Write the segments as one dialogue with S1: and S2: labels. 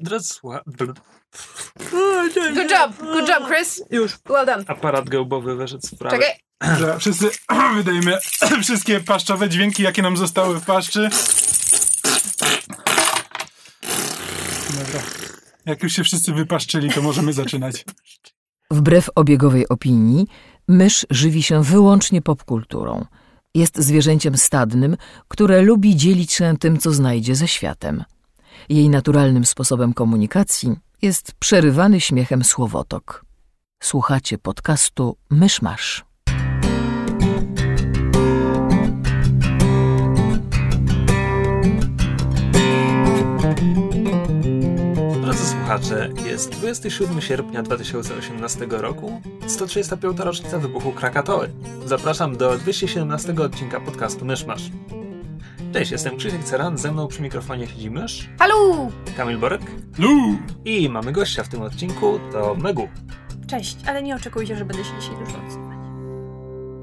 S1: Drodzy słucha...
S2: Good job, good job, Chris.
S1: Już.
S2: Well done.
S1: Aparat gębowy wyszedł z prawej.
S2: Czekaj.
S3: Dobra, wszyscy wydajemy wszystkie paszczowe dźwięki, jakie nam zostały w paszczy. Dobra. Jak już się wszyscy wypaszczyli, to możemy zaczynać.
S4: Wbrew obiegowej opinii, mysz żywi się wyłącznie popkulturą. Jest zwierzęciem stadnym, które lubi dzielić się tym, co znajdzie ze światem. Jej naturalnym sposobem komunikacji jest przerywany śmiechem słowotok. Słuchacie podcastu Myszmasz.
S1: Drodzy słuchacze, jest 27 sierpnia 2018 roku, 135. rocznica wybuchu Krakatory. Zapraszam do 217 odcinka podcastu Myszmasz. Cześć, jestem Krzysiek Ceran, ze mną przy mikrofonie siedzi mysz,
S2: Halo!
S1: Kamil Borek
S3: Lu!
S1: i mamy gościa w tym odcinku, to Megu.
S5: Cześć, ale nie oczekujcie, że będę się dzisiaj dużo odzywać.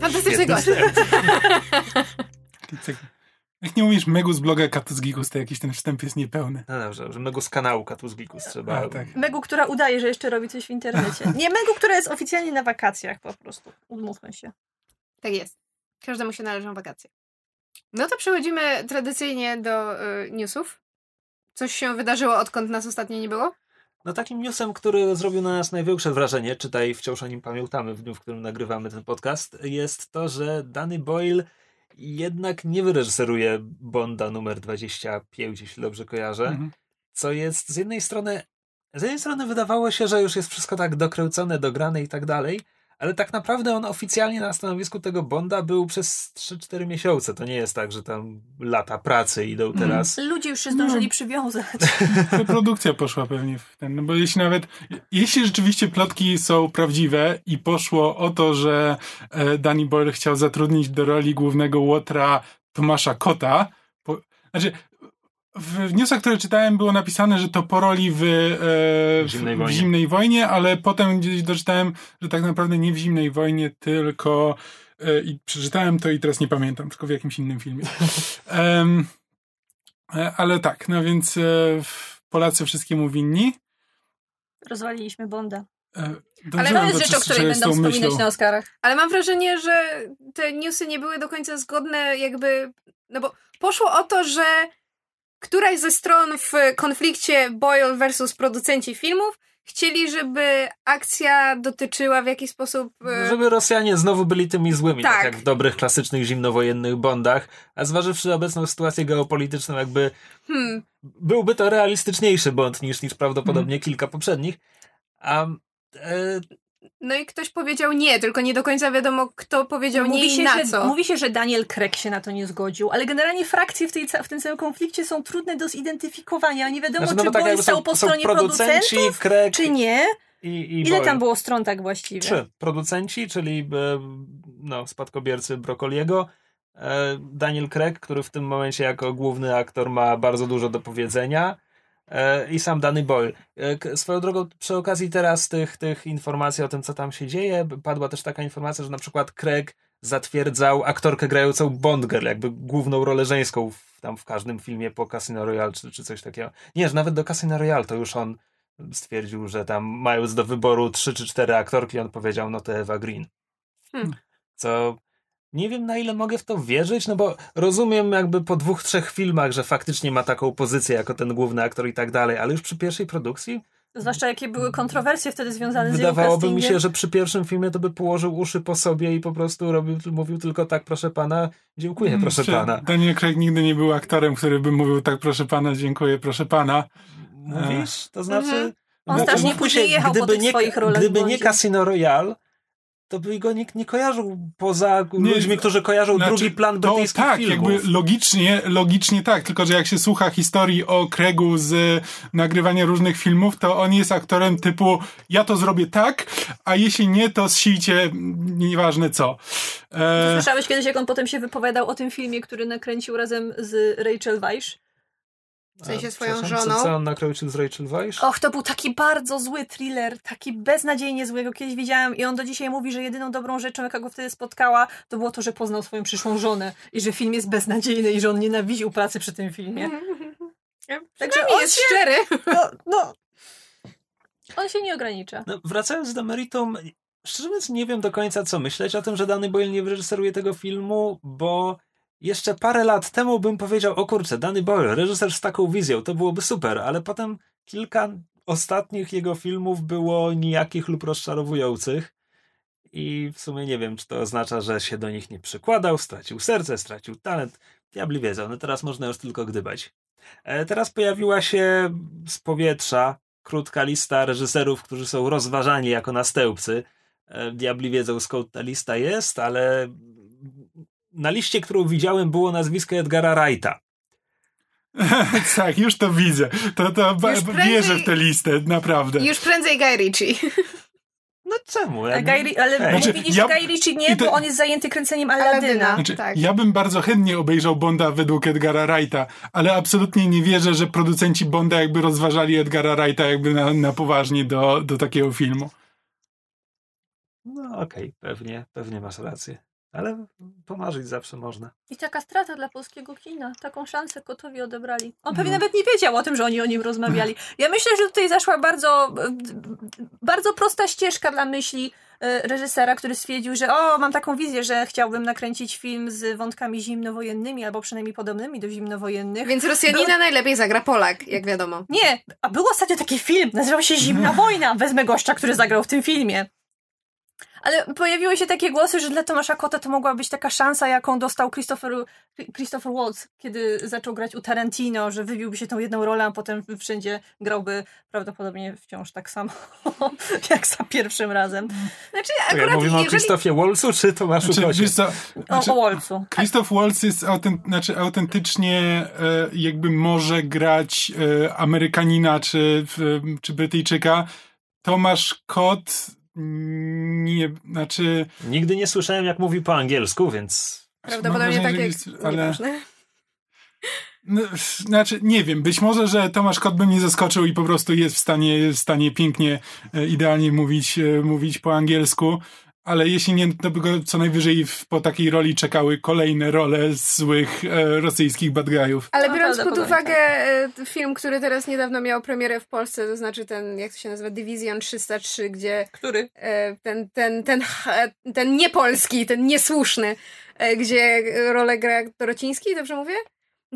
S2: Fantastyczny gość.
S3: Jak nie umiesz Megu z bloga Katus Gigus, to jakiś ten wstęp jest niepełny.
S1: No dobrze, że Megu z kanału Katus Geekus trzeba...
S3: A, tak.
S5: Megu, która udaje, że jeszcze robi coś w internecie. Nie Megu, która jest oficjalnie na wakacjach po prostu. Umówmy się.
S2: Tak jest. Każdemu się należą wakacje. No to przechodzimy tradycyjnie do y, newsów. Coś się wydarzyło, odkąd nas ostatnio nie było?
S1: No takim newsem, który zrobił na nas największe wrażenie, czytaj wciąż o nim pamiętamy w dniu, w którym nagrywamy ten podcast, jest to, że Danny Boyle jednak nie wyreżyseruje Bonda numer 25, jeśli dobrze kojarzę,
S3: Mhm.
S1: co jest z jednej strony, z jednej strony wydawało się, że już jest wszystko tak dokręcone, dograne i tak dalej, ale tak naprawdę on oficjalnie na stanowisku tego Bonda był przez 3-4 miesiące. To nie jest tak, że tam lata pracy idą
S3: Mhm.
S1: teraz.
S5: Ludzie już się zdążyli przywiązać.
S3: Reprodukcja poszła pewnie w ten, no bo jeśli nawet, jeśli rzeczywiście plotki są prawdziwe i poszło o to, że e, Danny Boyle chciał zatrudnić do roli głównego Łotra Tomasza Kota, po, znaczy w newsach, które czytałem było napisane, że to po roli w, e, w,
S1: Zimnej
S3: w
S1: wojnie.
S3: Zimnej Wojnie, ale potem gdzieś doczytałem, że tak naprawdę nie w Zimnej Wojnie, tylko e, i przeczytałem to i teraz nie pamiętam, tylko w jakimś innym filmie. E, Ale tak, no więc e, Polacy wszystkiemu winni.
S5: Rozwaliliśmy Bonda.
S3: E,
S2: Ale to jest rzecz, o której
S5: Będą wspominać
S3: myślą.
S5: na Oscarach.
S2: Ale mam wrażenie, że te newsy nie były do końca zgodne, jakby. No bo poszło o to, że któraś ze stron w konflikcie Boyle versus producenci filmów chcieli, żeby akcja dotyczyła w jakiś sposób. e,
S1: Żeby Rosjanie znowu byli tymi złymi, tak.
S2: Tak.
S1: jak w dobrych, klasycznych, zimnowojennych Bondach, a zważywszy obecną sytuację geopolityczną, jakby
S2: Hmm,
S1: byłby to realistyczniejszy Bond niż, niż prawdopodobnie
S3: Mhm.
S1: kilka poprzednich. A e,
S2: no i ktoś powiedział nie, tylko nie do końca wiadomo, kto powiedział nie
S5: mówi,
S2: i
S5: się,
S2: na
S5: że,
S2: co.
S5: mówi się, że Daniel Craig się na to nie zgodził, ale generalnie frakcje w, tej, w tym całym konflikcie są trudne do zidentyfikowania. Nie wiadomo,
S1: znaczy, no
S5: czy
S1: tak jakby
S5: stał
S1: są,
S5: po
S1: są
S5: stronie
S1: producenci,
S5: producentów,
S1: Craig
S5: czy nie.
S1: i, i
S5: Ile tam było stron tak właściwie?
S1: Trzy. Producenci, czyli e, no, spadkobiercy Brokoliego, e, Daniel Craig, który w tym momencie jako główny aktor ma bardzo dużo do powiedzenia i sam Danny Boyle. E, Swoją drogą, przy okazji teraz tych, tych informacji o tym, co tam się dzieje, padła też taka informacja, że na przykład Craig zatwierdzał aktorkę grającą Bond Girl, jakby główną rolę żeńską w, tam w każdym filmie po Casino Royale czy, czy coś takiego. Nie, że nawet do Casino Royale to już on stwierdził, że tam mając do wyboru trzy czy cztery aktorki, on powiedział, no to Eva Green.
S2: Hmm.
S1: Co nie wiem na ile mogę w to wierzyć, no bo rozumiem jakby po dwóch, trzech filmach, że faktycznie ma taką pozycję jako ten główny aktor i tak dalej, ale już przy pierwszej produkcji
S5: Zwłaszcza jakie były kontrowersje wtedy związane z jego
S1: wydawałoby mi się, że przy pierwszym filmie to by położył uszy po sobie i po prostu robił, mówił tylko tak, proszę pana, dziękuję,
S3: Mm,
S1: proszę pana.
S3: Daniel Craig nigdy nie był aktorem, który by mówił tak, proszę pana, dziękuję, proszę pana.
S1: Mówisz? To znaczy...
S2: Mhm.
S5: On
S1: znaczy,
S5: strasznie później jechał po
S1: gdyby
S5: tych
S1: nie,
S5: swoich rolach
S1: Gdyby nie. Casino Royale, to by go nikt nie kojarzył poza
S3: Nie,
S1: ludźmi, którzy kojarzą
S3: Znaczy,
S1: drugi plan
S3: to
S1: brytyjskich
S3: tak,
S1: filmów.
S3: jakby logicznie, logicznie tak, tylko że jak się słucha historii o Craigu z y, nagrywania różnych filmów, to on jest aktorem typu ja to zrobię tak, a jeśli nie, to zsijcie nieważne co. E,
S5: Słyszałeś kiedyś, jak on potem się wypowiadał o tym filmie, który nakręcił razem z Rachel Weisz?
S2: W sensie swoją żoną.
S1: Co, co on nakręcił z Rachel Weisz?
S5: Och, to był taki bardzo zły thriller, taki beznadziejnie zły, go kiedyś widziałam i on do dzisiaj mówi, że jedyną dobrą rzeczą, jaka go wtedy spotkała, to było to, że poznał swoją przyszłą żonę i że film jest beznadziejny i że on nienawidził pracy przy tym filmie. Także
S2: on
S5: on
S2: jest
S5: się,
S2: szczery.
S5: no, no, on się nie ogranicza.
S1: No, wracając do meritum, szczerze mówiąc nie wiem do końca co myśleć o tym, że Danny Boyle nie wyreżyseruje tego filmu, bo jeszcze parę lat temu bym powiedział, o kurczę, Danny Boyle, reżyser z taką wizją, to byłoby super, ale potem kilka ostatnich jego filmów było nijakich lub rozczarowujących i w sumie nie wiem, czy to oznacza, że się do nich nie przykładał, stracił serce, stracił talent. Diabli wiedzą, no teraz można już tylko gdybać. E, Teraz pojawiła się z powietrza krótka lista reżyserów, którzy są rozważani jako następcy. E, Diabli wiedzą skąd ta lista jest, ale na liście, którą widziałem, było nazwisko Edgara Wrighta.
S3: tak, już to widzę. To, to
S2: prędzej-
S3: w tę listę, naprawdę.
S2: Już prędzej Guy Ritchie.
S1: No czemu? Ja-
S5: Guy, ale
S1: Hej.
S3: Znaczy,
S5: mówili,
S3: ja-
S5: że Guy Ritchie nie,
S3: to-
S5: bo on jest zajęty kręceniem Aladyna.
S3: Znaczy,
S2: tak.
S3: Ja bym bardzo chętnie obejrzał Bonda według Edgara Wrighta, ale absolutnie nie wierzę, że producenci Bonda jakby rozważali Edgara Wrighta jakby na, na poważnie do, do takiego filmu.
S1: No okej, pewnie, pewnie masz rację. Ale pomarzyć zawsze można.
S5: I taka strata dla polskiego kina. Taką szansę Kotowi odebrali. On pewnie
S3: No.
S5: nawet nie wiedział o tym, że oni o nim rozmawiali. Ja myślę, że tutaj zaszła bardzo, bardzo prosta ścieżka dla myśli e, reżysera, który stwierdził, że o, mam taką wizję, że chciałbym nakręcić film z wątkami zimnowojennymi, albo przynajmniej podobnymi do zimnowojennych.
S2: Więc Rosjanina najlepiej zagra Polak, jak wiadomo.
S5: Nie, a był ostatnio taki film, nazywał się Zimna Wojna. Wezmę gościa, który zagrał w tym filmie. Ale pojawiły się takie głosy, że dla Tomasza Kota to mogła być taka szansa, jaką dostał Christopher, Christopher Waltz, kiedy zaczął grać u Tarantino, że wybiłby się tą jedną rolę, a potem wszędzie grałby prawdopodobnie wciąż tak samo, jak za pierwszym razem.
S2: Znaczy, akurat
S1: mówimy o
S2: jeżeli...
S1: Krzysztofie Wolcu czy Tomaszu
S3: Znaczy,
S1: Kocie?
S3: wiesz co,
S5: O,
S3: znaczy,
S5: o Waltzu.
S3: Christoph Waltz jest autent, znaczy autentycznie e, jakby może grać e, Amerykanina czy, czy Brytyjczyka. Tomasz Kot nie, znaczy
S1: Nigdy nie słyszałem, jak mówi po angielsku, więc
S2: Prawdopodobnie tak jak...
S3: ale,
S2: Nieważne.
S3: no, znaczy nie wiem, być może, że Tomasz Kot by mnie zaskoczył i po prostu jest w stanie, jest w stanie pięknie, e, idealnie mówić, e, mówić po angielsku. Ale jeśli nie, to by go co najwyżej w, po takiej roli czekały kolejne role złych e, rosyjskich bad guyów.
S2: Ale biorąc pod uwagę e, film, który teraz niedawno miał premierę w Polsce, to znaczy ten, jak to się nazywa, Division 303, gdzie
S5: Który?
S2: e, ten, ten, ten, ten, ten niepolski, ten niesłuszny, e, gdzie rolę gra Dorociński, dobrze mówię?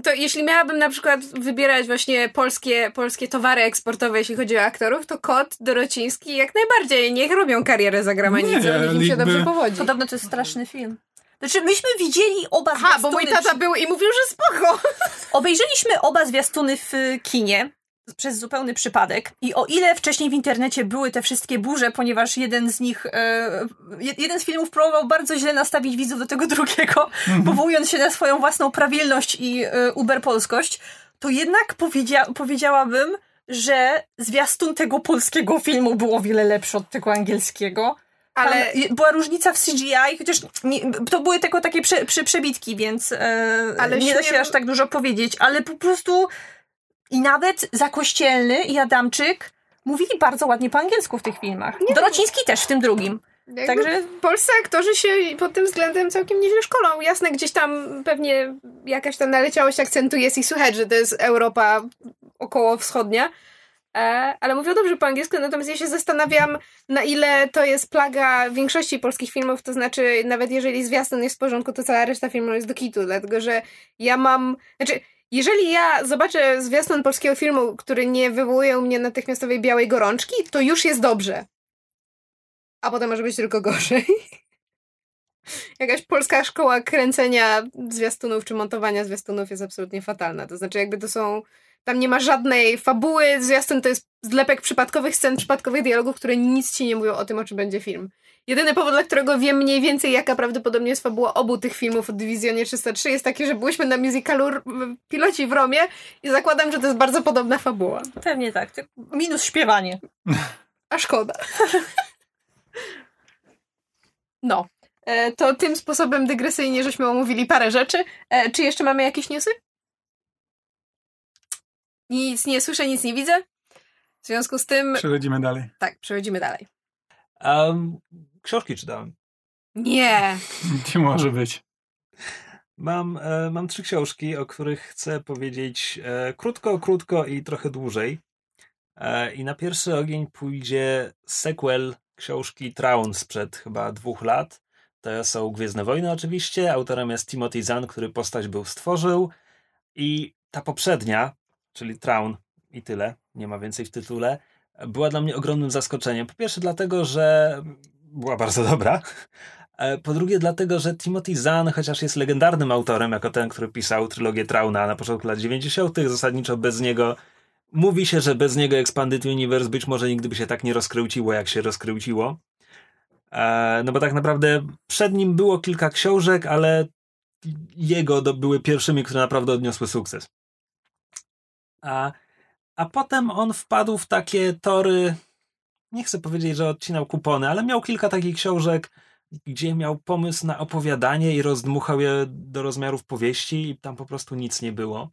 S2: To jeśli miałabym na przykład wybierać właśnie polskie, polskie towary eksportowe, jeśli chodzi o aktorów, to Kot, Dorociński jak najbardziej. Niech robią karierę za granicą,
S3: Nie,
S2: niech im się dobrze powodzi.
S5: Podobno to jest straszny film. Znaczy, myśmy widzieli oba
S2: Aha, bo mój
S5: zwiastuny
S2: tata był i mówił, że spoko.
S5: Obejrzeliśmy oba zwiastuny w kinie przez zupełny przypadek i o ile wcześniej w internecie były te wszystkie burze, ponieważ jeden z nich, e, je- jeden z filmów próbował bardzo źle nastawić widzów do tego drugiego, powołując się na swoją własną prawilność i e, uberpolskość, to jednak powiedzia- powiedziałabym, że zwiastun tego polskiego filmu był o wiele lepszy od tego angielskiego.
S2: Ale
S5: Ale była różnica w CGI, chociaż nie, to były tylko takie prze, prze, przebitki, więc e,
S2: Ale
S5: nie da się aż tak dużo powiedzieć, ale po prostu i nawet Zakościelny i Adamczyk mówili bardzo ładnie po angielsku w tych filmach. Dorociński też w tym drugim. Także
S2: polscy aktorzy się pod tym względem całkiem nieźle szkolą. Jasne, gdzieś tam pewnie jakaś ta naleciałość akcentu jest i słychać, że to jest Europa około wschodnia. E, ale mówią dobrze po angielsku, natomiast ja się zastanawiam, na ile to jest plaga większości polskich filmów, to znaczy nawet jeżeli zwiastun jest w porządku, to cała reszta filmu jest do kitu, dlatego że ja mam, znaczy jeżeli ja zobaczę zwiastun polskiego filmu, który nie wywołuje u mnie natychmiastowej białej gorączki, to już jest dobrze. A potem może być tylko gorzej. Jakaś polska szkoła kręcenia zwiastunów czy montowania zwiastunów jest absolutnie fatalna. To znaczy, jakby to są. Tam nie ma żadnej fabuły. Zwiastun to jest zlepek przypadkowych scen, przypadkowych dialogów, które nic ci nie mówią o tym, o czym będzie film. Jedyny powód, dla którego wiem mniej więcej, jaka prawdopodobnie jest fabuła obu tych filmów o Dywizjonie 303, jest taki, że byłyśmy na musicalu Piloci w Romie i zakładam, że to jest bardzo podobna fabuła.
S5: pewnie tak. Minus śpiewanie.
S2: A szkoda. No. E, to tym sposobem dygresyjnie żeśmy omówili parę rzeczy. E, czy jeszcze mamy jakieś newsy? Nic nie słyszę, nic nie widzę. W związku z tym,
S3: Przechodzimy dalej.
S2: tak, przechodzimy dalej.
S1: Um, książki czytałem.
S2: Nie.
S3: Nie może być.
S1: Mam, e, mam trzy książki, o których chcę powiedzieć e, krótko, krótko i trochę dłużej. E, I na pierwszy ogień pójdzie sequel książki Traun sprzed chyba dwóch lat. To są Gwiezdne Wojny oczywiście. Autorem jest Timothy Zahn, który postać był stworzył. I ta poprzednia, czyli Traun i tyle, nie ma więcej w tytule, była dla mnie ogromnym zaskoczeniem. Po pierwsze dlatego, że była bardzo dobra. E, po drugie dlatego, że Timothy Zahn, chociaż jest legendarnym autorem, jako ten, który pisał trylogię Trauna na początku lat 90., zasadniczo bez niego mówi się, że bez niego Expanded Universe być może nigdy by się tak nie rozkręciło, jak się rozkręciło. E, no bo tak naprawdę przed nim było kilka książek, ale jego były pierwszymi, które naprawdę odniosły sukces. A, a potem on wpadł w takie tory, nie chcę powiedzieć, że odcinał kupony, ale miał kilka takich książek, gdzie miał pomysł na opowiadanie i rozdmuchał je do rozmiarów powieści i tam po prostu nic nie było.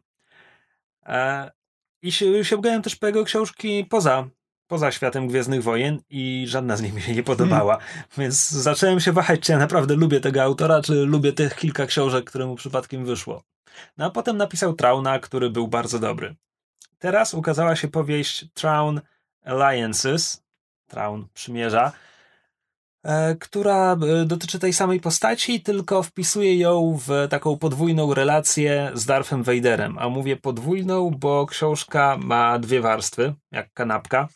S1: E, I się, sięgałem też po jego książki poza, poza światem Gwiezdnych Wojen i żadna z nich mi się nie podobała. Hmm. Więc zacząłem się wahać, czy ja naprawdę lubię tego autora, czy lubię tych kilka książek, które mu przypadkiem wyszło. No a potem napisał Trauna, który był bardzo dobry. Teraz ukazała się powieść Traun Alliances, Traun Przymierza, E, która e, dotyczy tej samej postaci, tylko wpisuje ją w taką podwójną relację z Darthem Vaderem. A mówię podwójną, bo książka ma dwie warstwy, jak kanapka.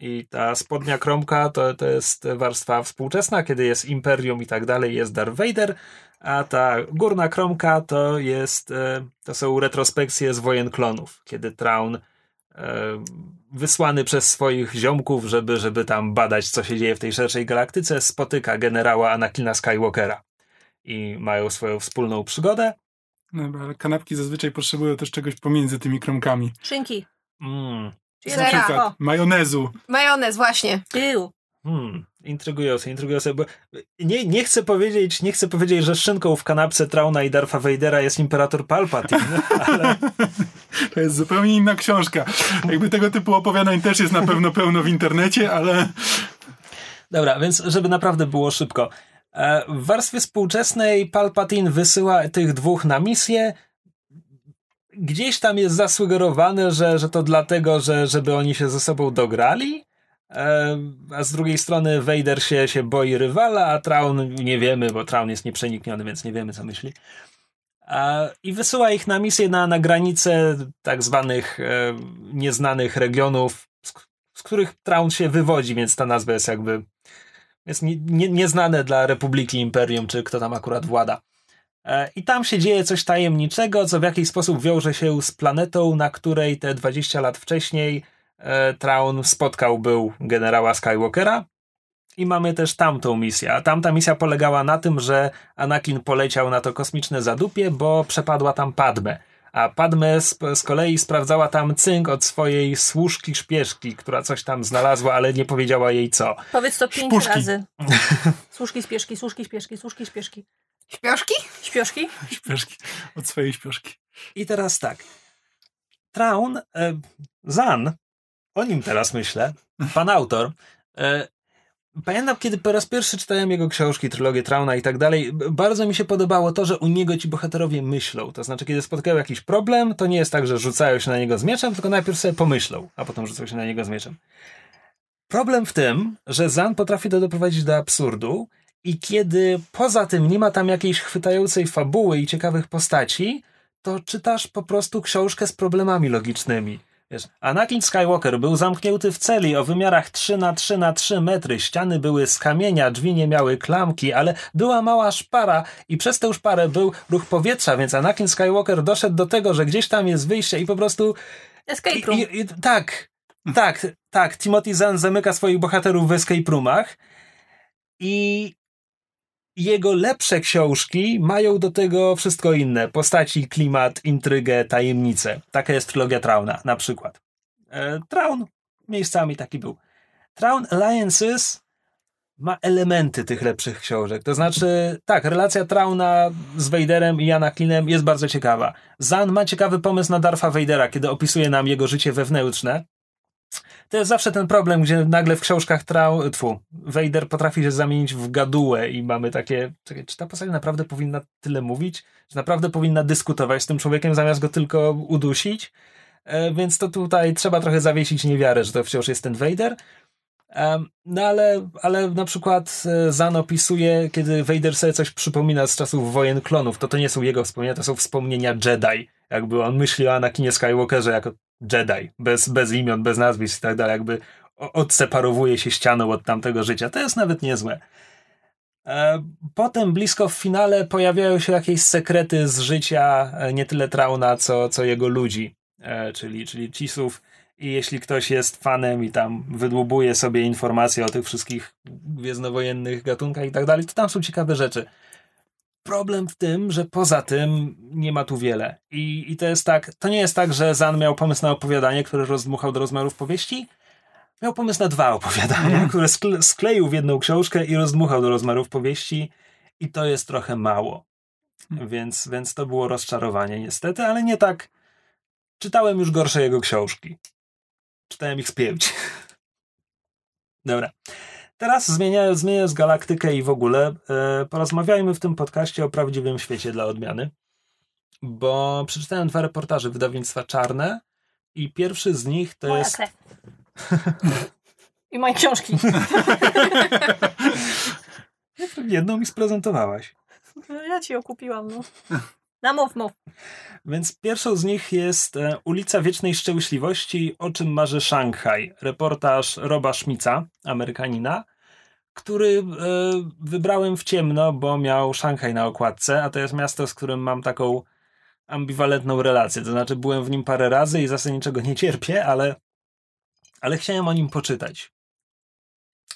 S1: I ta spodnia kromka to, to jest warstwa współczesna, kiedy jest Imperium i tak dalej, jest Darth Vader, a ta górna kromka to jest, e, to są retrospekcje z wojen klonów, kiedy Traun wysłany przez swoich ziomków, żeby, żeby tam badać, co się dzieje w tej szerszej galaktyce, spotyka generała Anakina Skywalkera. I mają swoją wspólną przygodę.
S3: No, ale kanapki zazwyczaj potrzebują też czegoś pomiędzy tymi kromkami.
S5: Szynki.
S1: Mm.
S3: Na przykład majonezu.
S2: Majonez, właśnie.
S5: Tył.
S1: Hmm, intrygujące, intrygujące, bo nie, nie, chcę powiedzieć, nie chcę powiedzieć, że szynką w kanapce Trauna i Darfa Vadera jest Imperator Palpatine, ale...
S3: To jest zupełnie inna książka. Jakby tego typu opowiadań też jest na pewno pełno w internecie, ale...
S1: Dobra, więc żeby naprawdę było szybko. E, w warstwie współczesnej Palpatine wysyła tych dwóch na misję, gdzieś tam jest zasugerowane, że, że to dlatego, że żeby oni się ze sobą dograli, E, a z drugiej strony Vader się, się boi rywala, a Traun nie wiemy, bo Traun jest nieprzenikniony, więc nie wiemy, co myśli. I wysyła ich na misję na, na granicę tak zwanych e, nieznanych regionów, z, z, których Traun się wywodzi, więc ta nazwa jest jakby jest nie, nie, nieznane dla Republiki Imperium, czy kto tam akurat włada. E, I tam się dzieje coś tajemniczego, co w jakiś sposób wiąże się z planetą, na której te 20 lat wcześniej E, Traun spotkał był generała Skywalkera i mamy też tamtą misję. A tamta misja polegała na tym, że Anakin poleciał na to kosmiczne zadupie, bo przepadła tam Padme. A Padme z, z kolei sprawdzała tam cynk od swojej służki szpieszki, która coś tam znalazła, ale nie powiedziała jej co.
S5: Powiedz to pięć Szpuszki. razy. Służki, spieszki, służki, spieszki, służki, spieszki.
S2: Śpioszki?
S5: Śpioszki?
S3: Śpioszki. Od swojej śpioszki.
S1: I teraz tak. Traun, e, Zan o nim teraz myślę, pan autor, e, Pamiętam, kiedy po raz pierwszy czytałem jego książki, trylogię Trauna i tak dalej, bardzo mi się podobało to, że u niego ci bohaterowie myślą. To znaczy, kiedy spotkają jakiś problem, to nie jest tak, że rzucają się na niego z mieczem, tylko najpierw sobie pomyślą, a potem rzucają się na niego z mieczem. Problem w tym, że Zan potrafi to doprowadzić do absurdu i kiedy poza tym nie ma tam jakiejś chwytającej fabuły i ciekawych postaci, to czytasz po prostu książkę z problemami logicznymi. Wiesz, Anakin Skywalker był zamknięty w celi o wymiarach 3 na 3 na 3 metry. Ściany były z kamienia, drzwi nie miały klamki, ale była mała szpara i przez tę szparę był ruch powietrza, więc Anakin Skywalker doszedł do tego, że gdzieś tam jest wyjście i po prostu...
S5: Escape room.
S1: I, i, tak, tak, tak. Timothy Zahn zamyka swoich bohaterów w escape roomach i jego lepsze książki mają do tego wszystko inne. Postaci, klimat, intrygę, tajemnice. Taka jest trylogia Trauna, na przykład. E, Traun miejscami taki był. Traun Alliances ma elementy tych lepszych książek. To znaczy, tak, relacja Trauna z Vaderem i Anaklinem jest bardzo ciekawa. Zan ma ciekawy pomysł na Darfa Vadera, kiedy opisuje nam jego życie wewnętrzne. To jest zawsze ten problem, gdzie nagle w książkach trał, tfu, Vader potrafi się zamienić w gadułę i mamy takie, czekaj, czy ta postać naprawdę powinna tyle mówić? Czy naprawdę powinna dyskutować z tym człowiekiem zamiast go tylko udusić? E, więc to tutaj trzeba trochę zawiesić niewiarę, że to wciąż jest ten Vader. No ale, ale na przykład e, Zan opisuje, kiedy Vader sobie coś przypomina z czasów wojen klonów, to to nie są jego wspomnienia, to są wspomnienia Jedi. Jakby on myśli o Anakinie Skywalkerze jako Jedi, bez, bez imion, bez nazwisk i tak dalej, jakby odseparowuje się ścianą od tamtego życia. To jest nawet niezłe. E, potem blisko w finale pojawiają się jakieś sekrety z życia e, nie tyle Trauna, co, co jego ludzi, czyli, czyli Cisów i jeśli ktoś jest fanem i tam wydłubuje sobie informacje o tych wszystkich gwiezdnowojennych gatunkach i tak dalej, to tam są ciekawe rzeczy. Problem w tym, że poza tym nie ma tu wiele. I, I to jest tak, to nie jest tak, że Zan miał pomysł na opowiadanie, które rozdmuchał do rozmiarów powieści. Miał pomysł na dwa opowiadania, mm. które skle, skleił w jedną książkę i rozdmuchał do rozmiarów powieści. I to jest trochę mało. Mm. Więc, więc to było rozczarowanie niestety, ale nie tak. Czytałem już gorsze jego książki. Czytałem ich z pięć. Dobra. Teraz zmieniając, zmieniając galaktykę i w ogóle, e, porozmawiajmy w tym podcaście o prawdziwym świecie dla odmiany. Bo przeczytałem dwa reportaże wydawnictwa Czarne i pierwszy z nich to
S5: Moja
S1: jest.
S5: Krew. I moje książki.
S1: Jedną mi sprezentowałaś.
S5: Ja ci ją kupiłam, no. No mów, mów.
S1: Więc pierwszą z nich jest e, Ulica Wiecznej Szczęśliwości, o czym marzy Szanghaj. Reportaż Roba Szmica, Amerykanina, który e, wybrałem w ciemno, bo miał Szanghaj na okładce, a to jest miasto, z którym mam taką ambiwalentną relację. To znaczy, byłem w nim parę razy i zasadniczo niczego nie cierpię, ale, ale chciałem o nim poczytać.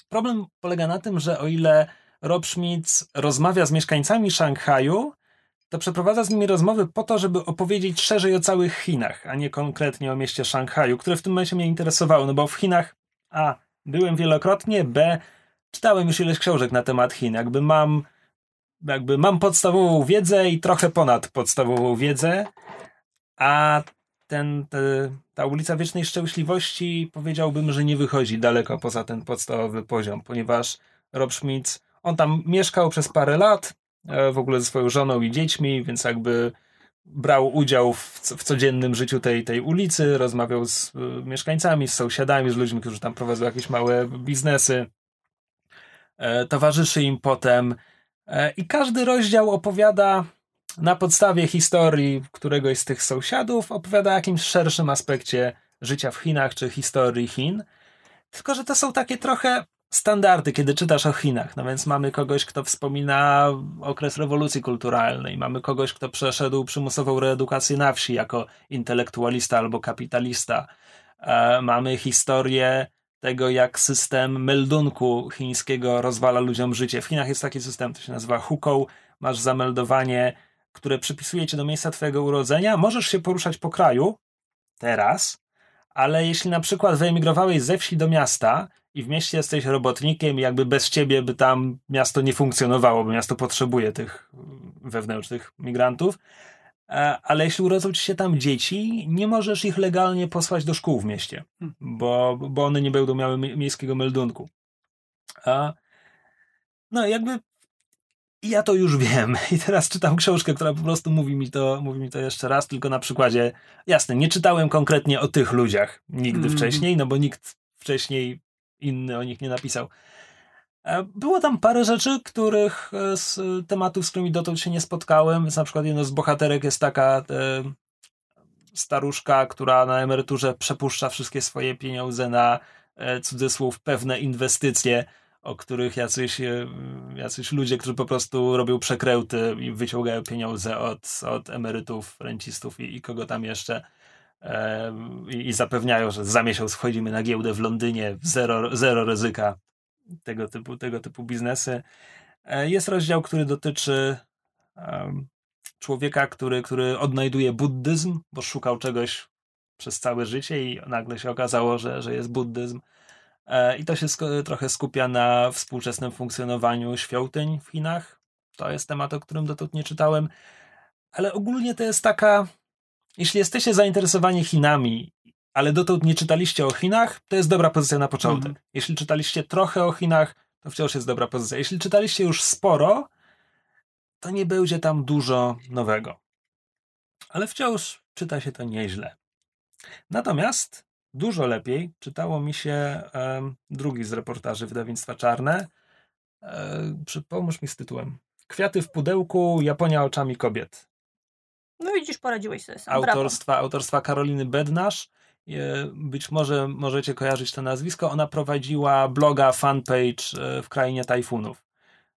S1: Problem polega na tym, że o ile Rob Schmitz rozmawia z mieszkańcami Szanghaju, to przeprowadza z nimi rozmowy po to, żeby opowiedzieć szerzej o całych Chinach, a nie konkretnie o mieście Szanghaju, które w tym momencie mnie interesowało, no bo w Chinach A. Byłem wielokrotnie, B. Czytałem już ileś książek na temat Chin, jakby mam jakby mam podstawową wiedzę i trochę ponad podstawową wiedzę, a ten, te, ta ulica Wiecznej Szczęśliwości powiedziałbym, że nie wychodzi daleko poza ten podstawowy poziom, ponieważ Rob Schmitz, on tam mieszkał przez parę lat, w ogóle ze swoją żoną i dziećmi, więc jakby brał udział w, w codziennym życiu tej, tej ulicy, rozmawiał z y, mieszkańcami, z sąsiadami, z ludźmi, którzy tam prowadzą jakieś małe biznesy. E, towarzyszy im potem. E, I każdy rozdział opowiada na podstawie historii któregoś z tych sąsiadów, opowiada o jakimś szerszym aspekcie życia w Chinach czy historii Chin. Tylko, że to są takie trochę standardy, kiedy czytasz o Chinach. No więc mamy kogoś, kto wspomina okres rewolucji kulturalnej, mamy kogoś, kto przeszedł przymusową reedukację na wsi jako intelektualista albo kapitalista. E, mamy historię tego, jak system meldunku chińskiego rozwala ludziom życie. W Chinach jest taki system, to się nazywa hukou. Masz zameldowanie, które przypisuje cię do miejsca twojego urodzenia. Możesz się poruszać po kraju teraz, ale jeśli na przykład wyemigrowałeś ze wsi do miasta i w mieście jesteś robotnikiem jakby bez ciebie by tam miasto nie funkcjonowało, bo miasto potrzebuje tych wewnętrznych migrantów. E, ale jeśli urodzą ci się tam dzieci, nie możesz ich legalnie posłać do szkół w mieście, hmm. bo, bo one nie będą miały miejskiego meldunku. A, no jakby ja to już wiem i teraz czytam książkę, która po prostu mówi mi to, mówi mi to jeszcze raz, tylko na przykładzie, jasne, nie czytałem konkretnie o tych ludziach nigdy mm. wcześniej, no bo nikt wcześniej inny o nich nie napisał. E, było tam parę rzeczy, których e, z tematów, z którymi dotąd się nie spotkałem. Więc na przykład jedno z bohaterek jest taka e, staruszka, która na emeryturze przepuszcza wszystkie swoje pieniądze na cudzysłów pewne inwestycje, o których jacyś, jacyś ludzie, którzy po prostu robią przekręty i wyciągają pieniądze od, od emerytów, rencistów i, i kogo tam jeszcze i, zapewniają, że za miesiąc wchodzimy na giełdę w Londynie, zero, zero ryzyka tego typu, tego typu biznesy. E, jest rozdział, który dotyczy człowieka, który, który odnajduje buddyzm, bo szukał czegoś przez całe życie i nagle się okazało, że, że jest buddyzm. E, I to się trochę skupia na współczesnym funkcjonowaniu świątyń w Chinach. To jest temat, o którym dotąd nie czytałem, ale ogólnie to jest taka jeśli jesteście zainteresowani Chinami ale dotąd nie czytaliście o Chinach, to jest dobra pozycja na początek.
S3: Mhm.
S1: Jeśli czytaliście trochę o Chinach, to wciąż jest dobra pozycja. Jeśli czytaliście już sporo, to nie będzie tam dużo nowego. Ale wciąż czyta się to nieźle. Natomiast dużo lepiej czytało mi się em, drugi z reportaży wydawnictwa Czarne. E, przy- pomóż mi z tytułem. Kwiaty w pudełku, Japonia oczami kobiet.
S5: No widzisz, poradziłeś sobie sam. Brawo.
S1: Autorstwa, autorstwa Karoliny Bednarz. E, Być może możecie kojarzyć to nazwisko. Ona prowadziła bloga, fanpage e, w krainie tajfunów.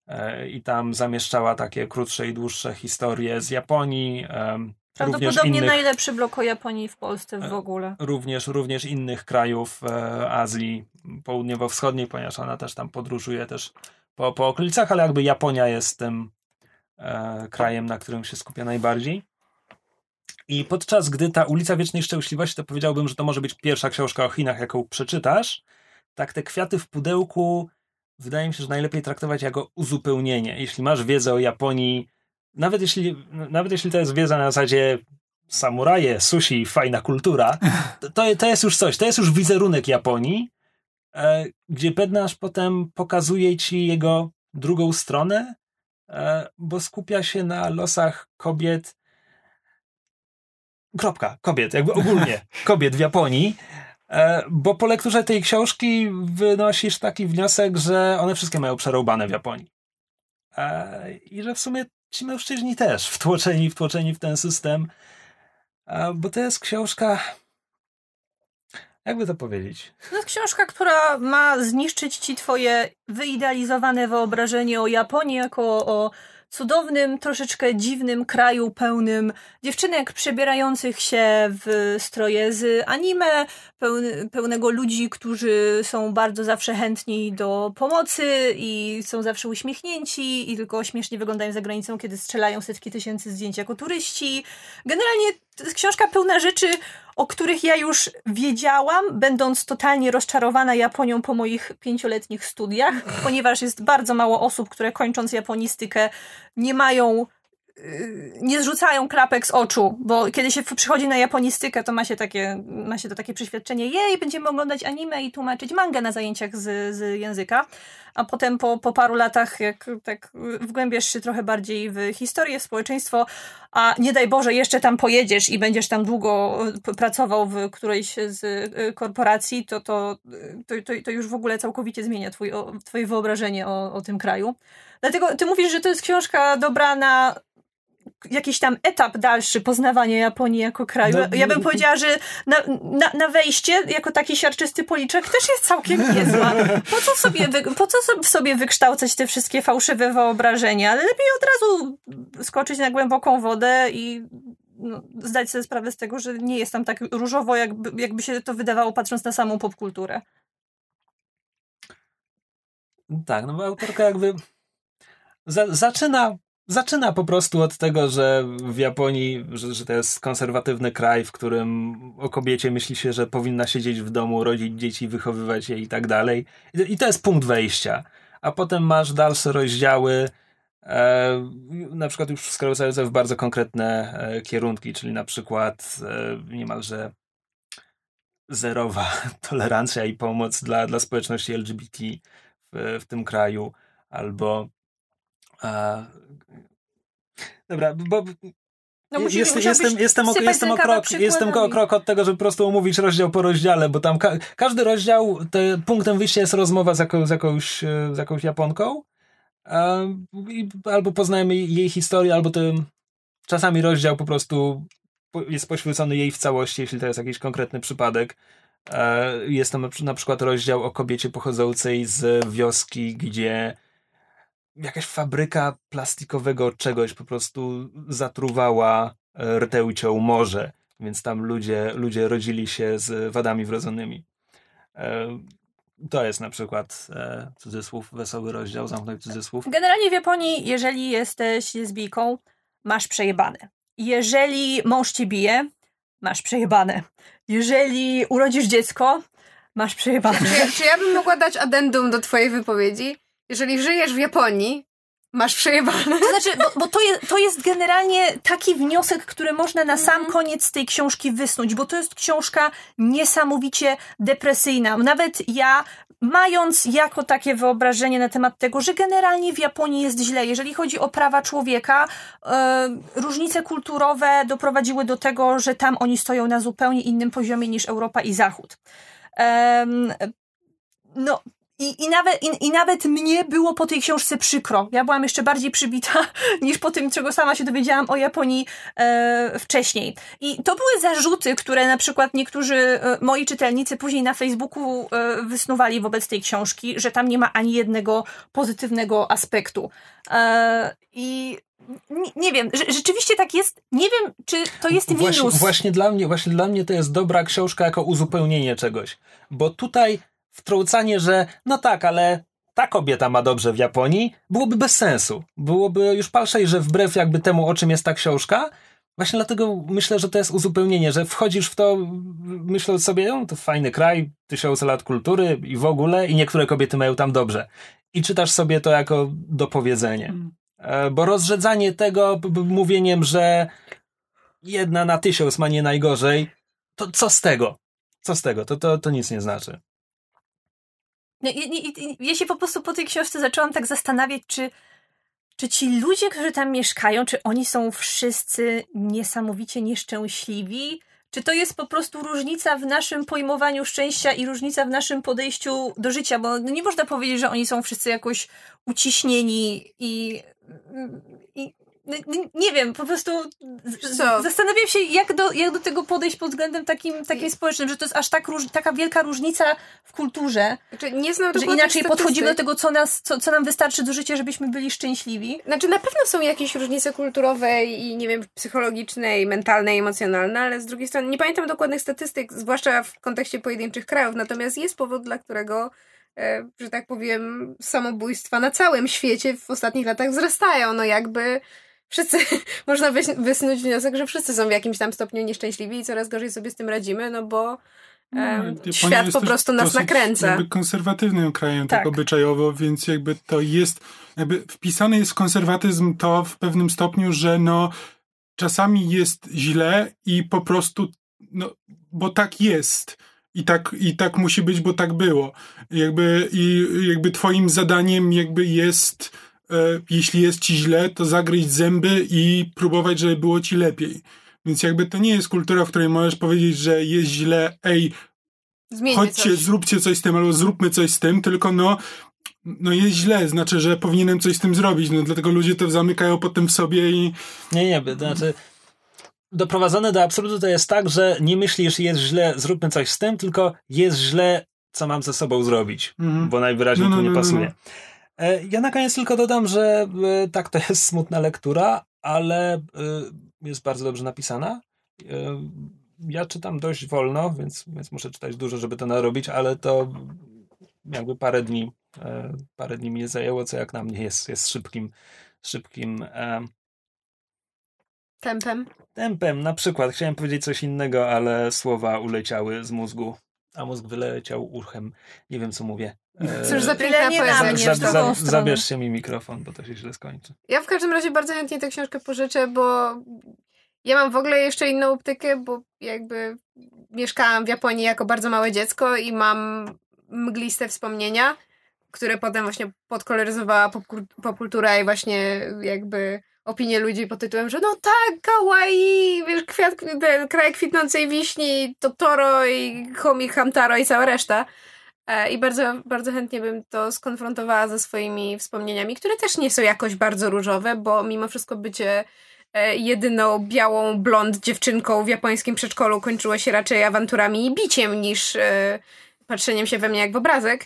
S1: E, I tam zamieszczała takie krótsze i dłuższe historie z Japonii.
S5: Prawdopodobnie
S1: innych,
S5: najlepszy blok o Japonii w Polsce w ogóle.
S1: również, również innych krajów Azji Południowo-Wschodniej, ponieważ ona też tam podróżuje też po, po okolicach, ale jakby Japonia jest tym krajem, na którym się skupia najbardziej. I podczas gdy ta ulica Wiecznej Szczęśliwości, to powiedziałbym, że to może być pierwsza książka o Chinach, jaką przeczytasz, tak te kwiaty w pudełku wydaje mi się, że najlepiej traktować jako uzupełnienie. Jeśli masz wiedzę o Japonii, nawet jeśli, nawet jeśli to jest wiedza na zasadzie samuraje, sushi, fajna kultura, to- to, jest już coś, to jest już wizerunek Japonii, e, gdzie Bednarz potem pokazuje ci jego drugą stronę, e, bo skupia się na losach kobiet. Kropka, kobiet, jakby ogólnie kobiet w Japonii. E, Bo po lekturze tej książki wynosisz taki wniosek, że one wszystkie mają przerąbane w Japonii. E, I że w sumie ci mężczyźni też wtłoczeni, wtłoczeni w ten system. E, Bo to jest książka. Jakby to powiedzieć?
S5: To jest książka, która ma zniszczyć ci twoje wyidealizowane wyobrażenie o Japonii jako o cudownym, troszeczkę dziwnym kraju pełnym dziewczynek przebierających się w stroje z anime, pełnego ludzi, którzy są bardzo zawsze chętni do pomocy i są zawsze uśmiechnięci i tylko śmiesznie wyglądają za granicą, kiedy strzelają setki tysięcy zdjęć jako turyści. Generalnie książka pełna rzeczy, o których ja już wiedziałam, będąc totalnie rozczarowana Japonią po moich pięcioletnich studiach, ponieważ jest bardzo mało osób, które kończąc japonistykę nie mają nie zrzucają klapek z oczu, bo kiedy się przychodzi na japonistykę, to ma się takie, ma się to takie przeświadczenie, jej, będziemy oglądać anime i tłumaczyć mangę na zajęciach z, z języka, a potem po, po paru latach, jak tak wgłębiasz się trochę bardziej w historię, w społeczeństwo, a nie daj Boże, jeszcze tam pojedziesz i będziesz tam długo y, pracował w którejś z y, korporacji, to, to, to, to, to już w ogóle całkowicie zmienia twój, o, twoje wyobrażenie o, o tym kraju. Dlatego ty mówisz, że to jest książka dobra na jakiś tam etap dalszy poznawania Japonii jako kraju.
S1: No,
S5: ja bym
S1: no,
S5: powiedziała, że na, na, na wejście jako taki siarczysty policzek też jest całkiem niezła. Po co, sobie wy, po co so- sobie wykształcać te wszystkie fałszywe wyobrażenia? Ale lepiej od razu skoczyć na głęboką wodę i no, zdać sobie sprawę z tego, że nie jest tam tak różowo, jakby, jakby się to wydawało patrząc na samą popkulturę.
S1: Tak, no bo autorka jakby za, zaczyna, zaczyna po prostu od tego, że w Japonii, że, że to jest konserwatywny kraj, w którym o kobiecie myśli się, że powinna siedzieć w domu, rodzić dzieci, wychowywać je i tak dalej. I, to jest punkt wejścia. A potem masz dalsze rozdziały, e, na przykład już skracające w bardzo konkretne e, kierunki, czyli na przykład e, niemalże zerowa tolerancja i pomoc dla, dla społeczności LGBT w, w tym kraju, albo e, dobra, bo
S5: No, musisz-
S1: jest, jestem, jestem, jestem, o krok, jestem o krok od tego, żeby po prostu omówić rozdział po rozdziale, bo tam ka każdy rozdział, to punktem wyjścia jest rozmowa z, jaką, z, jakąś, e, z jakąś Japonką, e, i albo poznajemy jej historię, albo tym czasami rozdział po prostu jest poświęcony jej w całości, jeśli to jest jakiś konkretny przypadek. E, Jest tam na przykład rozdział o kobiecie pochodzącej z wioski, gdzie jakaś fabryka plastikowego czegoś po prostu zatruwała e, rtęcią morze, więc tam ludzie, ludzie rodzili się z wadami wrodzonymi. E, To jest na przykład e, cudzysłów, wesoły rozdział, zamknąć cudzysłów.
S5: Generalnie w Japonii, jeżeli jesteś lesbijką, masz przejebane. Jeżeli mąż cię bije, masz przejebane. Jeżeli urodzisz dziecko, masz przejebane.
S2: Czy, czy ja bym mogła dać addendum do twojej wypowiedzi? Jeżeli żyjesz w Japonii, masz przejebane.
S5: To znaczy, bo, bo to, jest, to jest generalnie taki wniosek, który można na sam
S2: Mhm.
S5: koniec tej książki wysnuć, bo to jest książka niesamowicie depresyjna. Nawet ja, mając jako takie wyobrażenie na temat tego, że generalnie w Japonii jest źle, jeżeli chodzi o prawa człowieka, e, różnice kulturowe doprowadziły do tego, że tam oni stoją na zupełnie innym poziomie niż Europa i Zachód. No, i, i, nawet, i, I nawet mnie było po tej książce przykro. Ja byłam jeszcze bardziej przybita niż po tym, czego sama się dowiedziałam o Japonii e, wcześniej. I to były zarzuty, które na przykład niektórzy e, moi czytelnicy później na Facebooku e, wysnuwali wobec tej książki, że tam nie ma ani jednego pozytywnego aspektu. E, I nie, nie wiem, rzeczywiście tak jest. Nie wiem, czy to jest minus.
S1: Właśnie, właśnie, dla mnie, właśnie dla mnie to jest dobra książka jako uzupełnienie czegoś. Bo tutaj wtrącanie, że no tak, ale ta kobieta ma dobrze w Japonii, byłoby bez sensu. Byłoby już palszej, że wbrew jakby temu, o czym jest ta książka, właśnie dlatego myślę, że to jest uzupełnienie, że wchodzisz w to myśląc sobie, no to fajny kraj, tysiące lat kultury i w ogóle i niektóre kobiety mają tam dobrze. I czytasz sobie to jako dopowiedzenie. E, Bo rozrzedzanie tego mówieniem, że jedna na tysiąc ma nie najgorzej, to co z tego? Co z tego? To, to, to nic nie znaczy.
S5: Nie, nie, Ja się po prostu po tej książce zaczęłam tak zastanawiać, czy, czy ci ludzie, którzy tam mieszkają, czy oni są wszyscy niesamowicie nieszczęśliwi? Czy to jest po prostu różnica w naszym pojmowaniu szczęścia i różnica w naszym podejściu do życia? Bo nie można powiedzieć, że oni są wszyscy jakoś uciśnieni i. i nie wiem, po prostu
S2: Co?
S5: zastanawiam się, jak do, jak do tego podejść pod względem takim, takim społecznym, że to jest aż tak róż, taka wielka różnica w kulturze,
S2: Znaczy, nie znam
S5: że inaczej podchodzimy do tego, co, nas, co, co nam wystarczy do życia, żebyśmy byli szczęśliwi.
S2: Znaczy na pewno są jakieś różnice kulturowe i nie wiem, psychologiczne i mentalne i emocjonalne, ale z drugiej strony nie pamiętam dokładnych statystyk, zwłaszcza w kontekście pojedynczych krajów, natomiast jest powód, dla którego e, że tak powiem, samobójstwa na całym świecie w ostatnich latach wzrastają. No jakby wszyscy, można wys- wysnuć wniosek, że wszyscy są w jakimś tam stopniu nieszczęśliwi i coraz gorzej sobie z tym radzimy, no bo
S3: No, Japonia
S2: świat po prostu nas nakręca.
S3: Jakby konserwatywnym krajem, tak.
S5: Tak.
S3: obyczajowo, więc jakby to jest, jakby wpisany jest w konserwatyzm to w pewnym stopniu, że no czasami jest źle i po prostu, no, bo tak jest. I tak, I tak musi być, bo tak było. Jakby, I jakby twoim zadaniem jakby jest, jeśli jest ci źle, to zagryźć zęby i próbować, żeby było ci lepiej. Więc jakby to nie jest kultura, w której możesz powiedzieć, że jest źle, ej,
S2: Zmieńmy
S3: chodźcie,
S2: coś.
S3: zróbcie coś z tym, albo zróbmy coś z tym, tylko no, no jest źle, znaczy, że powinienem coś z tym zrobić, no dlatego ludzie to zamykają potem w sobie i
S1: Nie, nie, to znaczy doprowadzone do absurdu to jest tak, że nie myślisz jest źle, zróbmy coś z tym, tylko jest źle, co mam ze sobą zrobić,
S3: Mhm.
S1: bo najwyraźniej
S3: No, no,
S1: tu nie
S3: no, no,
S1: pasuje. E, Ja na koniec tylko dodam, że e, tak, to jest smutna lektura, ale e, jest bardzo dobrze napisana. E, Ja czytam dość wolno, więc, więc muszę czytać dużo, żeby to narobić, ale to jakby parę dni, e, parę dni mnie zajęło, co jak na mnie jest, jest szybkim, szybkim e,
S2: Tempem.
S1: tempem. Na przykład chciałem powiedzieć coś innego, ale słowa uleciały z mózgu, a mózg wyleciał uchem. Nie wiem, co mówię.
S2: Cóż za
S5: Tyle
S2: piękna
S5: nie
S2: poezja.
S5: na mnie,
S1: za, za, zabierzcie mi mikrofon, bo to się źle skończy.
S2: Ja w każdym razie bardzo chętnie tę książkę pożyczę, bo ja mam w ogóle jeszcze inną optykę, bo jakby mieszkałam w Japonii jako bardzo małe dziecko i mam mgliste wspomnienia, które potem właśnie podkoloryzowała popkultura i właśnie jakby opinie ludzi pod tytułem, że no tak, kawaii, wiesz, kwiat, ten kraj kwitnącej wiśni, Totoro i Homi Hamtaro i cała reszta. E, I bardzo, bardzo chętnie bym to skonfrontowała ze swoimi wspomnieniami, które też nie są jakoś bardzo różowe, bo mimo wszystko bycie e, jedyną białą blond dziewczynką w japońskim przedszkolu kończyło się raczej awanturami i biciem niż e, patrzeniem się we mnie jak w obrazek.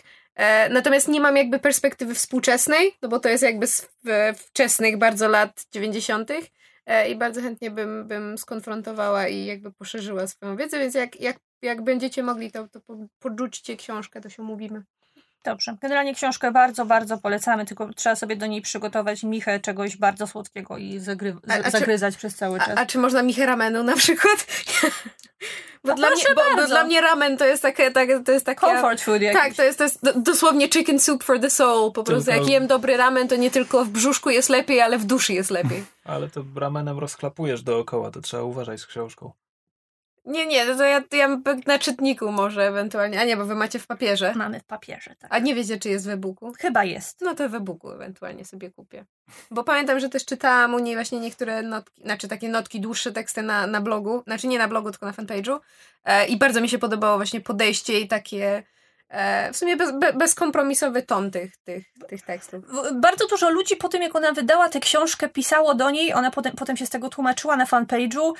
S2: Natomiast nie mam jakby perspektywy współczesnej, no bo to jest jakby z wczesnych bardzo lat 90. e, i bardzo chętnie bym, bym skonfrontowała i jakby poszerzyła swoją wiedzę, więc jak, jak, jak będziecie mogli, to, to po- podrzućcie książkę, to się umówimy.
S5: Dobrze. Generalnie książkę bardzo, bardzo polecamy, tylko trzeba sobie do niej przygotować michę czegoś bardzo słodkiego i zagry-
S2: A- a czy-
S5: zagryzać przez cały czas.
S2: A, a czy można michę ramenu na przykład? Bo,
S5: No
S2: dla mnie, bo, bo dla mnie ramen to jest takie, tak, to jest takie
S5: Comfort food jakiś.
S2: Tak, to jest, to jest do- dosłownie chicken soup for the soul. Po prostu
S3: Tylko-
S2: jak jem dobry ramen, to nie tylko w brzuszku jest lepiej, ale w duszy jest lepiej.
S1: Ale to ramenem rozklapujesz dookoła, to trzeba uważać z książką.
S2: Nie, nie, to ja, to ja na czytniku może ewentualnie. A nie, bo wy macie w papierze.
S5: Mamy w papierze, tak.
S2: A nie wiecie, czy jest w e-booku?
S5: Chyba jest.
S2: No to w e-booku ewentualnie sobie kupię. Bo pamiętam, że też czytałam u niej właśnie niektóre notki, znaczy takie notki, dłuższe teksty na, na blogu. Znaczy nie na blogu, tylko na fanpage'u. E, I bardzo mi się podobało właśnie podejście i takie e, w sumie bez, be, bezkompromisowy ton tych, tych, tych tekstów.
S5: Bardzo dużo ludzi po tym, jak ona wydała tę książkę, pisało do niej, ona potem, potem się z tego tłumaczyła na fanpage'u,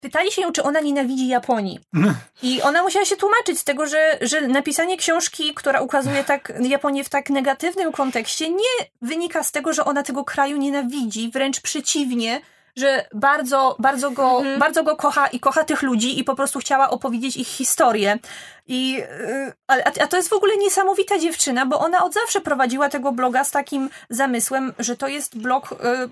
S5: pytali się ją, czy ona nienawidzi Japonii. I ona musiała się tłumaczyć z tego, że, że napisanie książki, która ukazuje tak Japonię w tak negatywnym kontekście, nie wynika z tego, że ona tego kraju nienawidzi, wręcz przeciwnie, że bardzo, bardzo, go,
S2: Mhm.
S5: bardzo go kocha i kocha tych ludzi i po prostu chciała opowiedzieć ich historię. I, yy, a, a to jest w ogóle niesamowita dziewczyna, bo ona od zawsze prowadziła tego bloga z takim zamysłem, że to jest blog bar-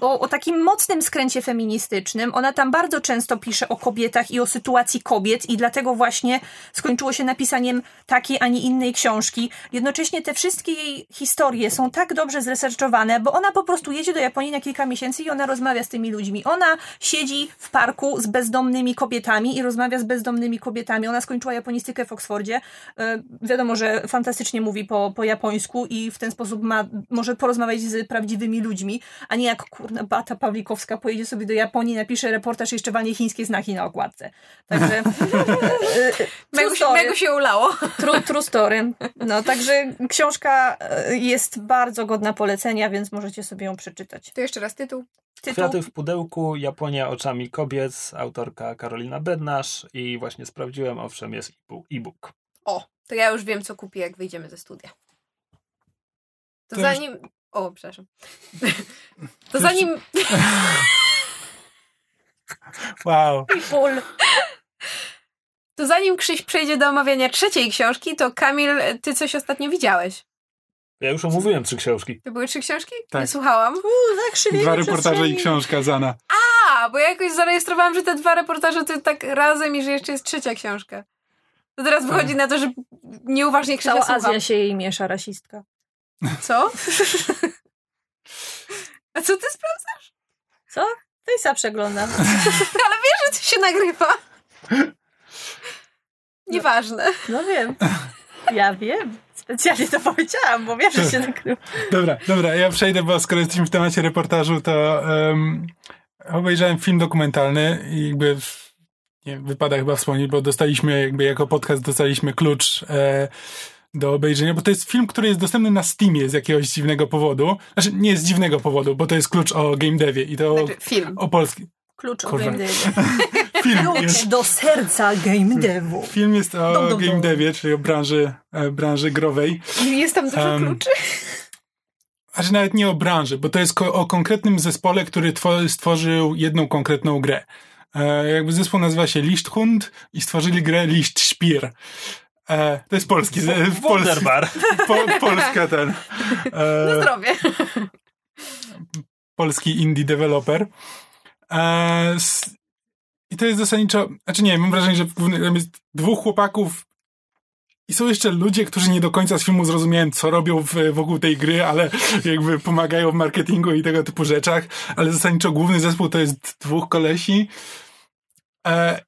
S5: o, o takim mocnym skręcie feministycznym. Ona tam bardzo często pisze o kobietach i o sytuacji kobiet i dlatego właśnie skończyło się napisaniem takiej, a nie innej książki. Jednocześnie te wszystkie jej historie są tak dobrze zresearchowane, bo ona po prostu jedzie do Japonii na kilka miesięcy i ona rozmawia z tymi ludźmi. Ona siedzi w parku z bezdomnymi kobietami i rozmawia z bezdomnymi kobietami. Ona skończyła japonistykę w Oksfordzie. E, wiadomo, że fantastycznie mówi po, po japońsku i w ten sposób ma, może porozmawiać z prawdziwymi ludźmi, a nie jak kurna Bata Pawlikowska pojedzie sobie do Japonii, napisze reportaż i jeszcze walnie chińskie znaki na okładce. Także e, true
S2: Mego się, mego się ulało.
S5: True, true story. No, także książka e, jest bardzo godna polecenia, więc możecie sobie ją przeczytać.
S2: To jeszcze raz tytuł.
S5: Tytuł
S1: Kwiaty w pudełku, Japonia oczami kobiet, autorka Karolina Bednarz i właśnie sprawdziłem, owszem, jest e-book. e-book.
S2: O, to ja już wiem, co kupię, jak wyjdziemy ze studia. To
S3: To
S2: zanim... O, przepraszam. To zanim...
S3: Wow.
S5: People.
S2: To zanim Krzyś przejdzie do omawiania trzeciej książki, to Kamil, ty coś ostatnio widziałeś.
S1: Ja już omówiłem trzy książki.
S2: To były trzy książki?
S3: Tak.
S2: Nie słuchałam.
S5: Zakrzywienie
S3: Dwa reportaże i książka Zana.
S2: A, bo ja jakoś zarejestrowałam, że te dwa reportaże to tak razem i że jeszcze jest trzecia książka. To teraz wychodzi na to, że nieuważnie Krzysia
S5: Cała
S2: słucham.
S5: Azja się jej miesza, rasistka.
S2: Co? A co ty sprawdzasz?
S5: Co? Fejsa przeglądam.
S2: Ale wiesz, że to się nagrywa. Nieważne.
S5: No wiem. Ja wiem. Specjalnie to powiedziałam, bo wiesz, że się nakrywa.
S3: Dobra, dobra, ja przejdę, bo skoro jesteśmy w temacie reportażu, to um, obejrzałem film dokumentalny i jakby nie, wypada chyba wspomnieć, bo dostaliśmy jakby jako podcast dostaliśmy klucz e, do obejrzenia, bo to jest film, który jest dostępny na Steamie z jakiegoś dziwnego powodu. Znaczy, nie z dziwnego powodu, bo to jest klucz o game devie i to
S2: Znaczy, film.
S3: o polski.
S5: Klucz o
S3: Kurwa.
S5: game devie.
S3: Film
S5: Klucz
S3: jest,
S5: do serca game devu.
S3: film jest o game devie, czyli o branży, e, branży growej.
S2: Jest tam dużo
S3: Em,
S2: kluczy?
S3: Aż nawet nie o branży, bo to jest ko- o konkretnym zespole, który two- stworzył jedną konkretną grę. E, jakby zespół nazywa się Lichthund i stworzyli grę Lichtspiel. E, to jest polski. polski
S1: Wonderbar.
S3: po, Polska ten. E,
S2: Zdrowie.
S3: polski indie developer. E, s- I to jest zasadniczo, znaczy nie, mam wrażenie, że tam jest dwóch chłopaków i są jeszcze ludzie, którzy nie do końca z filmu zrozumiałem, co robią w, wokół tej gry, ale jakby pomagają w marketingu i tego typu rzeczach, ale zasadniczo główny zespół to jest dwóch kolesi. E,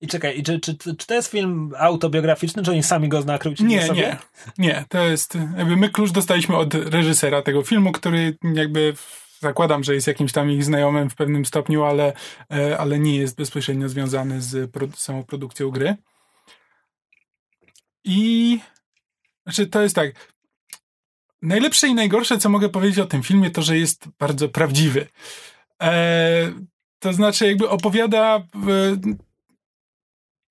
S1: I czekaj, i czy, czy, czy to jest film autobiograficzny, czy oni sami go nakrócili
S3: nie,
S1: sobie?
S3: nie, nie, to jest, jakby my klucz dostaliśmy od reżysera tego filmu, który jakby zakładam, że jest jakimś tam ich znajomym w pewnym stopniu, ale, e, ale nie jest bezpośrednio związany z produ- samą produkcją gry. I znaczy to jest tak. Najlepsze i najgorsze, co mogę powiedzieć o tym filmie, to, że jest bardzo prawdziwy. E, to znaczy, jakby opowiada e,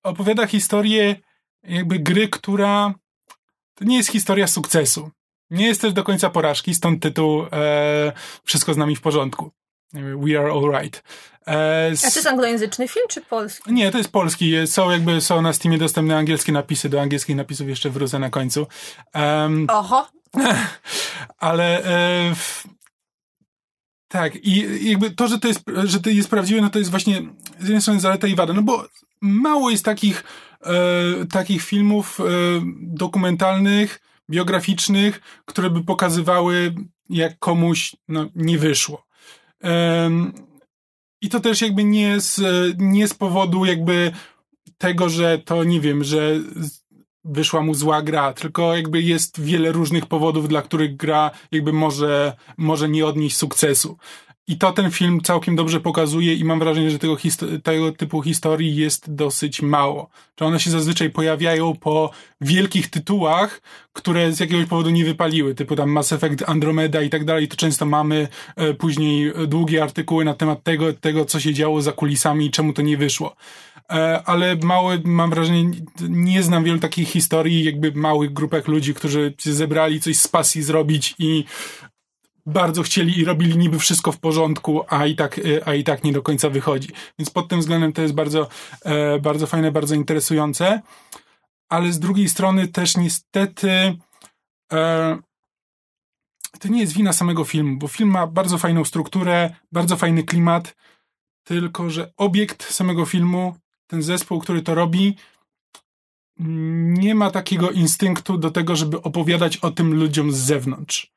S3: opowiada historię jakby gry, która to nie jest historia sukcesu. Nie jest też do końca porażki, stąd tytuł e, Wszystko z nami w porządku. We Are Alright.
S5: E, A to jest anglojęzyczny film, czy polski?
S3: Nie, to jest polski. Są jakby, są na Steamie dostępne angielskie napisy, do angielskich napisów jeszcze wrócę na końcu. Um,
S5: Oho.
S3: ale e, tak, i jakby to, że to jest, że to jest prawdziwe, no to jest właśnie z jednej strony zaleta i wada, no bo mało jest takich, e, takich filmów e, dokumentalnych, biograficznych, które by pokazywały, jak komuś no, nie wyszło. E, I to też jakby nie z, nie z powodu jakby tego, że to, nie wiem, że wyszła mu zła gra, tylko jakby jest wiele różnych powodów, dla których gra jakby może, może nie odnieść sukcesu. I to ten film całkiem dobrze pokazuje i mam wrażenie, że tego, tego typu historii jest dosyć mało. Że one się zazwyczaj pojawiają po wielkich tytułach, które z jakiegoś powodu nie wypaliły, typu tam Mass Effect Andromeda i tak dalej. To często mamy e, później długie artykuły na temat tego, tego, co się działo za kulisami i czemu to nie wyszło. E, ale małe, mam wrażenie, nie znam wielu takich historii, jakby małych grupek ludzi, którzy się zebrali coś z pasji zrobić i bardzo chcieli i robili niby wszystko w porządku, a i tak, e, a i tak nie do końca wychodzi. Więc pod tym względem to jest bardzo, e, bardzo fajne, bardzo interesujące. Ale z drugiej strony też niestety to nie jest wina samego filmu, bo film ma bardzo fajną strukturę, bardzo fajny klimat, tylko że obiekt samego filmu, ten zespół, który to robi, nie ma takiego instynktu do tego, żeby opowiadać o tym ludziom z zewnątrz.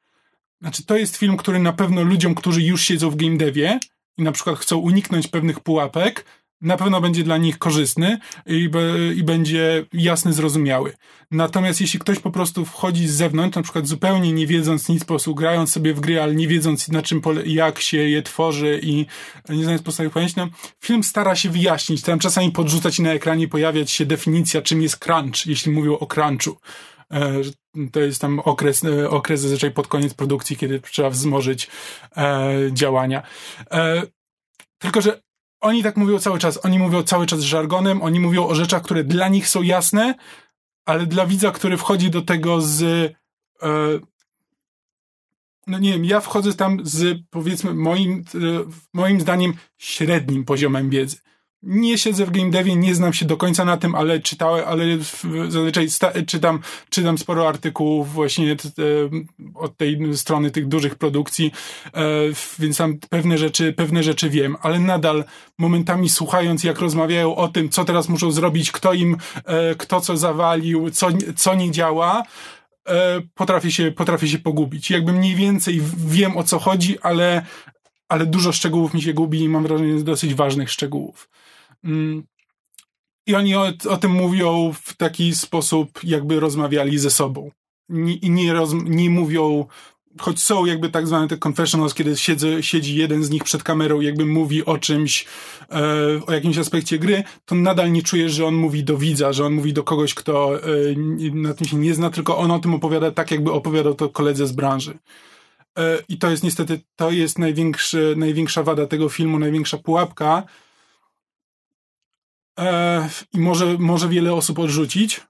S3: Znaczy, to jest film, który na pewno ludziom, którzy już siedzą w game devie i na przykład chcą uniknąć pewnych pułapek, na pewno będzie dla nich korzystny i, i, będzie jasny, zrozumiały. Natomiast jeśli ktoś po prostu wchodzi z zewnątrz, na przykład zupełnie nie wiedząc nic, po prostu grając sobie w gry, ale nie wiedząc na czym, jak się je tworzy i nie znając podstawowych pojęć, no, film stara się wyjaśnić, tam czasami podrzucać na ekranie pojawiać się definicja, czym jest crunch, jeśli mówią o crunchu. E, to jest tam okres, e, okres zazwyczaj pod koniec produkcji, kiedy trzeba wzmożyć e, działania. Tylko, że oni tak mówią cały czas. Oni mówią cały czas żargonem, oni mówią o rzeczach, które dla nich są jasne, ale dla widza, który wchodzi do tego z. E, no nie wiem, ja wchodzę tam z powiedzmy moim, e, moim zdaniem średnim poziomem wiedzy nie siedzę w game devie, nie znam się do końca na tym, ale czytałem, ale zazwyczaj czytam, czytam sporo artykułów właśnie od tej strony tych dużych produkcji, e, więc tam pewne rzeczy, pewne rzeczy wiem, ale nadal momentami słuchając, jak rozmawiają o tym, co teraz muszą zrobić, kto im, e, kto co zawalił, co, co nie działa, e, potrafię się, potrafię się pogubić. Jakby mniej więcej wiem o co chodzi, ale, ale dużo szczegółów mi się gubi i mam wrażenie dosyć ważnych szczegółów. Mm. I oni o, o, tym mówią w taki sposób, jakby rozmawiali ze sobą. Nie, nie, nie mówią, choć są jakby tak zwane te confessionals, kiedy siedzi jeden z nich przed kamerą, jakby mówi o czymś, e, o jakimś aspekcie gry, to nadal nie czujesz, że on mówi do widza, że on mówi do kogoś, kto e, na tym się nie zna, tylko on o tym opowiada tak, jakby opowiadał to koledze z branży. E, I to jest niestety, to jest największy, największa wada tego filmu, największa pułapka, e, i może, może wiele osób odrzucić,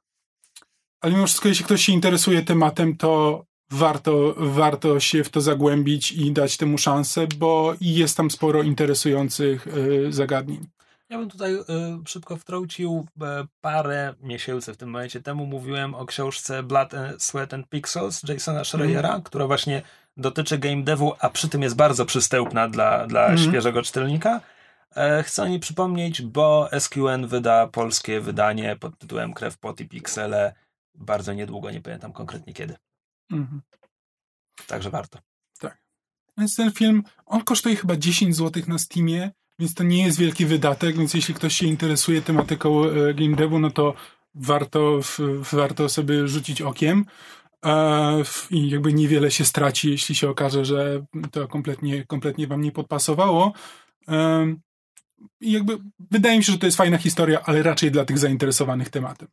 S3: ale mimo wszystko, jeśli ktoś się interesuje tematem, to warto, warto się w to zagłębić i dać temu szansę, bo jest tam sporo interesujących e, zagadnień.
S1: Ja bym tutaj y, szybko wtrącił y, parę miesięcy w tym momencie temu mówiłem o książce Blood, and Sweat and Pixels Jasona Schreiera, mm. która właśnie dotyczy game devu, a przy tym jest bardzo przystępna dla, dla mm. świeżego czytelnika. E, chcę mi przypomnieć, bo SQN wyda polskie wydanie pod tytułem Krew, Pot i Piksele bardzo niedługo, nie pamiętam konkretnie kiedy. Mhm. Także warto.
S3: Tak. Więc ten film, on kosztuje chyba 10 zł na Steamie, więc to nie jest wielki wydatek, więc jeśli ktoś się interesuje tematyką e, game devu, no to warto, warto sobie rzucić okiem. E, I jakby niewiele się straci, jeśli się okaże, że to kompletnie, kompletnie wam nie podpasowało. I jakby wydaje mi się, że to jest fajna historia, ale raczej dla tych zainteresowanych tematem.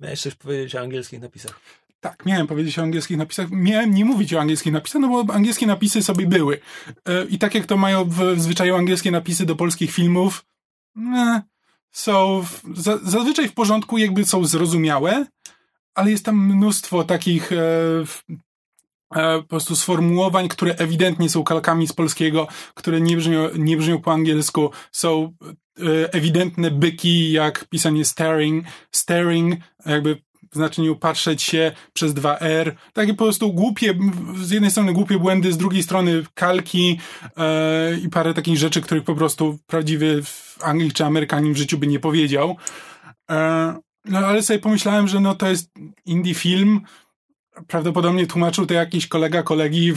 S1: Miałeś coś powiedzieć o angielskich napisach?
S3: Tak, miałem powiedzieć o angielskich napisach. Miałem nie mówić o angielskich napisach, no bo angielskie napisy sobie były. E, I tak jak to mają w zwyczaju angielskie napisy do polskich filmów, e, są zazwyczaj w porządku, jakby są zrozumiałe, ale jest tam mnóstwo takich e, po prostu sformułowań, które ewidentnie są kalkami z polskiego, które nie brzmią, nie brzmią po angielsku, są e, ewidentne byki, jak pisanie staring, staring, jakby w znaczeniu patrzeć się przez dwa R. Takie po prostu głupie, z jednej strony głupie błędy, z drugiej strony kalki e, i parę takich rzeczy, których po prostu prawdziwy Anglik czy Amerykanin w życiu by nie powiedział. E, no ale sobie pomyślałem, że no to jest indie film, prawdopodobnie tłumaczył to jakiś kolega kolegi,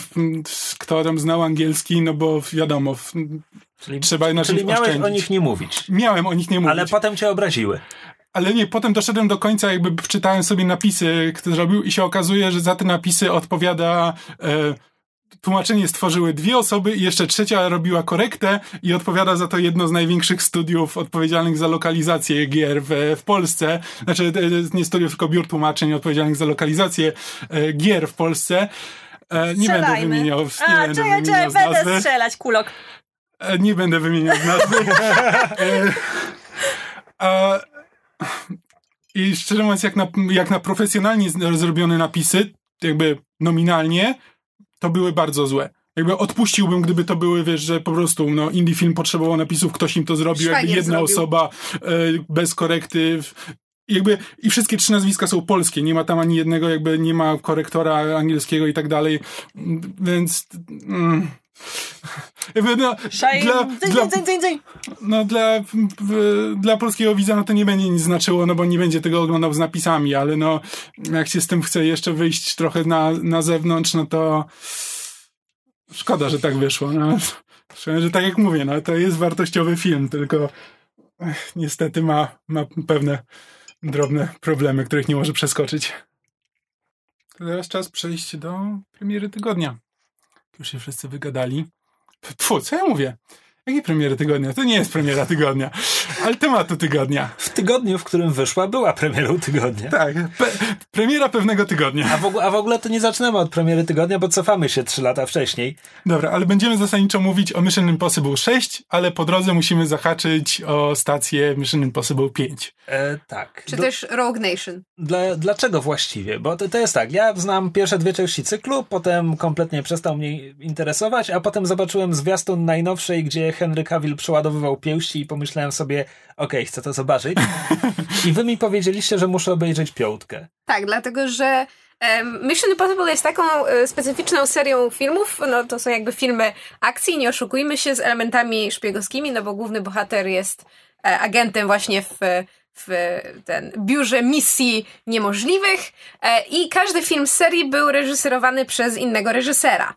S3: kto tam znał angielski, no bo wiadomo,
S1: Czyli,
S3: trzeba na
S1: czyli miałeś
S3: oszczędzić.
S1: o nich nie mówić.
S3: Miałem o nich nie mówić.
S1: Ale potem cię obraziły.
S3: Ale nie, potem doszedłem do końca, jakby wczytałem sobie napisy, które zrobił i się okazuje, że za te napisy odpowiada e, tłumaczenie stworzyły dwie osoby i jeszcze trzecia robiła korektę i odpowiada za to jedno z największych studiów odpowiedzialnych za lokalizację gier w, w Polsce. Znaczy e, nie studiów, tylko biur tłumaczeń odpowiedzialnych za lokalizację e, gier w Polsce. E, nie będę wymieniał, nie
S5: A,
S3: będę
S5: czekaj,
S3: wymieniał
S5: czekaj, będę strzelać, kulok.
S3: E, Nie będę wymieniał nazwy. E, a, I szczerze mówiąc, jak na, jak na profesjonalnie zrobione napisy, jakby nominalnie, to były bardzo złe. Jakby odpuściłbym, gdyby to były, wiesz, że po prostu no, indie film potrzebował napisów, ktoś im to zrobił, jakby
S2: Szwagier
S3: jedna
S2: zrobił.
S3: osoba e, bez korekty. w- Jakby i wszystkie trzy nazwiska są polskie, nie ma tam ani jednego, jakby nie ma korektora angielskiego i tak dalej, więc mm, jakby no,
S5: Szaj,
S3: dla,
S5: dzyń,
S3: dla,
S5: dzyń, dzyń, dzyń.
S3: no dla, dla polskiego widza no to nie będzie nic znaczyło, no bo nie będzie tego oglądał z napisami, ale no jak się z tym chce jeszcze wyjść trochę na, na zewnątrz, no to szkoda, że tak wyszło. No. Że tak jak mówię, no to jest wartościowy film, tylko ech, niestety ma, ma pewne drobne problemy, których nie może przeskoczyć. Teraz czas przejść do premiery tygodnia. Już się wszyscy wygadali. Tfu, co ja mówię? Jakie premiery tygodnia? To nie jest premiera tygodnia, ale tematu tygodnia.
S1: W tygodniu, w którym wyszła, była premierą tygodnia.
S3: Tak, pe premiera pewnego tygodnia.
S1: A w, ogóle, a w ogóle to nie zaczynamy od premiery tygodnia, bo cofamy się trzy lata wcześniej.
S3: Dobra, ale będziemy zasadniczo mówić o Mission Impossible 6, ale po drodze musimy zahaczyć o stację Mission Impossible 5.
S1: E, tak.
S2: Czy
S1: Do-
S2: też Rogue Nation.
S1: Dla, dlaczego właściwie? Bo to, to jest tak, ja znam pierwsze dwie części cyklu, potem kompletnie przestał mnie interesować, a potem zobaczyłem zwiastun najnowszej, gdzie Henry Cavill przeładowywał pięści i pomyślałem sobie, okej, chcę to zobaczyć. I wy mi powiedzieliście, że muszę obejrzeć piątkę.
S2: Tak, dlatego że Mission Impossible jest taką e, specyficzną serią filmów, no to są jakby filmy akcji, nie oszukujmy się, z elementami szpiegowskimi, no bo główny bohater jest e, agentem właśnie w, w ten biurze misji niemożliwych e, i każdy film serii był reżyserowany przez innego reżysera.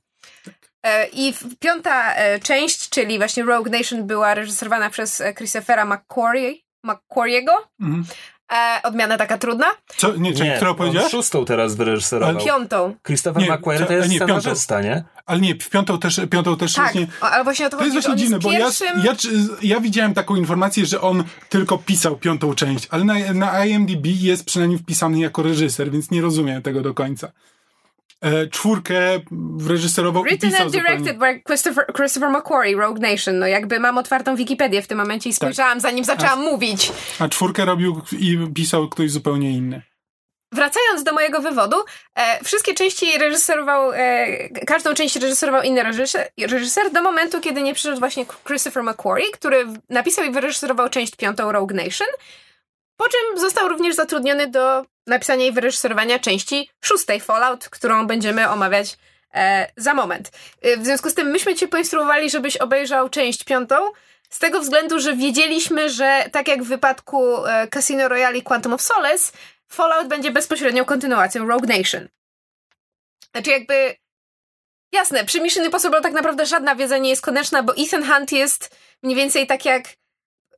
S2: E, I piąta e, część, czyli właśnie Rogue Nation była reżyserowana przez e, Christophera McQuarrie, McQuarriego.
S3: Mhm.
S2: E, odmiana taka trudna.
S3: Co, nie, czekaj, którą
S1: on
S3: powiedziałeś?
S1: szóstą teraz wyreżyserował.
S2: Piątą.
S1: Christopher
S3: Nie,
S1: McQuarrie to jest
S3: nie,
S1: scenarzysta, nie?
S3: Ale nie, w piątą też, piątą też
S2: Tak,
S3: nie...
S2: o, ale właśnie o to
S3: To
S2: chodzi,
S3: jest właśnie
S2: on
S3: dziwne,
S2: jest
S3: bo ja,
S2: pierwszym...
S3: ja, ja widziałem taką informację, że on tylko pisał piątą część, ale na, na IMDb jest przynajmniej wpisany jako reżyser, więc nie rozumiem tego do końca. E, czwórkę reżyserował i
S2: Written
S3: pisał
S2: and
S3: zupełnie.
S2: directed by Christopher, Christopher McQuarrie, Rogue Nation. No jakby mam otwartą Wikipedię w tym momencie i
S3: Tak.
S2: spojrzałam, zanim zaczęłam mówić.
S3: A czwórkę robił i pisał ktoś zupełnie inny.
S2: Wracając do mojego wywodu, e, wszystkie części reżyserował, e, każdą część reżyserował inny reżyser, reżyser do momentu, kiedy nie przyszedł właśnie Christopher McQuarrie, który napisał i wyreżyserował część piątą Rogue Nation, po czym został również zatrudniony do napisania i wyreżyserowania części szóstej Fallout, którą będziemy omawiać e, za moment. E, w związku z tym myśmy cię poinstruowali, żebyś obejrzał część piątą, z tego względu, że wiedzieliśmy, że tak jak w wypadku e, Casino Royale i Quantum of Solace, Fallout będzie bezpośrednią kontynuacją Rogue Nation. Znaczy jakby... Jasne, przy Mission Impossible tak naprawdę żadna wiedza nie jest konieczna, bo Ethan Hunt jest mniej więcej tak jak...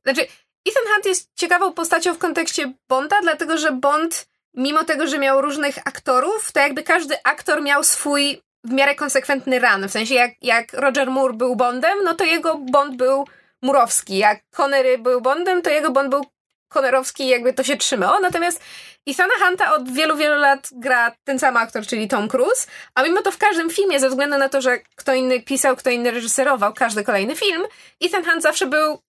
S2: Znaczy, Ethan Hunt jest ciekawą postacią w kontekście Bonda, dlatego że Bond, mimo tego, że miał różnych aktorów, to jakby każdy aktor miał swój w miarę konsekwentny run. W sensie jak, jak Roger Moore był Bondem, no to jego Bond był murowski. Jak Connery był Bondem, to jego Bond był Connerowski i jakby to się trzymało. Natomiast Ethana Hunta od wielu, wielu lat gra ten sam aktor, czyli Tom Cruise, a mimo to w każdym filmie, ze względu na to, że kto inny pisał, kto inny reżyserował każdy kolejny film, Ethan Hunt zawsze był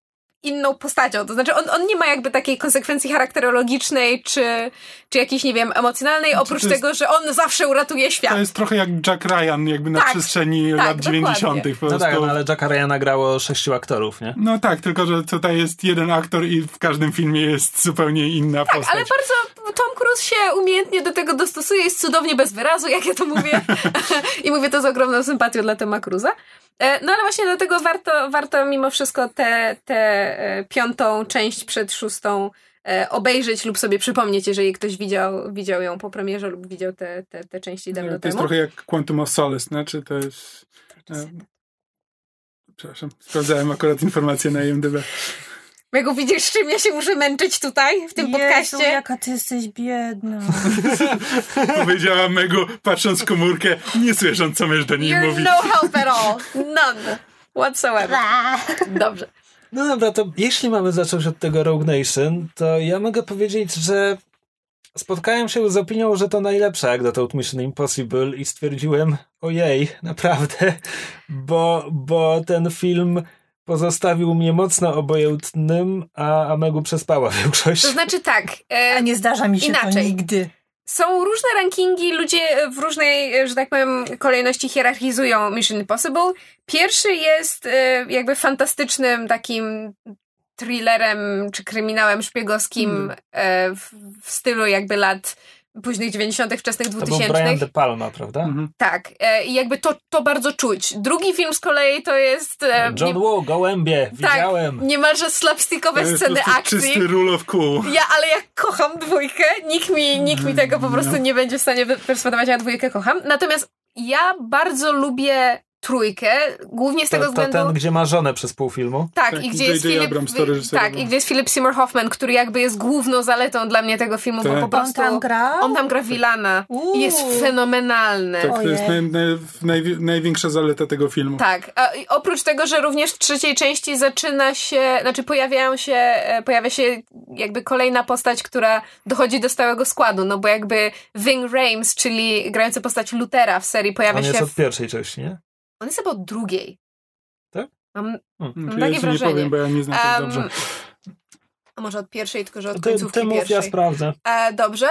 S2: inną postacią. To znaczy, on, on nie ma jakby takiej konsekwencji charakterologicznej, czy, czy jakiejś, nie wiem, emocjonalnej, oprócz
S3: jest-
S2: tego, że on zawsze uratuje świat.
S3: To jest trochę jak Jack Ryan jakby na
S2: Tak,
S3: przestrzeni
S2: tak,
S3: lat. 90. Po
S1: No
S3: prostu.
S1: tak, no ale Jacka Ryana grało sześciu aktorów, nie?
S3: No tak, tylko że tutaj jest jeden aktor i w każdym filmie jest zupełnie inna postać.
S2: Tak, Ale bardzo Tom Cruise się umiejętnie do tego dostosuje, jest cudownie bez wyrazu, jak ja to mówię. I mówię to z ogromną sympatią dla Toma Cruza. E, No ale właśnie dlatego warto, warto mimo wszystko tę te, e, piątą część przed szóstą e, obejrzeć lub sobie przypomnieć, jeżeli ktoś widział, widział ją po premierze lub widział te, te, te części dawno
S3: to jest
S2: temu.
S3: trochę jak Quantum of Solace, znaczy to jest... E, przepraszam, sprawdzałem akurat informacje na IMDb.
S2: Jak widzisz, z czym ja się muszę męczyć tutaj, w tym
S5: Jezu,
S2: podcaście?
S5: jaka ty jesteś biedna.
S3: Powiedziała Megu, patrząc w komórkę, nie słysząc, co męż do niej
S2: You're
S3: mówi.
S2: no help at all. None. Whatsoever. Dobrze.
S1: No dobra, to jeśli mamy zacząć od tego Rogue Nation, to ja mogę powiedzieć, że spotkałem się z opinią, że to najlepsza jak dotąd Mission Impossible i stwierdziłem, ojej, naprawdę, bo, bo ten film pozostawił mnie mocno obojętnym, a Amegu przespała większość.
S2: To znaczy tak. e,
S5: A nie zdarza mi się
S2: Inaczej.
S5: to nigdy.
S2: Są różne rankingi, ludzie w różnej, że tak powiem, kolejności hierarchizują Mission Impossible. Pierwszy jest e, jakby fantastycznym takim thrillerem czy kryminałem szpiegowskim
S3: Hmm.
S2: e, w, w stylu jakby lat późnych 90., wczesnych
S1: To był Brian
S2: 2000.
S1: De Palma, prawda?
S3: Mhm.
S2: Tak, e, i jakby to, to bardzo czuć. Drugi film z kolei to jest e,
S1: John
S2: nie,
S1: Woo, Gołębie,
S2: tak,
S1: widziałem.
S2: niemalże slapstickowe
S3: To jest
S2: sceny
S3: prostu
S2: akcji.
S3: czysty rule of cool.
S2: Ja, ale ja kocham dwójkę. Nikt mi, nikt mi tego po prostu
S3: No.
S2: nie będzie w stanie perswadować, ja dwójkę kocham. Natomiast ja bardzo lubię trójkę, głównie z tego
S1: To, to
S2: względu...
S1: ten, gdzie ma żonę przez pół filmu.
S2: Tak,
S3: Tak,
S2: i gdzie jest Philip,
S3: Abrams
S2: tak, i gdzie jest Philip Seymour Hoffman, który jakby jest główną zaletą dla mnie tego filmu, bo
S3: Tak.
S2: po
S3: On
S2: prostu...
S5: On tam grał?
S2: On tam gra Wilana i jest fenomenalny.
S3: Tak, to jest naj, naj, naj, największa zaleta tego filmu.
S2: Tak, a oprócz tego, że również w trzeciej części zaczyna się, znaczy pojawiają się, e, pojawia się jakby kolejna postać, która dochodzi do stałego składu, no bo jakby Ving Rhames, czyli grający postać Lutera w serii, pojawia
S1: On
S2: się
S1: jest
S2: w...
S1: od pierwszej części, nie?
S2: On jest chyba od drugiej.
S1: Tak?
S2: Mam,
S3: Hmm,
S2: Mam takie
S3: ja ci nie
S2: wrażenie.
S3: powiem, bo ja nie znam tak
S2: Em,
S3: dobrze.
S2: a może od pierwszej, tylko że od
S1: Ty,
S2: końcówki
S1: ty mów, ja
S2: pierwszej.
S1: sprawdzę.
S2: E, dobrze.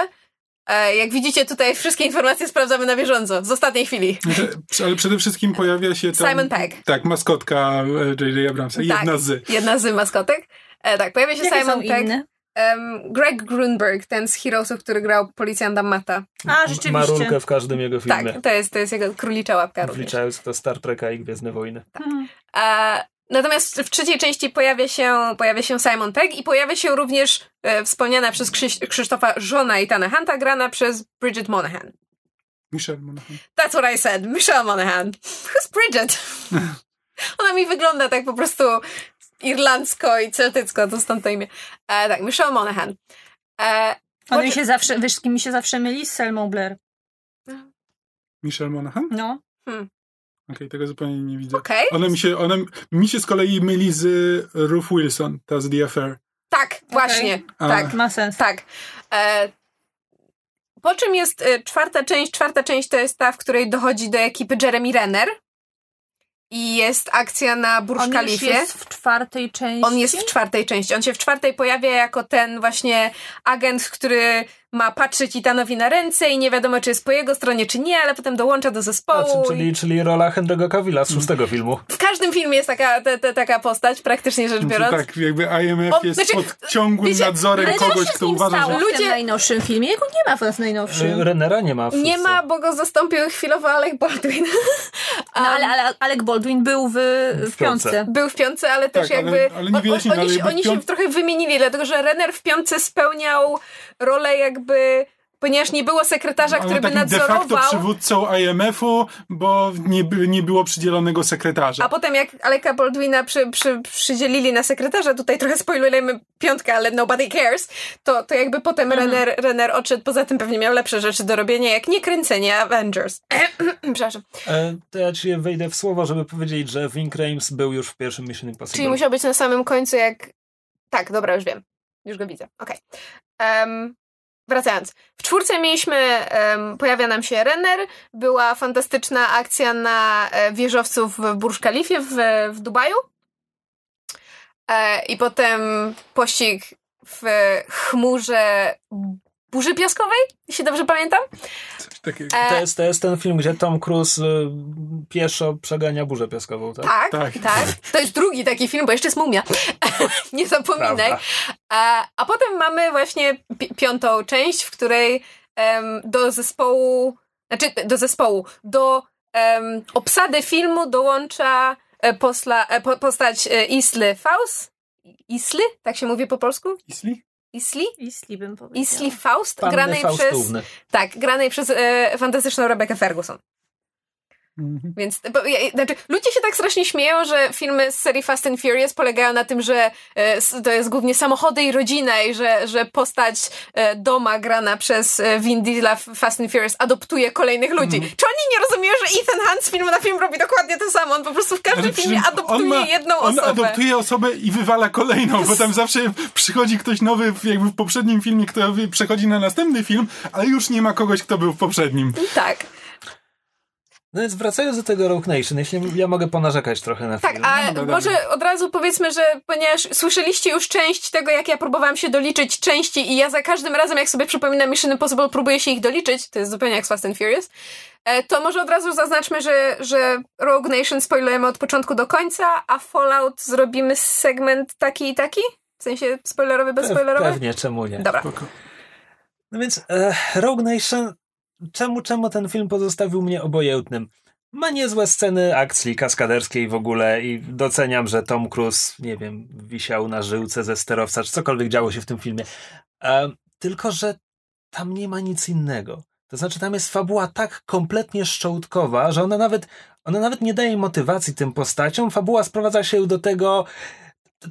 S2: E, jak widzicie tutaj wszystkie informacje sprawdzamy na bieżąco, z ostatniej chwili.
S3: Znaczy, Ale przede wszystkim pojawia się tam...
S2: Simon Pegg.
S3: Tak, maskotka e, J.J. Abramsa. Jedna
S2: tak,
S3: z.
S2: Jedna z maskotek. E, tak, pojawia się
S5: Jakie
S2: Simon
S5: są
S2: Pegg.
S5: inne?
S2: Em, Greg Grunberg, ten z Heroesów, który grał policjanta Mata.
S5: A, rzeczywiście.
S1: Ma rulkę w każdym jego filmie.
S2: Tak, to jest, to jest jego królicza łapka.
S1: Wliczając to Star Treka i Gwiezdne Wojny.
S5: Mhm.
S2: E, natomiast w trzeciej części pojawia się, pojawia się Simon Pegg i pojawia się również e, wspomniana przez Krzyś, Krzysztofa żona Itana Hunta, grana przez Bridget Monahan.
S3: Michelle Monaghan.
S2: That's what I said. Michelle Monahan. Who's Bridget? Ona mi wygląda tak po prostu irlandzko i celtycko, to stąd to imię. E, tak, Michelle Monahan. E,
S5: On się zawsze, wiesz, z kim mi się zawsze myli? Z Selmą Blair.
S3: Michelle Monaghan?
S5: No.
S3: Okej, tego zupełnie nie widzę.
S2: Okej.
S3: Ona mi się, ona mi się z kolei myli z Ruth Wilson, ta z The Affair.
S2: Tak, właśnie.
S3: A.
S2: Tak.
S5: Ma sens.
S2: Tak. E, po czym jest e, czwarta część? Czwarta część to jest ta, w której dochodzi do ekipy Jeremy Renner. I jest akcja na Burj
S5: On
S2: Khalifie.
S5: jest w czwartej części.
S2: On jest w czwartej części. On się w czwartej pojawia jako ten właśnie agent, który ma patrzeć Itanowi na ręce i nie wiadomo, czy jest po jego stronie, czy nie, ale potem dołącza do zespołu.
S1: Znaczy, czyli, czyli rola Henry'ego Cavilla z szóstego filmu.
S2: W każdym filmie jest taka, te, te, taka postać, praktycznie rzecz
S3: Znaczy,
S2: biorąc.
S3: tak, jakby IMF
S2: On-
S3: jest
S2: znaczy,
S3: pod ciągłym
S2: wiecie,
S3: nadzorem kogoś, kto uważa,
S5: stało
S3: że...
S5: w
S2: Ludzie-
S5: tym najnowszym filmie? Jego nie ma w najnowszym.
S1: Y, Renera nie ma w
S2: Nie ma, bo go zastąpił chwilowo Alec Baldwin.
S5: No, ale, ale Alec Baldwin był w, w
S1: W
S5: piątce.
S1: piątce.
S2: Był w piątce, ale też
S3: Tak,
S2: jakby.
S3: ale nie wyjaśnij,
S2: oni
S3: ale
S2: się,
S3: jakby w
S2: oni się
S3: piąt-
S2: trochę wymienili, dlatego że Renner w piątce spełniał rolę jakby. Ponieważ nie było sekretarza,
S3: Ale
S2: który by
S3: takim de facto
S2: nadzorował.
S3: przywódcą IMF-u, bo nie, nie było przydzielonego sekretarza.
S2: A potem jak Aleka Baldwina przy, przy, przydzielili na sekretarza, tutaj trochę spoilujemy piątkę, ale nobody cares, to, to jakby potem
S3: Mhm.
S2: Renner, Renner odszedł, poza tym pewnie miał lepsze rzeczy do robienia, jak nie kręcenie Avengers. Przepraszam.
S1: E, To ja ci wejdę w słowo, żeby powiedzieć, że Ving Rhames był już w pierwszym Mission Impossible.
S2: Czyli musiał być na samym końcu jak... Tak, dobra, już wiem. Już go widzę. Okej. Em, wracając. W czwórce mieliśmy, em, pojawia nam się Renner, była fantastyczna akcja na e, wieżowcu w Burj Khalifie w, w Dubaju. E, I potem pościg w chmurze burzy piaskowej, jeśli dobrze pamiętam.
S3: Coś takiego.
S2: E,
S1: To jest, to jest ten film, gdzie Tom Cruise y, pieszo przegania burzę piaskową, tak?
S2: Tak,
S3: Tak.
S2: tak, To jest drugi taki film, bo jeszcze jest mumia. Nie zapominaj. A, a potem mamy właśnie pi- piątą część, w której em, do zespołu, znaczy do zespołu, do em, obsady filmu dołącza e, posla, e, po, postać e, Isly Faust. Isly? Tak się mówi po polsku?
S3: Isli?
S2: Isli?
S5: Isli bym powiedział.
S2: Isli Faust,
S1: Panny
S2: granej przez,
S1: Faustówny.
S2: tak, granej przez e, fantastyczną Rebecca Ferguson.
S3: Mhm.
S2: Więc bo, ja, znaczy, ludzie się tak strasznie śmieją, że filmy z serii Fast and Furious polegają na tym, że e, to jest głównie samochody i rodzina i że, że postać e, Doma grana przez e, Vin Diesela w Fast and Furious adoptuje kolejnych ludzi.
S3: Mhm.
S2: Czy oni nie rozumieją, że Ethan Hunt z filmu na film robi dokładnie to samo? On po prostu w każdym filmie adoptuje
S3: on ma-
S2: jedną
S3: on
S2: osobę.
S3: adoptuje osobę i wywala kolejną, bo tam zawsze przychodzi ktoś nowy, jakby w poprzednim filmie, kto przechodzi na następny film, ale już nie ma kogoś, kto był w poprzednim.
S2: Tak,
S1: No więc wracając do tego Rogue Nation, jeśli ja mogę ponarzekać trochę na
S2: tak,
S1: film.
S2: a
S3: No, dobra,
S2: może
S3: dobra.
S2: od razu powiedzmy, że ponieważ słyszeliście już część tego, jak ja próbowałam się doliczyć części i ja za każdym razem, jak sobie przypominam Mission Impossible, próbuję się ich doliczyć, to jest zupełnie jak Fast and Furious, e, to może od razu zaznaczmy, że, że Rogue Nation spoilujemy od początku do końca, a Fallout zrobimy segment taki i taki? W sensie spoilerowy, bezspoilerowy?
S1: Pewnie, czemu nie.
S2: Dobra.
S3: Spoko.
S1: No więc e, Rogue Nation, czemu, czemu ten film pozostawił mnie obojętnym? Ma niezłe sceny akcji kaskaderskiej w ogóle i doceniam, że Tom Cruise, nie wiem, wisiał na żyłce ze sterowca, czy cokolwiek działo się w tym filmie. E, tylko, że tam nie ma nic innego. To znaczy, tam jest fabuła tak kompletnie szczołtkowa, że ona nawet, ona nawet nie daje motywacji tym postaciom. Fabuła sprowadza się do tego,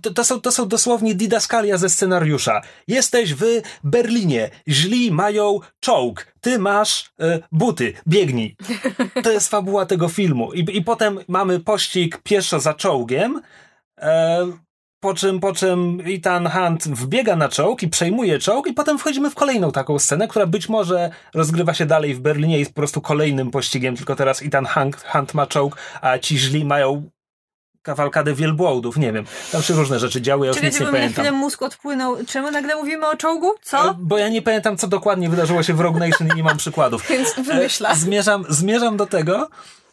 S1: to, to, są, to są dosłownie didaskalia ze scenariusza. Jesteś w Berlinie, źli mają czołg, ty masz e, buty, biegnij. To jest fabuła tego filmu. I, I potem mamy pościg pieszo za czołgiem, e, po czym, po czym Ethan Hunt wbiega na czołg i przejmuje czołg i potem wchodzimy w kolejną taką scenę, która być może rozgrywa się dalej w Berlinie i jest po prostu kolejnym pościgiem, tylko teraz Ethan Hunt, Hunt ma czołg, a ci źli mają kawalkadę wielbłądów, nie wiem. Tam się różne rzeczy działy, ja już nic nie pamiętam.
S5: chwilę mózg odpłynął. Czemu nagle mówimy o czołgu?
S1: E,
S5: Co?
S1: Bo ja nie pamiętam, co dokładnie wydarzyło się w Rogue Nation i nie mam przykładów.
S2: Więc wymyśla.
S1: E, Zmierzam, zmierzam do tego.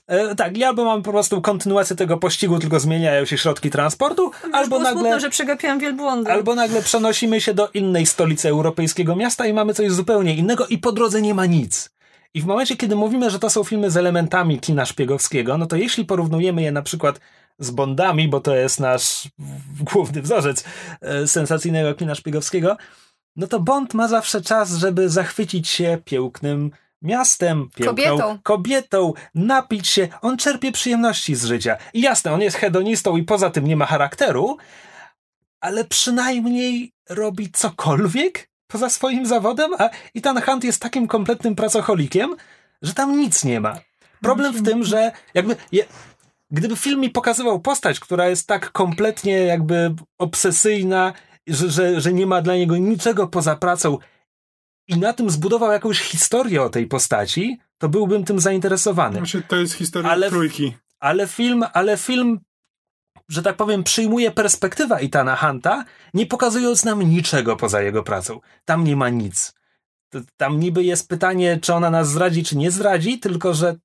S1: E, tak, albo mam po prostu kontynuację tego pościgu, tylko zmieniają się środki transportu, albo
S5: Było
S1: nagle,
S5: smutno, że przegapiłam wielbłądy.
S1: albo nagle przenosimy się do innej stolicy europejskiego miasta i mamy coś zupełnie innego i po drodze nie ma nic. I w momencie, kiedy mówimy, że to są filmy z elementami kina szpiegowskiego, no to jeśli porównujemy je na przykład z Bondami, bo to jest nasz główny wzorzec e, sensacyjnego kina szpiegowskiego, no to Bond ma zawsze czas, żeby zachwycić się pięknym miastem, piękną
S2: Kobietą.
S1: kobietą, napić się. On czerpie przyjemności z życia. I jasne, on jest hedonistą i poza tym nie ma charakteru, ale przynajmniej robi cokolwiek poza swoim zawodem, a Ethan Hunt jest takim kompletnym pracocholikiem, że tam nic nie ma. Problem w tym, że jakby je, gdyby film mi pokazywał postać, która jest tak kompletnie jakby obsesyjna, że, że, że nie ma dla niego niczego poza pracą i na tym zbudował jakąś historię o tej postaci, to byłbym tym zainteresowany.
S3: Znaczy, to jest historia
S1: Ale
S3: trójki.
S1: Ale film, ale film, że tak powiem, przyjmuje perspektywę Itana Hunta, nie pokazując nam niczego poza jego pracą. Tam nie ma nic. Tam niby jest pytanie, czy ona nas zdradzi, czy nie zdradzi, tylko że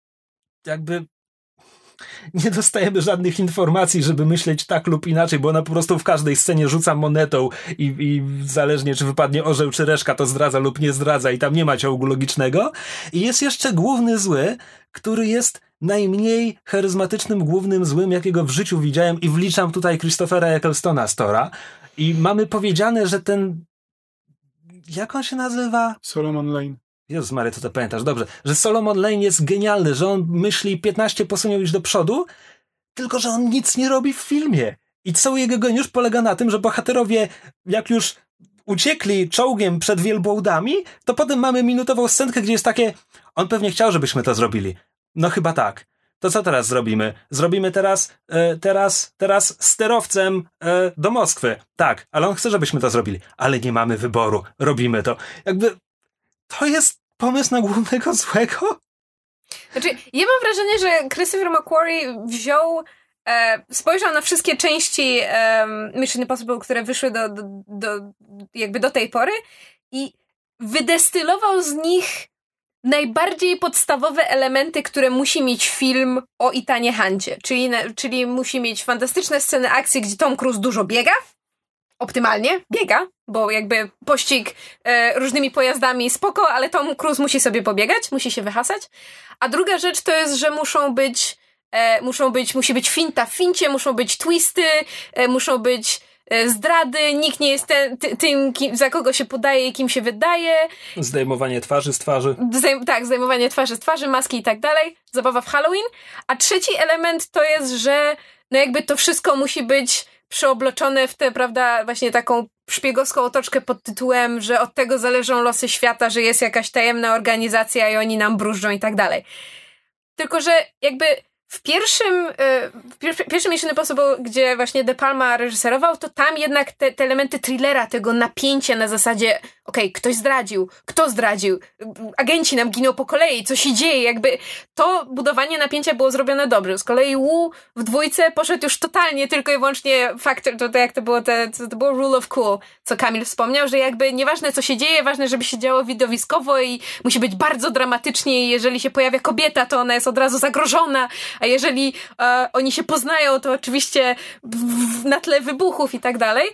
S1: jakby nie dostajemy żadnych informacji, żeby myśleć tak lub inaczej, bo ona po prostu w każdej scenie rzuca monetą i, i zależnie czy wypadnie orzeł czy reszka, to zdradza lub nie zdradza i tam nie ma ciągu logicznego. I jest jeszcze główny zły, który jest najmniej charyzmatycznym głównym złym, jakiego w życiu widziałem i wliczam tutaj Christophera Ecclestona Stora. I mamy powiedziane, że ten... Jak on się nazywa?
S3: Solomon Lane.
S1: Jezus Mary, to to pamiętasz, dobrze, że Solomon Lane jest genialny, że on myśli 15 posunięł już do przodu, tylko że on nic nie robi w filmie. I cały jego geniusz polega na tym, że bohaterowie, jak już uciekli czołgiem przed wielbłądami, to potem mamy minutową scenkę, gdzie jest takie, on pewnie chciał, żebyśmy to zrobili. No chyba tak. To co teraz zrobimy? Zrobimy teraz, e, teraz, teraz sterowcem e, do Moskwy. Tak, ale on chce, żebyśmy to zrobili. Ale nie mamy wyboru. Robimy to. Jakby to jest pomysł na głównego złego?
S2: Znaczy, ja mam wrażenie, że Christopher McQuarrie wziął e, spojrzał na wszystkie części e, Mission Impossible, które wyszły do, do, do, jakby do tej pory i wydestylował z nich najbardziej podstawowe elementy, które musi mieć film o Itanie Hancie. Czyli, czyli musi mieć fantastyczne sceny akcji, gdzie Tom Cruise dużo biega, optymalnie biega, bo jakby pościg e, różnymi pojazdami spoko, ale Tom Cruise musi sobie pobiegać, musi się wyhasać. A druga rzecz to jest, że muszą być, e, muszą być, musi być finta w fincie, muszą być twisty, e, muszą być e, zdrady, nikt nie jest ten, ty, tym, kim, za kogo się podaje i kim się wydaje.
S1: Zdejmowanie twarzy z twarzy.
S2: Zdejm tak, zdejmowanie twarzy z twarzy, maski i tak dalej. Zabawa w Halloween. A trzeci element to jest, że no jakby to wszystko musi być przeobloczone w tę, prawda, właśnie taką szpiegowską otoczkę pod tytułem, że od tego zależą losy świata, że jest jakaś tajemna organizacja i oni nam brużdżą i tak dalej. Tylko, że jakby w pierwszym, e, w pierwszym Mission Impossible, gdzie właśnie De Palma reżyserował, to tam jednak te, te elementy thrillera, tego napięcia na zasadzie okej, okay, ktoś zdradził, kto zdradził, agenci nam giną po kolei, co się dzieje, jakby to budowanie napięcia było zrobione dobrze. Z kolei Wu w dwójce poszedł już totalnie tylko i wyłącznie faktor, to, to jak to było, te, to, to było rule of cool, co Kamil wspomniał, że jakby nieważne co się dzieje, ważne, żeby się działo widowiskowo i musi być bardzo dramatycznie i jeżeli się pojawia kobieta, to ona jest od razu zagrożona, a jeżeli e, oni się poznają, to oczywiście na tle wybuchów i tak dalej.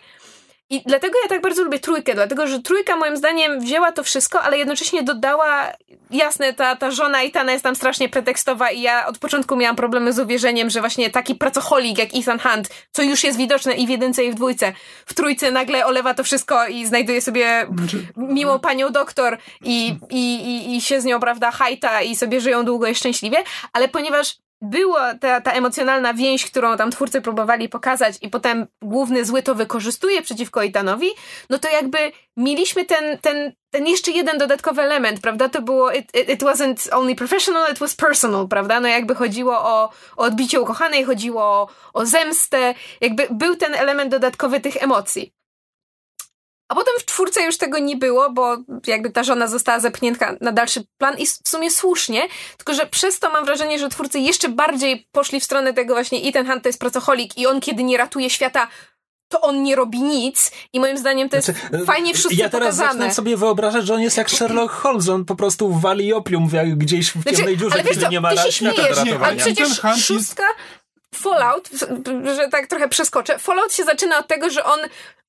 S2: I dlatego ja tak bardzo lubię trójkę, dlatego że trójka moim zdaniem wzięła to wszystko, ale jednocześnie dodała, jasne, ta, ta żona Itana jest tam strasznie pretekstowa i ja od początku miałam problemy z uwierzeniem, że właśnie taki pracocholik jak Ethan Hunt, co już jest widoczne i w jedynce i w dwójce, w trójce nagle olewa to wszystko i znajduje sobie znaczy, miłą panią doktor i, i, i, i się z nią, prawda, hajta i sobie żyją długo i szczęśliwie, ale ponieważ była ta, ta emocjonalna więź, którą tam twórcy próbowali pokazać i potem główny zły to wykorzystuje przeciwko Itanowi, no to jakby mieliśmy ten, ten, ten jeszcze jeden dodatkowy element, prawda? To było it, it, wasn't only professional, it was personal, prawda? No jakby chodziło o, o odbicie ukochanej, chodziło o, o zemstę, jakby był ten element dodatkowy tych emocji. A potem w czwórce już tego nie było, bo jakby ta żona została zepchnięta na dalszy plan i w sumie słusznie, tylko że przez to mam wrażenie, że twórcy jeszcze bardziej poszli w stronę tego właśnie Ethan Hunt to jest pracocholik i on kiedy nie ratuje świata, to on nie robi nic i moim zdaniem to znaczy, jest fajnie w szóstce
S1: Ja teraz
S2: pokazane.
S1: zaczynam sobie wyobrażać, że on jest jak Sherlock Holmes, on po prostu wali opium gdzieś w ciemnej znaczy, dziurze, kiedy co, nie ma
S2: ty się
S1: świata
S2: śmiejesz, do Ale przecież szóstka, Fallout, że tak trochę przeskoczę, Fallout się zaczyna od tego, że on,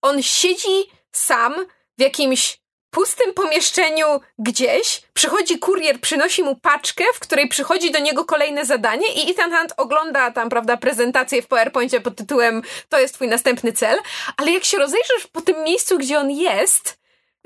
S2: on siedzi sam w jakimś pustym pomieszczeniu gdzieś, przychodzi kurier, przynosi mu paczkę, w której przychodzi do niego kolejne zadanie i Ethan Hunt ogląda tam, prawda, prezentację w PowerPoincie pod tytułem to jest twój następny cel, ale jak się rozejrzysz po tym miejscu, gdzie on jest,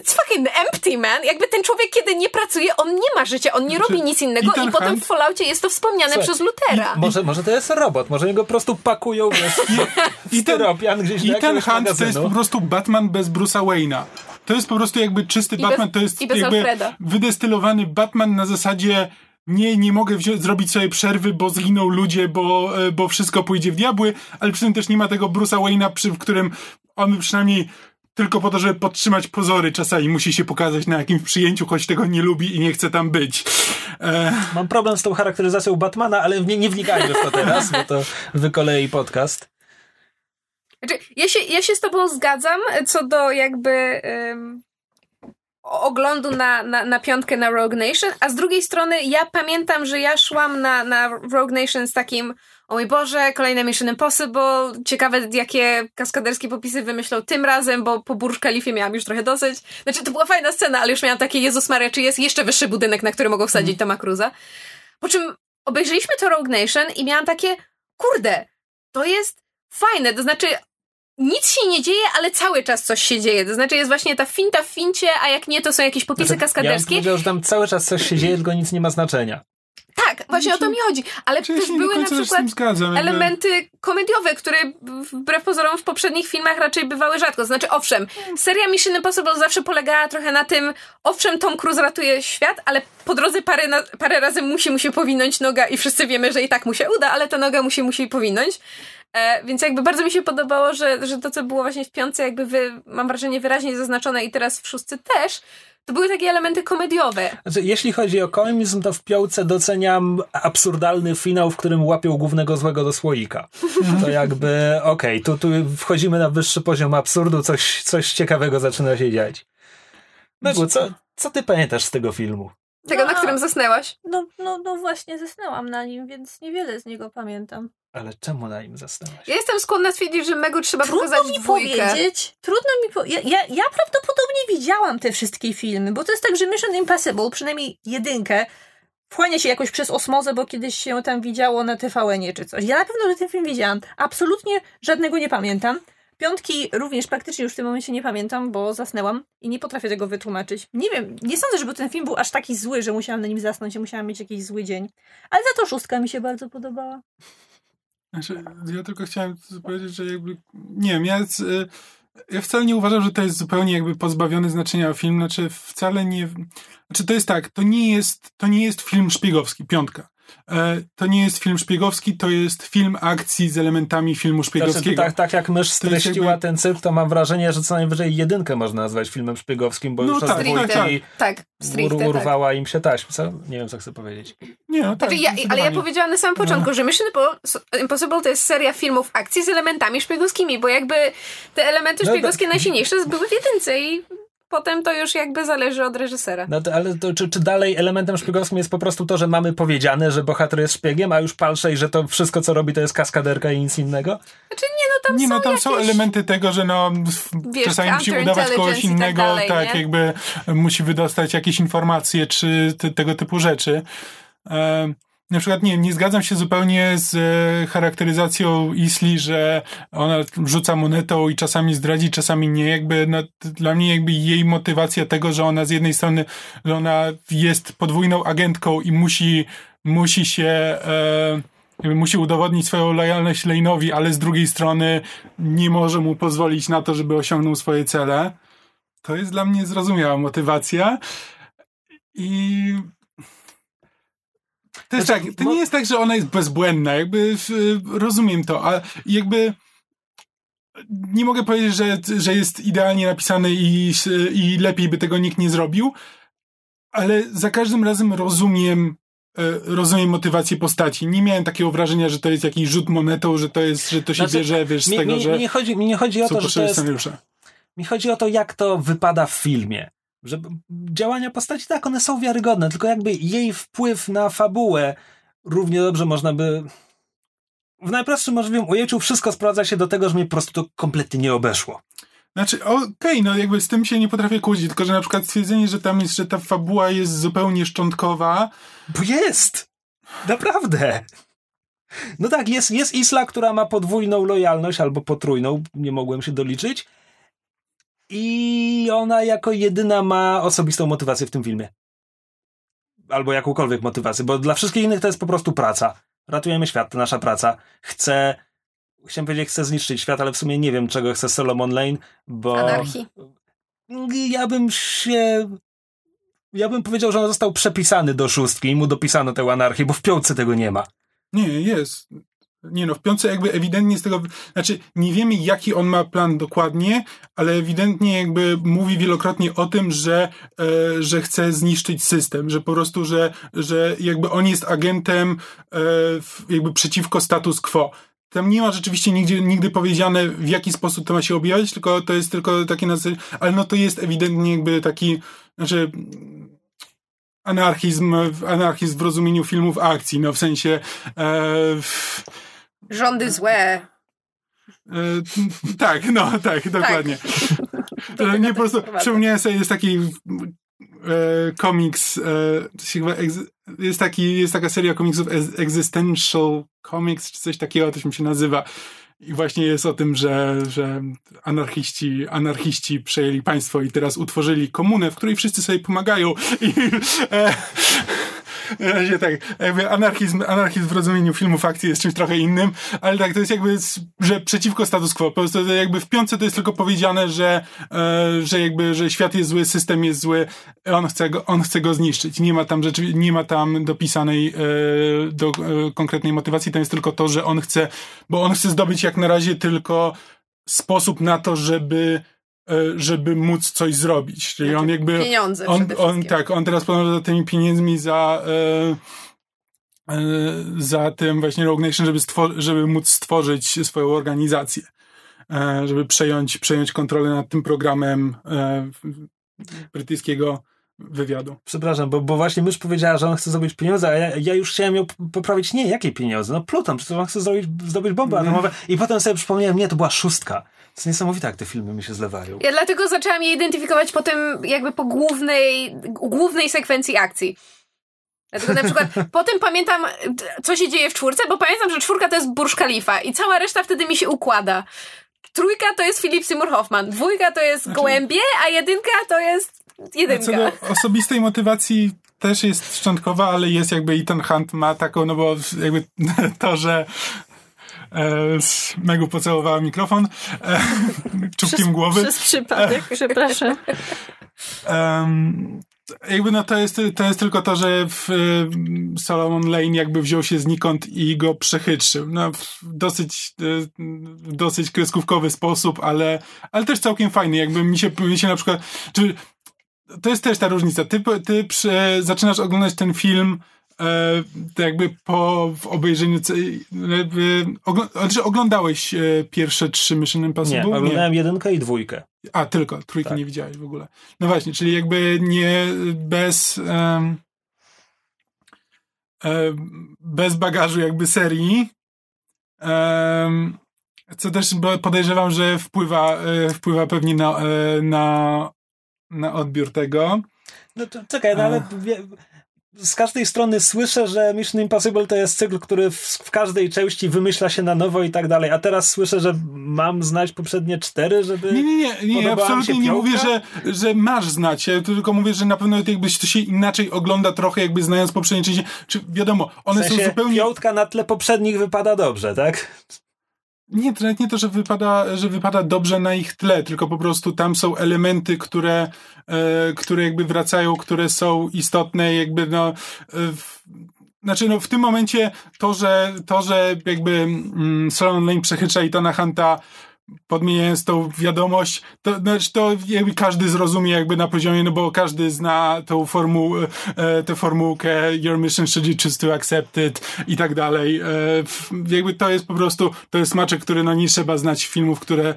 S2: It's fucking empty, man. Jakby ten człowiek, kiedy nie pracuje, on nie ma życia, on nie znaczy, robi nic innego i, i potem w Falloutie jest to wspomniane Słuchaj, przez Lutera.
S1: I, może, może to jest robot, może go po prostu pakują wiesz,
S3: I ten, gdzieś I ten Hunt magazynu. to jest po prostu Batman bez Bruce'a Wayne'a. To jest po prostu jakby czysty I Batman,
S2: bez,
S3: to jest jakby
S2: Alfreda.
S3: wydestylowany Batman na zasadzie nie, nie mogę zrobić sobie przerwy, bo zginą ludzie, bo, e, bo wszystko pójdzie w diabły, ale przy tym też nie ma tego Bruce'a Wayne'a, przy, w którym on przynajmniej tylko po to, żeby podtrzymać pozory. Czasami musi się pokazać na jakimś przyjęciu, choć tego nie lubi i nie chce tam być.
S1: E... Mam problem z tą charakteryzacją Batmana, ale nie, nie wnikajmy w to teraz, bo to wykolei podcast.
S2: Znaczy, ja, się, ja się z tobą zgadzam co do jakby oglądu na, na, na piątkę na Rogue Nation, a z drugiej strony ja pamiętam, że ja szłam na, na Rogue Nation z takim o mój Boże, kolejne Mission Impossible, ciekawe jakie kaskaderskie popisy wymyślą tym razem, bo po Burj Khalifie miałam już trochę dosyć. Znaczy, to była fajna scena, ale już miałam takie, Jezus Maria, czy jest jeszcze wyższy budynek, na który mogą wsadzić mm. Toma Cruza. Po czym obejrzeliśmy to Rogue Nation i miałam takie, kurde, to jest fajne, to znaczy nic się nie dzieje, ale cały czas coś się dzieje. To znaczy jest właśnie ta finta w fincie, a jak nie, to są jakieś popisy znaczy, kaskaderskie.
S1: Ja bym powiedział, że tam cały czas coś się dzieje, tylko nic nie ma znaczenia.
S2: Tak, właśnie o to mi chodzi. Ale też były na przykład zgadzam, elementy komediowe, które wbrew pozorom w poprzednich filmach raczej bywały rzadko. Znaczy, owszem, seria Mission Impossible zawsze polegała trochę na tym, owszem, Tom Cruise ratuje świat, ale po drodze parę, na, parę razy musi mu się powinąć noga i wszyscy wiemy, że i tak mu się uda, ale ta noga musi, musi powinąć. E, więc jakby bardzo mi się podobało, że, że to, co było właśnie w piątce, jakby wy, mam wrażenie wyraźnie zaznaczone i teraz w szóstce też, to były takie elementy komediowe.
S1: Znaczy, jeśli chodzi o komizm, to w Piołce doceniam absurdalny finał, w którym łapią głównego złego do słoika. To jakby, okej, okay, tu, tu wchodzimy na wyższy poziom absurdu, coś, coś ciekawego zaczyna się dziać. Megu, co, co ty pamiętasz z tego filmu?
S2: Tego,
S5: No,
S2: na którym zasnęłaś?
S5: No, no, no właśnie zasnęłam na nim, więc niewiele z niego pamiętam.
S1: Ale czemu na nim zasnęłaś?
S2: Ja jestem skłonna stwierdzić, że Megu trzeba
S5: Trudno
S2: pokazać
S5: mi
S2: dwójkę.
S5: powiedzieć. Trudno mi po... ja, ja, ja prawdopodobnie widziałam te wszystkie filmy, bo to jest tak, że Mission Impossible, przynajmniej jedynkę, wchłania się jakoś przez osmozę, bo kiedyś się tam widziało na TVN-ie czy coś. Ja na pewno, że ten film widziałam. Absolutnie żadnego nie pamiętam. Piątki również praktycznie już w tym momencie nie pamiętam, bo zasnęłam i nie potrafię tego wytłumaczyć. Nie wiem, nie sądzę, żeby ten film był aż taki zły, że musiałam na nim zasnąć i musiałam mieć jakiś zły dzień. Ale za to szóstka mi się bardzo podobała.
S3: Znaczy, ja tylko chciałem powiedzieć, że jakby, nie wiem, ja, y, ja wcale nie uważam, że to jest zupełnie jakby pozbawiony znaczenia film, znaczy wcale nie, znaczy to jest tak, to nie jest, to nie jest film szpiegowski, piątka. E, to nie jest film szpiegowski, to jest film akcji z elementami filmu szpiegowskiego.
S1: Znaczy, tak, tak jak mysz streściła
S3: jakby-
S1: ten cykl, to mam wrażenie, że co najwyżej jedynkę można nazwać filmem szpiegowskim, bo
S3: No
S1: już
S3: tak,
S1: od
S3: tak, tak.
S2: Tak, stricte, tak.
S1: urwała im się taśma. Co? Nie wiem, co chcę powiedzieć.
S3: Nie, no tak,
S2: Znaczy, ja, ale ja powiedziałam na samym początku, że Mission Impo- Impossible to jest seria filmów akcji z elementami szpiegowskimi, bo jakby te elementy
S1: No
S2: szpiegowskie najsilniejsze były w jedynce i potem to już jakby zależy od reżysera.
S1: No to, ale to, czy, czy dalej elementem szpiegowskim jest po prostu to, że mamy powiedziane, że bohater jest szpiegiem, a już palsze i że to wszystko, co robi, to jest kaskaderka i nic innego?
S2: Znaczy nie, no tam
S3: Nie,
S2: są
S3: no tam
S2: jakieś...
S3: są elementy tego, że no
S2: Wiesz,
S3: czasami musi udawać kogoś
S2: tak
S3: innego,
S2: dalej,
S3: tak, jakby musi wydostać jakieś informacje, czy ty, tego typu rzeczy. Na przykład nie, nie zgadzam się zupełnie z e, charakteryzacją Isli, że ona rzuca monetą i czasami zdradzi, czasami nie. Jakby no, dla mnie jakby jej motywacja tego, że ona z jednej strony, że ona jest podwójną agentką i musi, musi się e, musi udowodnić swoją lojalność Lane'owi, ale z drugiej strony nie może mu pozwolić na to, żeby osiągnął swoje cele. To jest dla mnie zrozumiała motywacja. I to jest
S1: Znaczy,
S3: tak, to nie jest tak, że ona jest bezbłędna, jakby rozumiem to, a jakby nie mogę powiedzieć, że, że jest idealnie napisany i, i lepiej by tego nikt nie zrobił, ale za każdym razem rozumiem e, rozumiem motywację postaci. Nie miałem takiego wrażenia, że to jest jakiś rzut monetą, że to jest, że to się
S1: Znaczy,
S3: bierze, wiesz, z
S1: Mi,
S3: tego,
S1: mi,
S3: że
S1: mi, nie chodzi, mi nie chodzi o to, że to jest
S3: scenariusza.
S1: Mi chodzi o to, jak to wypada w filmie. Że działania postaci, tak, one są wiarygodne, tylko jakby jej wpływ na fabułę równie dobrze można by. W najprostszym możliwym ujęciu wszystko sprowadza się do tego, że mnie po prostu to kompletnie nie obeszło.
S3: Znaczy, okej, no jakby z tym się nie potrafię kłócić, tylko że na przykład stwierdzenie, że tam jest, że ta fabuła jest zupełnie szczątkowa,
S1: Bo jest! Naprawdę! No tak, jest, jest Isla, która ma podwójną lojalność albo potrójną, nie mogłem się doliczyć. I ona jako jedyna ma osobistą motywację w tym filmie. Albo jakąkolwiek motywację, bo dla wszystkich innych to jest po prostu praca. Ratujemy świat, to nasza praca. Chcę, chciałem powiedzieć, chcę zniszczyć świat, ale w sumie nie wiem, czego chce Solomon Lane, bo...
S2: Anarchii.
S1: Ja bym się. Ja bym powiedział, że on został przepisany do szóstki i mu dopisano tę anarchię, bo w piątce tego nie ma.
S3: Nie, jest. Nie no, w piątce jakby ewidentnie z tego, znaczy nie wiemy jaki on ma plan dokładnie, ale ewidentnie jakby mówi wielokrotnie o tym, że, e, że chce zniszczyć system, że po prostu, że, że jakby on jest agentem e, jakby przeciwko status quo. Tam nie ma rzeczywiście nigdzie, nigdy powiedziane w jaki sposób to ma się objawiać, tylko to jest tylko takie na ale no to jest ewidentnie jakby taki, znaczy anarchizm, anarchizm w rozumieniu filmów akcji, no w sensie e, w,
S2: Rządy złe.
S3: E, tak, no, tak, dokładnie. E, nie, po prostu przypomniałem sobie, jest taki e, komiks, e, jest, taki, jest taka seria komiksów ex- Existential Comics, czy coś takiego, to się nazywa. I właśnie jest o tym, że, że anarchiści, anarchiści przejęli państwo i teraz utworzyli komunę, w której wszyscy sobie pomagają. I, e, Na razie tak, jakby anarchizm, anarchizm w rozumieniu filmów akcji jest czymś trochę innym, ale tak, to jest jakby, że przeciwko status quo. Po prostu jakby w piątce to jest tylko powiedziane, że, e, że jakby, że świat jest zły, system jest zły, on chce go, on chce go zniszczyć. Nie ma tam rzeczy, nie ma tam dopisanej e, do e, konkretnej motywacji, tam jest tylko to, że on chce, bo on chce zdobyć jak na razie tylko sposób na to, żeby żeby móc coś zrobić. Czyli
S2: Znaczy,
S3: on jakby...
S2: Pieniądze
S3: On, on, tak, on teraz podąża za tymi pieniędzmi za e, e, za tym właśnie Rogue Nation, żeby, stwor- żeby móc stworzyć swoją organizację. E, żeby przejąć, przejąć kontrolę nad tym programem e, brytyjskiego wywiadu.
S1: Przepraszam, bo, bo właśnie mysz powiedziała, że on chce zdobyć pieniądze, a ja, ja już chciałem ją poprawić. Nie, jakie pieniądze? No Pluton, przecież on chce zrobić, zdobyć bombę
S3: Nie.
S1: atomową. I potem sobie przypomniałem, nie, to była szóstka. To jest niesamowite, jak te filmy mi się zlewają.
S2: Ja dlatego zaczęłam je identyfikować potem jakby po głównej, głównej sekwencji akcji. Dlatego na przykład potem pamiętam, co się dzieje w czwórce, bo pamiętam, że czwórka to jest Burj Khalifa i cała reszta wtedy mi się układa. Trójka to jest Philip Seymour Hoffman, dwójka to jest Gołębie, a jedynka to jest jedynka.
S3: Co do osobistej motywacji też jest szczątkowa, ale jest jakby i ten Hunt ma taką, no bo jakby to, że e, Megu pocałowała mikrofon e, czubkiem głowy.
S5: Przez przypadek, przepraszam.
S3: Um, jakby no to jest, to jest tylko to, że w, y, Solomon Lane jakby wziął się znikąd i go przechytrzył. No, w dosyć, y, w dosyć kreskówkowy sposób, ale, ale też całkiem fajny. Jakby mi się, mi się na przykład... Czy, to jest też ta różnica. Ty, ty przy, zaczynasz oglądać ten film e, jakby po obejrzeniu jakby, ogl, znaczy oglądałeś e, pierwsze trzy Mission
S1: Nie,
S3: Impossible?
S1: oglądałem jedynkę i dwójkę.
S3: A, tylko, trójki
S1: Tak.
S3: nie widziałeś w ogóle. No właśnie, czyli jakby nie bez em, bez bagażu jakby serii em, co też podejrzewam, że wpływa, e, wpływa pewnie na, e, na, na odbiór tego.
S1: No to, czekaj, no ale wie, z każdej strony słyszę, że Mission Impossible to jest cykl, który w, w każdej części wymyśla się na nowo i tak dalej, a teraz słyszę, że mam znać poprzednie cztery, żeby...
S3: Nie, nie, nie, nie absolutnie nie mówię, że, że masz znać, ja tylko mówię, że na pewno jakby to się inaczej ogląda trochę jakby znając poprzednie części, czy wiadomo, one
S1: w sensie
S3: są zupełnie...
S1: piątka na tle poprzednich wypada dobrze, tak?
S3: Nie, to nie to, że wypada, że wypada dobrze na ich tle, tylko po prostu tam są elementy, które, e, które jakby wracają, które są istotne, jakby no. E, w, znaczy, no w tym momencie to, że, to, że jakby mm, Solomon Lane przechytrza Itana Hunta podmieniając tą wiadomość, to znaczy to jakby każdy zrozumie jakby na poziomie, no bo każdy zna tą formułę, e, tę formułkę your mission should you choose to accept it i tak dalej. E, jakby to jest po prostu, to jest smaczek, który no nie trzeba znać filmów, które, e,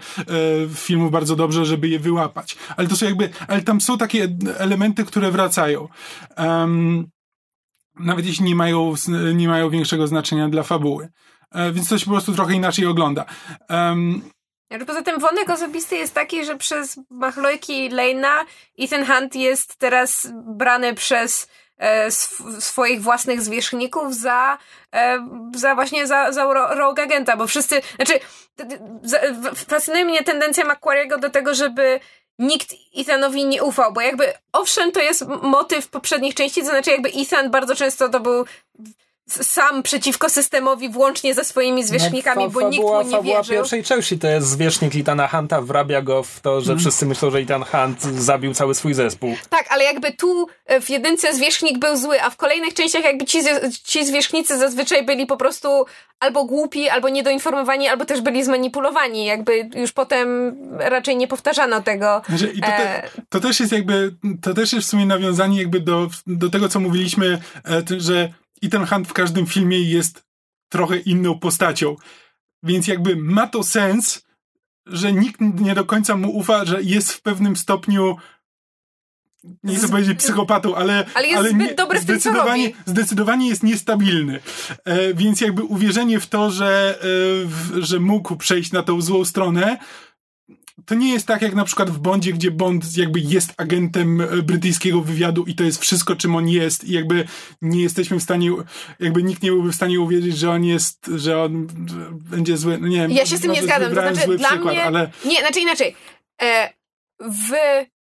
S3: filmów bardzo dobrze, żeby je wyłapać. Ale to są jakby, ale tam są takie elementy, które wracają. Em, nawet jeśli nie mają, nie mają większego znaczenia dla fabuły. E, więc to się po prostu trochę inaczej ogląda. Em,
S2: Poza tym wątek osobisty jest taki, że przez machlojki Lane'a Ethan Hunt jest teraz brany przez e, sw- swoich własnych zwierzchników za, e, za właśnie za, za ro- rogue agenta, bo wszyscy, znaczy fascynuje mnie tendencja Macquariego do tego, żeby nikt Ethanowi nie ufał, bo jakby owszem to jest motyw poprzednich części, to znaczy jakby Ethan bardzo często to był sam przeciwko systemowi, włącznie ze swoimi zwierzchnikami,
S1: No, fa-
S2: bo nikt mu
S1: fabuła-
S2: nie
S1: fabuła
S2: wierzył.
S1: pierwszej części to jest zwierzchnik Itana Hunta, wrabia go w to, że wszyscy myślą, że Itan Hunt zabił cały swój zespół.
S2: Tak, ale jakby tu e, w jedynce zwierzchnik był zły, a w kolejnych częściach jakby ci, ci zwierzchnicy zazwyczaj byli po prostu albo głupi, albo niedoinformowani, albo też byli zmanipulowani. Jakby już potem raczej nie powtarzano tego.
S3: Znaczy, i to, te,
S2: E,
S3: to też jest jakby, to też jest w sumie nawiązanie jakby do, do tego, co mówiliśmy, e, że Ethan Hunt w każdym filmie jest trochę inną postacią. Więc jakby ma to sens, że nikt nie do końca mu ufa, że jest w pewnym stopniu nie chcę powiedzieć psychopatą, ale,
S2: Ale jest zbyt
S3: nie,
S2: dobry w tym,
S3: zdecydowanie, zdecydowanie jest niestabilny. E, więc jakby uwierzenie w to, że, e, w, że mógł przejść na tą złą stronę, to nie jest tak jak na przykład w Bondzie, gdzie Bond jakby jest agentem e, brytyjskiego wywiadu i to jest wszystko, czym on jest i jakby nie jesteśmy w stanie, jakby nikt nie byłby w stanie uwierzyć, że on jest, że on będzie zły. No nie wiem,
S2: ja się z tym nie
S3: może
S2: zgadzam. To znaczy, dla
S3: przykład,
S2: mnie.
S3: ale
S2: Nie, znaczy inaczej. E, w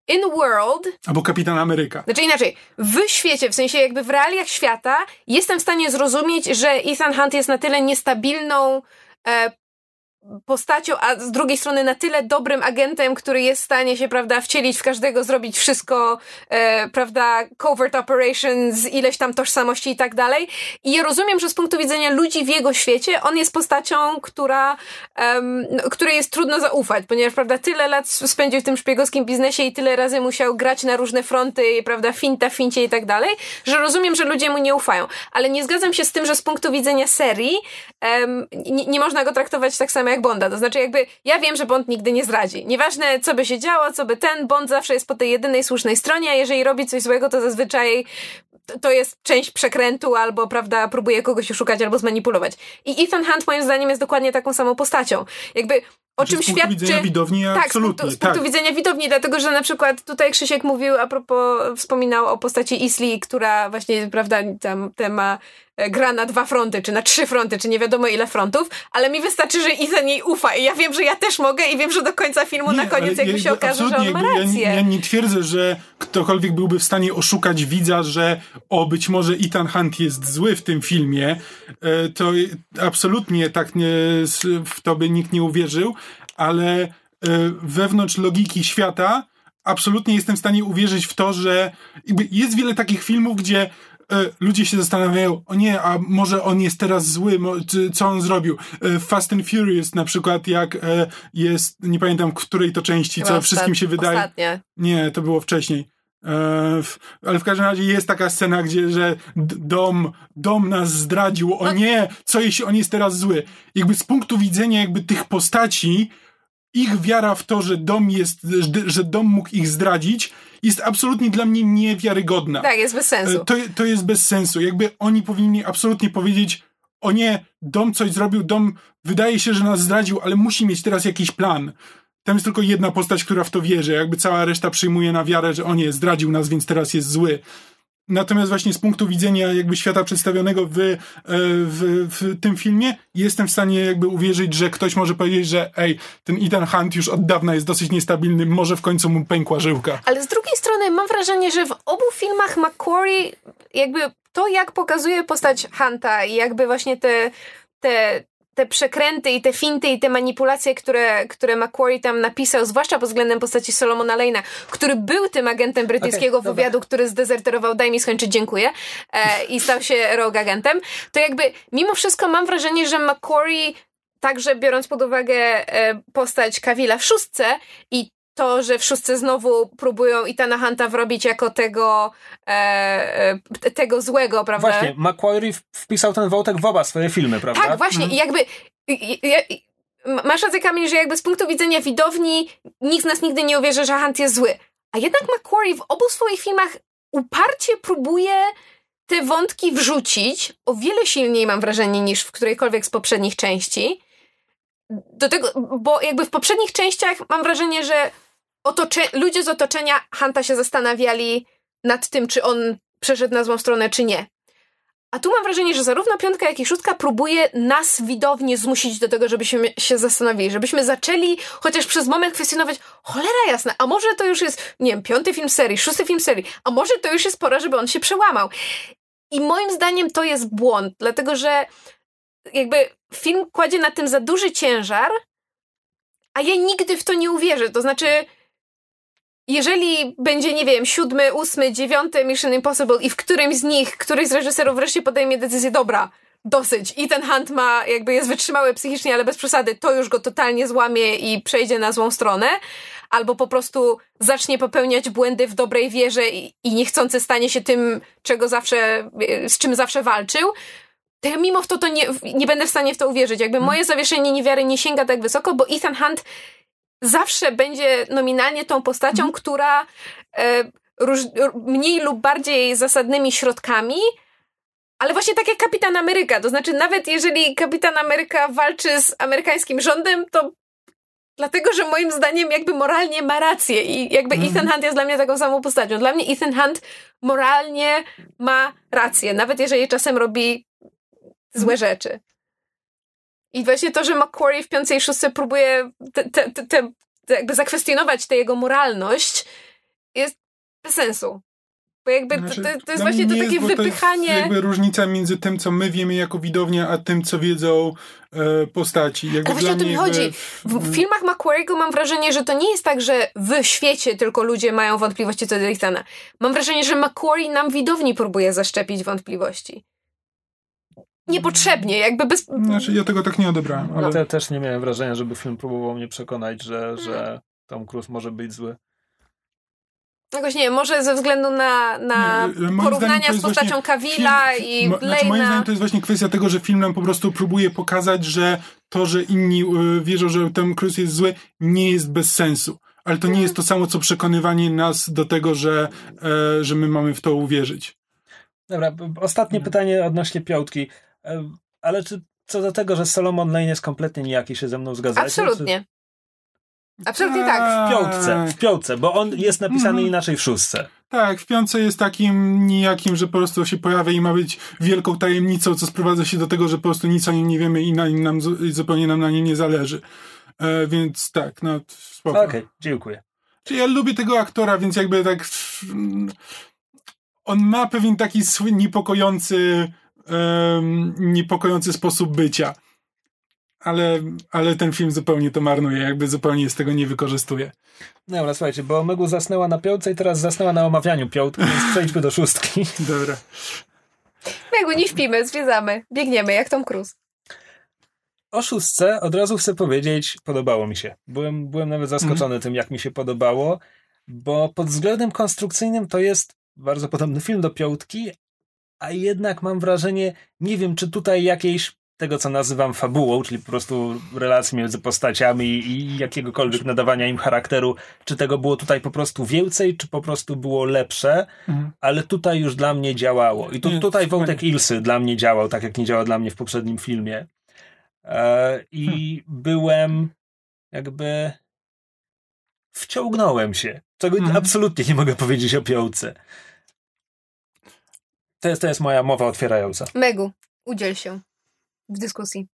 S2: in world,
S3: Albo Kapitan Ameryka.
S2: znaczy inaczej, w świecie, w sensie jakby w realiach świata, jestem w stanie zrozumieć, że Ethan Hunt jest na tyle niestabilną e, postacią, a z drugiej strony na tyle dobrym agentem, który jest w stanie się, prawda, wcielić w każdego, zrobić wszystko, e, prawda, covert operations, ileś tam tożsamości i tak dalej. I ja rozumiem, że z punktu widzenia ludzi w jego świecie, on jest postacią, która, no, której jest trudno zaufać, ponieważ, prawda, tyle lat spędził w tym szpiegowskim biznesie i tyle razy musiał grać na różne fronty, prawda, finta, fincie i tak dalej, że rozumiem, że ludzie mu nie ufają. Ale nie zgadzam się z tym, że z punktu widzenia serii em, nie, nie można go traktować tak samo jak Bonda. To znaczy jakby, ja wiem, że Bond nigdy nie zdradzi. Nieważne, co by się działo, co by ten, Bond zawsze jest po tej jedynej słusznej stronie, a jeżeli robi coś złego, to zazwyczaj to- jest część przekrętu, albo, prawda, próbuje kogoś oszukać, albo zmanipulować. I Ethan Hunt, moim zdaniem, jest dokładnie taką samą postacią. Jakby, o
S3: Znaczy,
S2: czym
S3: z punktu widzenia widowni
S2: Tak, z
S3: absolutnie.
S2: punktu, z punktu
S3: tak.
S2: widzenia widowni, dlatego że na przykład tutaj Krzysiek mówił a propos, wspominał o postaci Isli, która właśnie, prawda, tam te ma, e, gra na dwa fronty, czy na trzy fronty, czy nie wiadomo ile frontów, ale mi wystarczy, że Ethan jej ufa i ja wiem, że ja też mogę i wiem, że do końca filmu na koniec jakby się okaże, że on ma rację.
S3: Ja, nie- ja nie twierdzę, że ktokolwiek byłby w stanie oszukać widza, że o, być może Ethan Hunt jest zły w tym filmie. E, To absolutnie tak nie, w to by nikt nie uwierzył, ale e, wewnątrz logiki świata absolutnie jestem w stanie uwierzyć w to, że jest wiele takich filmów, gdzie e, ludzie się zastanawiają, o nie, a może on jest teraz zły, co on zrobił. E, Fast and Furious na przykład, jak jest, nie pamiętam, w której to części, co
S2: Chyba
S3: wszystkim się wydaje.
S2: Ostatnia.
S3: Nie, to było wcześniej. Ale w każdym razie jest taka scena, gdzie że dom, dom nas zdradził. O
S2: No.
S3: nie, co jeśli on jest teraz zły? Jakby z punktu widzenia jakby tych postaci, ich wiara w to, że dom jest, że, dom mógł ich zdradzić, jest absolutnie dla mnie niewiarygodna.
S2: Tak, jest bez sensu.
S3: E, To, to jest bez sensu. Jakby oni powinni absolutnie powiedzieć, o nie, dom coś zrobił, dom wydaje się, że nas zdradził, ale musi mieć teraz jakiś plan. Tam jest tylko jedna postać, która w to wierzy. Jakby cała reszta przyjmuje na wiarę, że o nie, zdradził nas, więc teraz jest zły. Natomiast właśnie z punktu widzenia jakby świata przedstawionego w, e, w, w tym filmie, jestem w stanie jakby uwierzyć, że ktoś może powiedzieć, że ej, ten Ethan Hunt już od dawna jest dosyć niestabilny, może w końcu mu pękła żyłka.
S2: Ale z drugiej strony mam wrażenie, że w obu filmach McQuarrie jakby to, jak pokazuje postać Hunta i jakby właśnie te, te, te przekręty i te finty i te manipulacje, które, które McQuarrie tam napisał, zwłaszcza pod względem postaci Solomona Lane'a, który był tym agentem brytyjskiego
S1: dobra.
S2: wywiadu, który zdezerterował, daj mi skończyć, dziękuję, e, i stał się rogue agentem, to jakby mimo wszystko mam wrażenie, że McQuarrie Także biorąc pod uwagę e, postać Kawila w szóstce i to, że w szóstce znowu próbują Itana Hunta wrobić jako tego e, e, tego złego, prawda?
S1: Właśnie, Macquarie wpisał ten wątek w oba swoje filmy, prawda?
S2: Tak, właśnie. I jakby i- i- i- masz rację, Kamil, że jakby z punktu widzenia widowni nikt z nas nigdy nie uwierzy, że Hunt jest zły. A jednak McQuarrie w obu swoich filmach uparcie próbuje te wątki wrzucić o wiele silniej, mam wrażenie, niż w którejkolwiek z poprzednich części. Do tego, bo jakby w poprzednich częściach mam wrażenie, że otocze, ludzie z otoczenia Hunta się zastanawiali nad tym, czy on przeszedł na złą stronę, czy nie. A tu mam wrażenie, że zarówno piątka, jak i szóstka próbuje nas widownie zmusić do tego, żebyśmy się zastanowili, żebyśmy zaczęli chociaż przez moment kwestionować, cholera jasna, a może to już jest, nie wiem, piąty film serii, szósty film serii, a może to już jest pora, żeby on się przełamał. I moim zdaniem to jest błąd, dlatego że jakby film kładzie na tym za duży ciężar, a ja nigdy w to nie uwierzę. To znaczy, jeżeli będzie, nie wiem, siódmy, ósmy, dziewiąty Mission Impossible i w którymś z nich któryś z reżyserów wreszcie podejmie decyzję, dobra, dosyć. I ten Hunt ma, jakby jest wytrzymały psychicznie, ale bez przesady, to już go totalnie złamie i przejdzie na złą stronę. Albo po prostu zacznie popełniać błędy w dobrej wierze i, i niechcący stanie się tym, czego zawsze, z czym zawsze walczył. To ja mimo to, to nie, nie będę w stanie w to uwierzyć. Jakby moje zawieszenie niewiary nie sięga tak wysoko, bo Ethan Hunt zawsze będzie nominalnie tą postacią, która e, róż, mniej lub bardziej zasadnymi środkami, ale właśnie tak jak Kapitan Ameryka. To znaczy, nawet jeżeli Kapitan Ameryka walczy z amerykańskim rządem, to dlatego, że moim zdaniem jakby moralnie ma rację i jakby Ethan Hunt jest dla mnie taką samą postacią. Dla mnie Ethan Hunt moralnie ma rację, nawet jeżeli czasem robi złe rzeczy. I właśnie to, że McQuarrie w piątej i szóstce próbuje te, te, te, jakby zakwestionować tę jego moralność, jest bez sensu. Bo jakby
S3: Znaczy,
S2: to, to, to jest właśnie to takie
S3: to
S2: wypychanie.
S3: jest jakby różnica między tym, co my wiemy jako widownia, a tym, co wiedzą e, postaci. Jakby
S2: Ale właśnie o to mi chodzi.
S3: jakby-
S2: w filmach Macquarie'ego mam wrażenie, że to nie jest tak, że w świecie tylko ludzie mają wątpliwości co do Ethana. Mam wrażenie, że Macquarie nam widowni próbuje zaszczepić wątpliwości. Niepotrzebnie, jakby bez...
S3: Znaczy, ja tego tak nie odebrałem, ale...
S1: No, te, też nie miałem wrażenia, żeby film próbował mnie przekonać, że, że Tom Cruise może być zły.
S2: Jakoś nie wiem, może ze względu na, na
S3: Nie, moim
S2: porównania z postacią
S3: film-
S2: i
S3: mo- znaczy, moim
S2: Blaina.
S3: zdaniem to jest właśnie kwestia tego, że film nam po prostu próbuje pokazać, że to, że inni y, wierzą, że Tom Cruise jest zły, nie jest bez sensu. Ale to nie jest to samo, co przekonywanie nas do tego, że, e, że my mamy w to uwierzyć.
S1: Dobra, ostatnie pytanie odnośnie piątki. Ale czy co do tego, że Solomon Lane jest kompletnie nijaki, się ze mną zgadzacie?
S2: Absolutnie. Absolutnie tak.
S1: Czy w piątce, w piątce, bo on jest napisany
S3: Mhm.
S1: inaczej w szóstce.
S3: Tak, w piątce jest takim nijakim, że po prostu się pojawia i ma być wielką tajemnicą, co sprowadza się do tego, że po prostu nic o nim nie wiemy i na nim nam, zupełnie nam na nim nie zależy. E, więc tak, no spoko.
S1: Okej, dziękuję.
S3: Czy ja lubię tego aktora, więc jakby tak. mm, On ma pewien taki swój niepokojący, niepokojący sposób bycia. Ale, ale ten film zupełnie to marnuje, jakby zupełnie z tego nie wykorzystuje.
S1: Dobra, słuchajcie, bo Megu zasnęła na piątce i teraz zasnęła na omawianiu piątki, więc przejdźmy do szóstki.
S3: Dobra.
S2: Megu, nie śpimy, zwiedzamy, biegniemy jak Tom Cruise.
S1: O szóstce od razu chcę powiedzieć, podobało mi się. Byłem, byłem nawet zaskoczony tym, jak mi się podobało, bo pod względem konstrukcyjnym to jest bardzo podobny film do piątki, a jednak mam wrażenie, nie wiem, czy tutaj jakiejś tego, co nazywam fabułą, czyli po prostu relacji między postaciami i jakiegokolwiek nadawania im charakteru, czy tego było tutaj po prostu więcej, czy po prostu było lepsze,
S3: Mhm.
S1: ale tutaj już dla mnie działało. I tu, tutaj wątek Ilsy dla mnie działał, tak jak nie działał dla mnie w poprzednim filmie. E, I
S3: Hmm.
S1: byłem jakby wciągnąłem się, czego
S3: Mhm.
S1: absolutnie nie mogę powiedzieć o piątce. To jest, to jest moja mowa otwierająca.
S2: Megu, udziel się w dyskusji.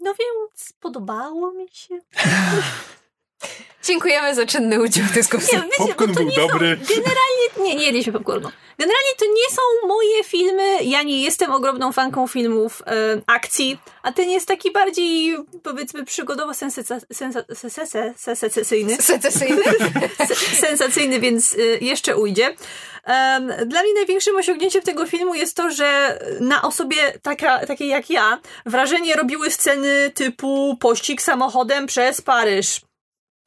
S5: No więc podobało mi się.
S2: Dziękujemy za czynny udział w dyskusji.
S5: Nie, wiecie, bo
S3: Popcorn
S5: to
S3: był
S5: nie
S3: dobry.
S5: Są, generalnie nie, nie jedliśmy popcornu. Generalnie to nie są moje filmy. Ja nie jestem ogromną fanką filmów e, akcji, a ten jest taki bardziej, powiedzmy, przygodowo sensacyjny.
S2: Secesyjny.
S5: sensacyjny, więc y, jeszcze ujdzie. Dla mnie największym osiągnięciem tego filmu jest to, że na osobie taka, takiej jak ja wrażenie robiły sceny typu pościg samochodem przez Paryż.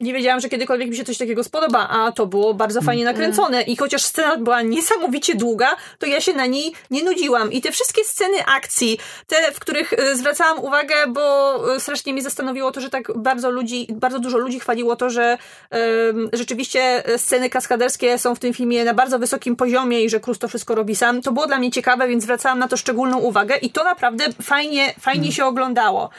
S5: Nie wiedziałam, że kiedykolwiek mi się coś takiego spodoba, a to było bardzo fajnie nakręcone. I chociaż scena była niesamowicie długa, to ja się na niej nie nudziłam. I te wszystkie sceny akcji, te, w których y, zwracałam uwagę, bo y, strasznie mnie zastanowiło to, że tak bardzo ludzi, bardzo dużo ludzi chwaliło to, że rzeczywiście y, sceny kaskaderskie są w tym filmie na bardzo wysokim poziomie i że Cruz to wszystko robi sam. To było dla mnie ciekawe, więc zwracałam na to szczególną uwagę i to naprawdę fajnie, fajnie się oglądało.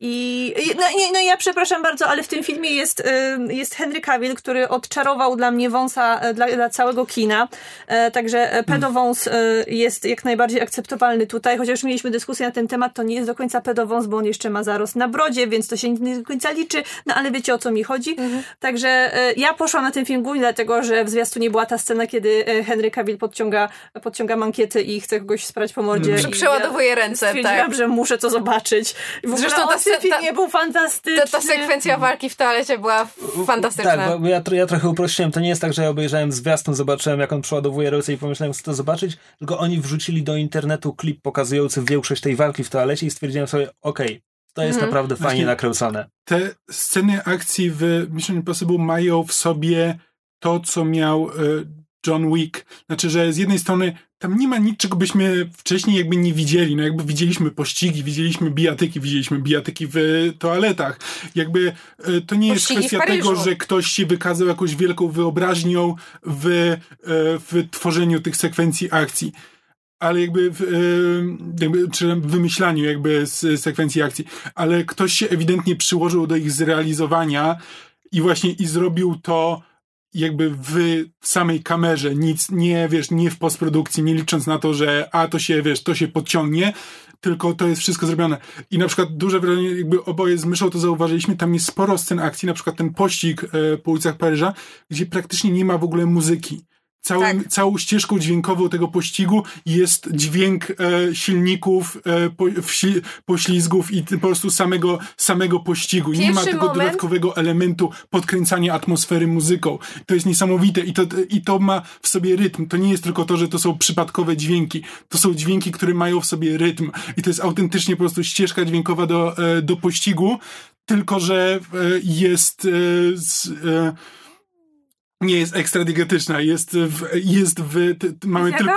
S5: I no, nie, no ja przepraszam bardzo, ale w tym filmie jest, ym, jest Henry Cavill, który odczarował dla mnie wąsa e, dla, dla całego kina. E, także e, pedowąs jest jak najbardziej akceptowalny tutaj, chociaż mieliśmy dyskusję na ten temat, to nie jest do końca pedowąs, bo on jeszcze ma zarost na brodzie, więc to się nie do końca liczy, no ale wiecie o co mi chodzi. Także e, ja poszłam na ten film głównie dlatego, że w zwiastunie była ta scena, kiedy Henry Cavill podciąga, podciąga mankiety i chce kogoś sprać po mordzie.
S2: Że
S5: I
S2: przeładowuje
S5: ja
S2: ręce,
S5: Stwierdziłam,
S2: tak.
S5: że muszę to zobaczyć. I w ogóle
S2: Zresztą ta
S5: w tym
S2: se- ta-
S5: filmie był fantastyczny.
S2: Ta, ta sekwencja walki w toalecie była fantastyczna.
S1: Tak, bo ja, ja trochę uprościłem. To nie jest tak, że ja obejrzałem zwiastun, zobaczyłem jak on przeładowuje ręce i pomyślałem, chcę to zobaczyć, tylko oni wrzucili do internetu klip pokazujący większość tej walki w toalecie i stwierdziłem sobie, okej, to jest
S2: Mhm.
S1: naprawdę fajnie
S3: Właśnie-
S1: nakręcone.
S3: Te sceny akcji w Mission Impossible mają w sobie to, co miał e, John Wick. Znaczy, że z jednej strony tam nie ma nic, czego byśmy wcześniej jakby nie widzieli. No jakby widzieliśmy pościgi, widzieliśmy bijatyki, widzieliśmy bijatyki w toaletach. Jakby e, to nie jest
S2: Pościgi
S3: kwestia tego, że ktoś się wykazał jakąś wielką wyobraźnią w, e, w tworzeniu tych sekwencji akcji ale jakby w, e, jakby, czy w wymyślaniu jakby z sekwencji akcji, ale ktoś się ewidentnie przyłożył do ich zrealizowania i właśnie i zrobił to jakby w samej kamerze, nic nie, wiesz, nie w postprodukcji, nie licząc na to, że a to się, wiesz, to się podciągnie, tylko to jest wszystko zrobione. I na przykład duże wrażenie, jakby oboje z myszą to zauważyliśmy, tam jest sporo scen akcji, na przykład ten pościg e, po ulicach Paryża, gdzie praktycznie nie ma w ogóle muzyki. Całym,
S2: Tak.
S3: Całą ścieżką dźwiękową tego pościgu jest dźwięk e, silników, e, po, wsi, poślizgów i po prostu samego, samego pościgu. nie ma
S2: Pierwszy
S3: tego
S2: moment-
S3: dodatkowego elementu podkręcania atmosfery muzyką. To jest niesamowite i to, i to ma w sobie rytm. To nie jest tylko to, że to są przypadkowe dźwięki. To są dźwięki, które mają w sobie rytm i to jest autentycznie po prostu ścieżka dźwiękowa do, e, do pościgu, tylko że e, jest e, z, e, nie jest ekstra digetyczna, jest w, jest w, t, t, mamy tylko,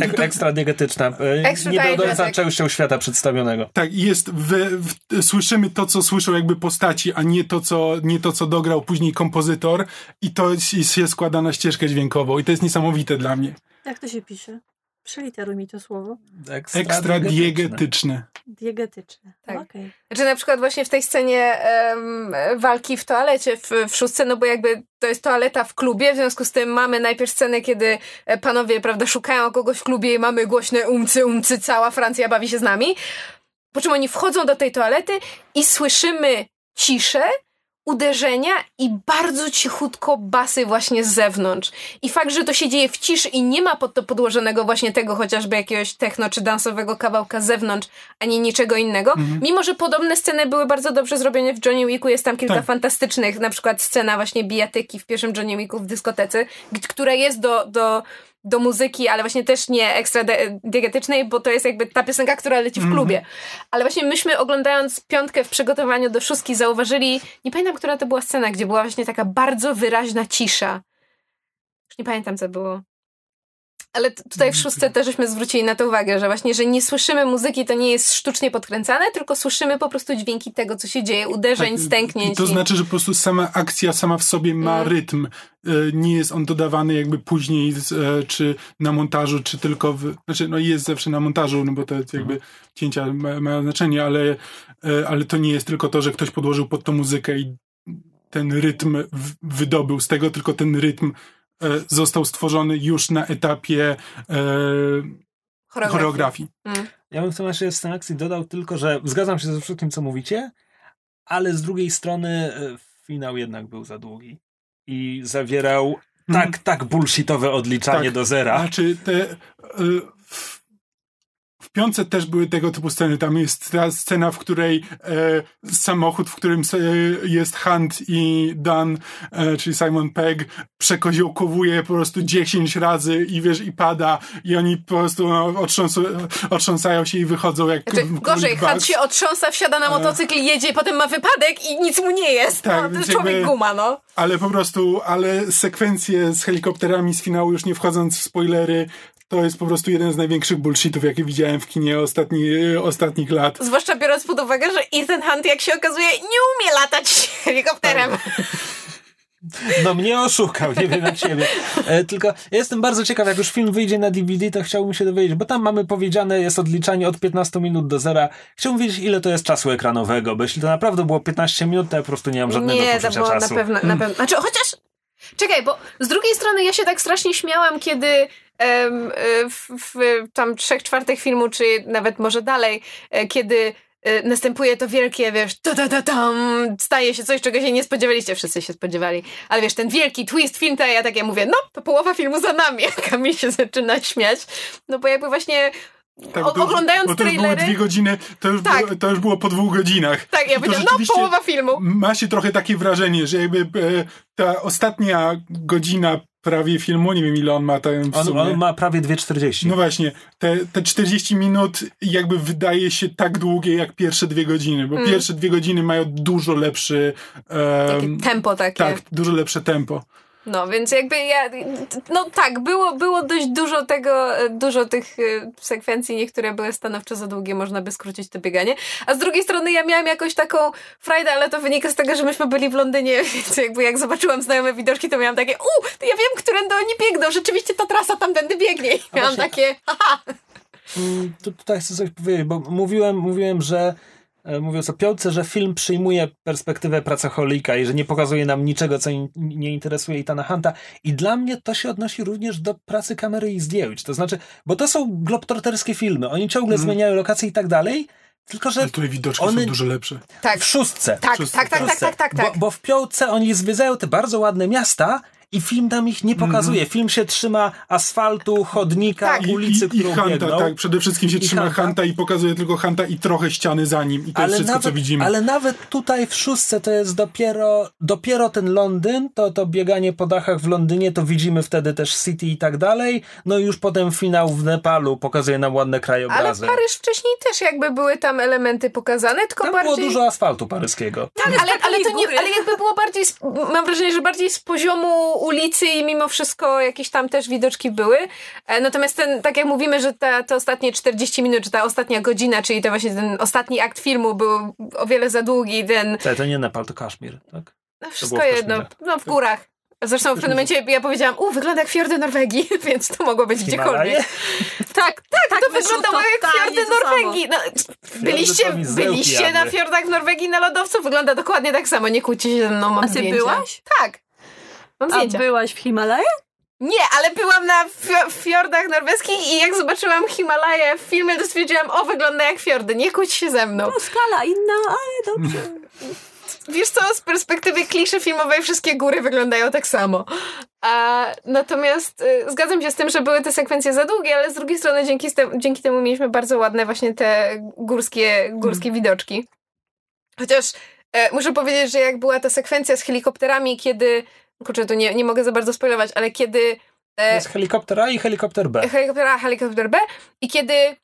S1: Ek, ekstra diegetyczna. e,
S2: Extra
S1: Nie będąca częścią świata przedstawionego.
S3: tak, jest w, w, słyszymy to, co słyszą jakby postaci, a nie to, co, nie to, co dograł później kompozytor i to się składa na ścieżkę dźwiękową i to jest niesamowite dla mnie.
S5: Jak to się pisze? Przeliteruj mi to słowo.
S3: Ekstra diegetyczne.
S5: Diegetyczne.
S2: Tak.
S5: Okej.
S2: Znaczy na przykład właśnie w tej scenie em, walki w toalecie w, w szóstce, no bo jakby to jest toaleta w klubie, w związku z tym mamy najpierw scenę, kiedy e, panowie, prawda, szukają kogoś w klubie i mamy głośne umcy, umcy, cała Francja bawi się z nami. Po czym oni wchodzą do tej toalety i słyszymy ciszę, uderzenia i bardzo cichutko basy właśnie z zewnątrz. I fakt, że to się dzieje w ciszy i nie ma pod to podłożonego właśnie tego chociażby jakiegoś techno czy dansowego kawałka z zewnątrz, ani niczego innego. Mimo, że podobne sceny były bardzo dobrze zrobione w Johnny Wicku, jest tam kilka
S3: Tak.
S2: fantastycznych, na przykład scena właśnie bijatyki w pierwszym Johnny Wicku w dyskotece, która jest do, do, do muzyki, ale właśnie też nie ekstra diegetycznej, bo to jest jakby ta piosenka, która leci w klubie. Ale właśnie myśmy oglądając piątkę w przygotowaniu do szóstki zauważyli, nie pamiętam, która to była scena, gdzie była właśnie taka bardzo wyraźna cisza. Już nie pamiętam, co było. Ale tutaj w szóstce też żeśmy zwrócili na to uwagę, że właśnie, że nie słyszymy muzyki, to nie jest sztucznie podkręcane, tylko słyszymy po prostu dźwięki tego, co się dzieje, uderzeń,
S3: Tak,
S2: stęknięć.
S3: I to
S2: i-
S3: znaczy, że po prostu sama akcja sama w sobie ma
S2: Mm.
S3: rytm. E, Nie jest on dodawany jakby później, e, czy na montażu, czy tylko w... Znaczy, no jest zawsze na montażu, no bo te jakby cięcia ma, mają znaczenie, ale, e, ale to nie jest tylko to, że ktoś podłożył pod to muzykę i ten rytm w- wydobył z tego, tylko ten rytm został stworzony już na etapie e,
S2: choreografii.
S3: choreografii.
S2: Mm.
S1: Ja bym w tym naszej scenie akcji dodał tylko, że zgadzam się ze wszystkim, co mówicie, ale z drugiej strony e, finał jednak był za długi i zawierał
S3: Mhm.
S1: tak, tak bullshitowe odliczanie
S3: Tak.
S1: do zera.
S3: A czy te. y, w, piące też były tego typu sceny. Tam jest ta scena, w której e, samochód, w którym se, jest Hunt i Dan, e, czyli Simon Pegg, przekoziołkowuje po prostu 10 razy i wiesz, i pada, i oni po prostu no, otrząsają się i wychodzą jak
S2: Znaczy, gorzej,
S3: Bugs.
S2: Hunt się otrząsa, wsiada na motocykl, jedzie, potem ma wypadek i nic mu nie jest.
S3: Tak,
S2: no, to jest człowiek
S3: jakby-
S2: guma, no.
S3: Ale po prostu, ale sekwencje z helikopterami z finału, już nie wchodząc w spoilery, to jest po prostu jeden z największych bullshitów, jakie widziałem w kinie ostatni, ostatnich lat.
S2: Zwłaszcza biorąc pod uwagę, że Ethan Hunt, jak się okazuje, nie umie latać helikopterem.
S1: No mnie oszukał, nie wiem jak ciebie. E, tylko ja jestem bardzo ciekaw, jak już film wyjdzie na DVD, to chciałbym się dowiedzieć, bo tam mamy powiedziane, jest odliczanie od 15 minut do zera. Chciałbym wiedzieć, ile to jest czasu ekranowego, bo jeśli to naprawdę było 15 minut, to ja po prostu nie mam żadnego
S2: Nie, to
S1: poczucia
S2: było
S1: czasu.
S2: na pewno, na pewno. Znaczy, chociaż. Czekaj, bo z drugiej strony ja się tak strasznie śmiałam, kiedy w, w tam trzech czwartych filmu, czy nawet może dalej, e, kiedy e, następuje to wielkie, wiesz, ta ta ta tam, staje się coś, czego się nie spodziewaliście, wszyscy się spodziewali, ale wiesz, ten wielki twist film, to ja takie mówię, no, to połowa filmu za nami, a Kamil się zaczyna śmiać, no bo jakby właśnie
S3: Tak,
S2: o,
S3: to
S2: oglądając
S3: bo to były
S2: trailery,
S3: dwie godziny, to już,
S2: Tak.
S3: było, to już było po dwóch godzinach.
S2: tak, ja powiedziałam, no, połowa filmu.
S3: Ma się trochę takie wrażenie, że jakby e, ta ostatnia godzina prawie filmu, nie wiem ile on ma tam w
S1: On,
S3: sumie.
S1: on ma prawie 2,40.
S3: No właśnie, te, te 40 minut jakby wydaje się tak długie jak pierwsze dwie godziny, bo
S2: Mm.
S3: pierwsze dwie godziny mają dużo lepszy
S2: Takie
S3: em,
S2: tempo takie.
S3: tak, dużo lepsze tempo.
S2: No, więc jakby ja, no tak, było, było dość dużo tego, dużo tych y, sekwencji, niektóre były stanowczo za długie, można by skrócić to bieganie, a z drugiej strony ja miałam jakąś taką frajdę, ale to wynika z tego, że myśmy byli w Londynie, więc jakby jak zobaczyłam znajome widoczki, to miałam takie, u, to ja wiem, którędy oni biegną, rzeczywiście ta trasa tamtędy biegnie. I miałam
S1: właśnie-
S2: takie, haha,
S1: Mm, Tu, tutaj chcę coś powiedzieć, bo mówiłem, mówiłem, że mówiąc o Piątce, że film przyjmuje perspektywę pracocholika i że nie pokazuje nam niczego, co in, nie interesuje Itana Hunta. I dla mnie to się odnosi również do pracy kamery i zdjęć. To znaczy, bo to są globtroterskie filmy. Oni ciągle
S3: Mhm.
S1: zmieniają lokacje i tak dalej, tylko że
S3: Ale tutaj widoczki
S1: one-
S3: są dużo lepsze.
S2: Tak,
S1: w szóstce.
S2: tak,
S3: Szósty-
S2: tak, tak, tak, tak, tak, tak.
S1: Bo, bo w Piołce oni zwiedzają te bardzo ładne miasta i film nam ich nie pokazuje. Film się trzyma asfaltu, chodnika,
S2: Tak.
S3: I,
S1: ulicy,
S3: i, i
S1: którą
S3: Hanta,
S1: biegną.
S3: tak. Przede wszystkim się
S1: I
S3: trzyma
S1: Hanta.
S3: Hanta i pokazuje tylko Hanta i trochę ściany za nim. I to jest wszystko,
S1: nawet,
S3: co widzimy.
S1: ale nawet tutaj w szóstce to jest dopiero, dopiero ten Londyn, to, to bieganie po dachach w Londynie, to widzimy wtedy też City i tak dalej. No i już potem finał w Nepalu pokazuje nam ładne
S2: Ale
S1: krajobrazy.
S2: Paryż wcześniej też jakby były tam elementy pokazane, tylko
S1: Tam
S2: bardziej...
S1: było dużo asfaltu paryskiego.
S2: Tak, ale, ale to nie, ale jakby było bardziej, mam wrażenie, że bardziej z poziomu ulicy i mimo wszystko jakieś tam też widoczki były. E, Natomiast ten, tak jak mówimy, że ta, te ostatnie 40 minut, czy ta ostatnia godzina, czyli to właśnie ten ostatni akt filmu był o wiele za długi, ten,
S1: To, to nie Nepal, to Kaszmir, tak?
S2: no wszystko jedno, no w górach. Zresztą w pewnym momencie ja powiedziałam, u, wygląda jak fiordy Norwegii, więc to mogło być
S1: Himalaje?
S2: gdziekolwiek. Tak, tak, to
S5: wyszło
S2: wyglądało jak fiordy
S5: to.
S2: Norwegii. No, byliście
S1: to
S2: byliście na fiordach w Norwegii na lodowcu? Wygląda dokładnie tak samo, nie kłóćcie się ze mną, mam
S5: A ty
S2: zdjęcia.
S5: byłaś?
S2: Tak. Mam
S5: A
S2: zdjęcia.
S5: byłaś w Himalajach?
S2: Nie, ale byłam na fio- fiordach norweskich i jak zobaczyłam Himalaje w filmie, to stwierdziłam, o, wygląda jak fiordy, nie kłóć się ze mną.
S5: No skala inna, ale dobrze.
S2: Wiesz co, z perspektywy kliszy filmowej wszystkie góry wyglądają tak samo. A, natomiast y, zgadzam się z tym, że były te sekwencje za długie, ale z drugiej strony dzięki, ste- dzięki temu mieliśmy bardzo ładne właśnie te górskie, górskie widoczki. Chociaż e, muszę powiedzieć, że jak była ta sekwencja z helikopterami, kiedy, kurczę, tu nie, nie mogę za bardzo spoilować, ale kiedy e,
S1: Jest helikopter A i helikopter B.
S2: helikopter A, helikopter B i kiedy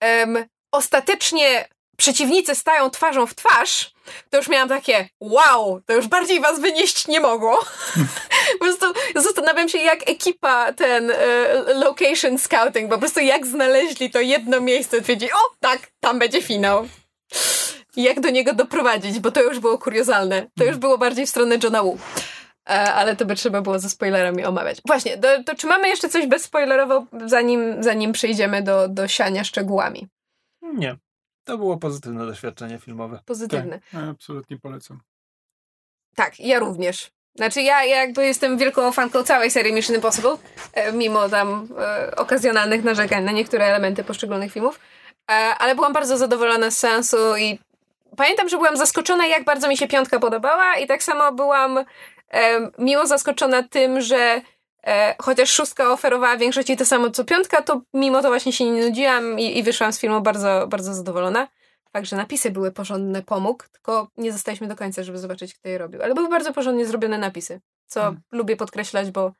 S2: em, ostatecznie przeciwnicy stają twarzą w twarz, to już miałam takie wow, to już bardziej was wynieść nie mogło. po prostu zastanawiam się, jak ekipa ten e, location scouting, po prostu jak znaleźli to jedno miejsce, twierdzi, o tak, tam będzie finał. I jak do niego doprowadzić, bo to już było kuriozalne. To już było bardziej w stronę Johna Woo. E, ale to by trzeba było ze spoilerami omawiać. Właśnie, to, to czy mamy jeszcze coś bezspoilerowo, zanim, zanim przejdziemy do, do siania szczegółami?
S1: Nie. To było pozytywne doświadczenie filmowe.
S2: Pozytywne.
S3: Tak, absolutnie polecam.
S2: Tak, ja również. Znaczy ja, ja jakby jestem wielką fanką całej serii Mission Impossible, e, mimo tam e, okazjonalnych narzekań na niektóre elementy poszczególnych filmów, e, ale byłam bardzo zadowolona z sensu i pamiętam, że byłam zaskoczona, jak bardzo mi się piątka podobała i tak samo byłam miło zaskoczona tym, że e, chociaż szóstka oferowała większości to samo co piątka, to mimo to właśnie się nie nudziłam i, i wyszłam z filmu bardzo, bardzo zadowolona. Fakt, że napisy były porządne, pomógł, tylko nie zostaliśmy do końca, żeby zobaczyć, kto je robił. Ale były bardzo porządnie zrobione napisy, co
S3: Hmm.
S2: lubię podkreślać, bo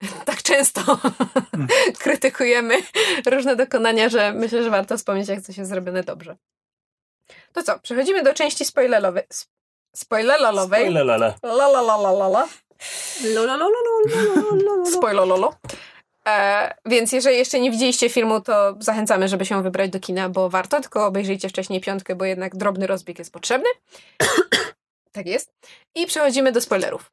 S2: tak często krytykujemy różne dokonania, że myślę, że warto wspomnieć, jak coś jest zrobione dobrze. To co, przechodzimy do części spoilerowej. Spoilerlolowej. Spoilerlole.
S5: Lolololololo.
S2: Spoilerlolo. E, więc jeżeli jeszcze nie widzieliście filmu, to zachęcamy, żeby się wybrać do kina, bo warto, tylko obejrzyjcie wcześniej piątkę, bo jednak drobny rozbieg jest potrzebny. tak jest. I przechodzimy do spoilerów.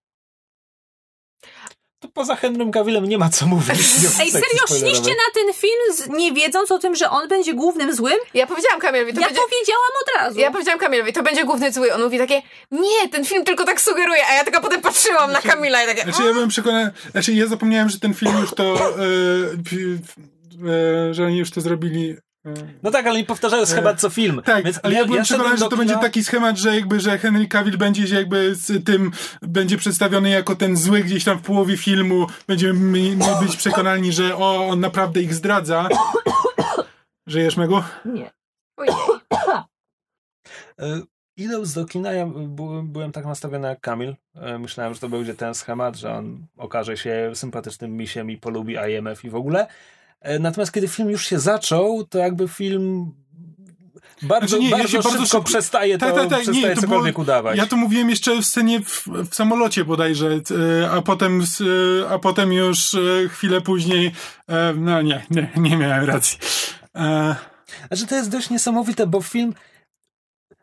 S1: To poza Henrym Cavillem nie ma co mówić.
S5: Ej, serio, szliście na ten film z, nie wiedząc o tym, że on będzie głównym złym?
S2: Ja powiedziałam Kamilowi, to
S5: ja
S2: będzie...
S5: powiedziałam od razu.
S2: Ja powiedziałam Kamilowi, to będzie główny zły. On mówi takie, nie, ten film tylko tak sugeruje, a ja tylko potem patrzyłam na Kamila i takie,
S3: Znaczy ja byłem przekonany, znaczy ja zapomniałem, że ten film już to, e, e, że oni już to zrobili. E,
S1: No tak, ale nie powtarzają schemat co film.
S3: Tak,
S1: Więc
S3: ale ja, byłem przekonany,
S1: szedłem
S3: że to będzie taki schemat, że jakby, że Henry Cavill będzie jakby z tym, będzie przedstawiony jako ten zły gdzieś tam w połowie filmu, będziemy być przekonani, że o, on naprawdę ich zdradza. Żyjesz, Megu?
S5: Nie.
S2: ojej.
S1: E, Idąc do kina, ja byłem, byłem tak nastawiony jak Kamil. E, Myślałem, że to będzie ten schemat, że on okaże się sympatycznym misiem i polubi IMF i w ogóle. E, Natomiast kiedy film już się zaczął, to jakby film bardzo,
S3: Znaczy nie, ja
S1: bardzo,
S3: się bardzo
S1: szybko
S3: szybko-
S1: przestaje to,
S3: Tak, tak, tak, nie,
S1: przestaje
S3: to
S1: cokolwiek
S3: było-
S1: udawać.
S3: Ja to mówiłem jeszcze w scenie w, w samolocie bodajże, e, a potem, e, a potem już chwilę później, no nie, nie, nie miałem racji. E,
S1: Znaczy to jest dość niesamowite, bo film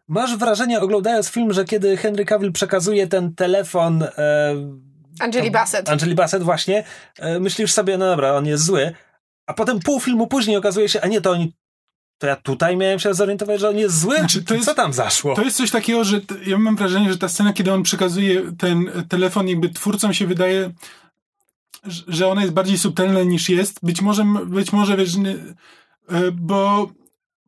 S1: masz wrażenie oglądając film, że kiedy Henry Cavill przekazuje ten telefon e,
S2: Angeli Bassett.
S1: Angeli Bassett właśnie, e, myślisz sobie, no dobra, on jest zły, a potem pół filmu później okazuje się, a nie, to oni to ja tutaj miałem się zorientować, że on jest zły.
S3: Znaczy, to jest-
S1: Co tam zaszło?
S3: To jest coś takiego, że ja mam wrażenie, że ta scena, kiedy on przekazuje ten telefon, jakby twórcom się wydaje, że- ona jest bardziej subtelna niż jest. Być może, być może wiesz, nie, bo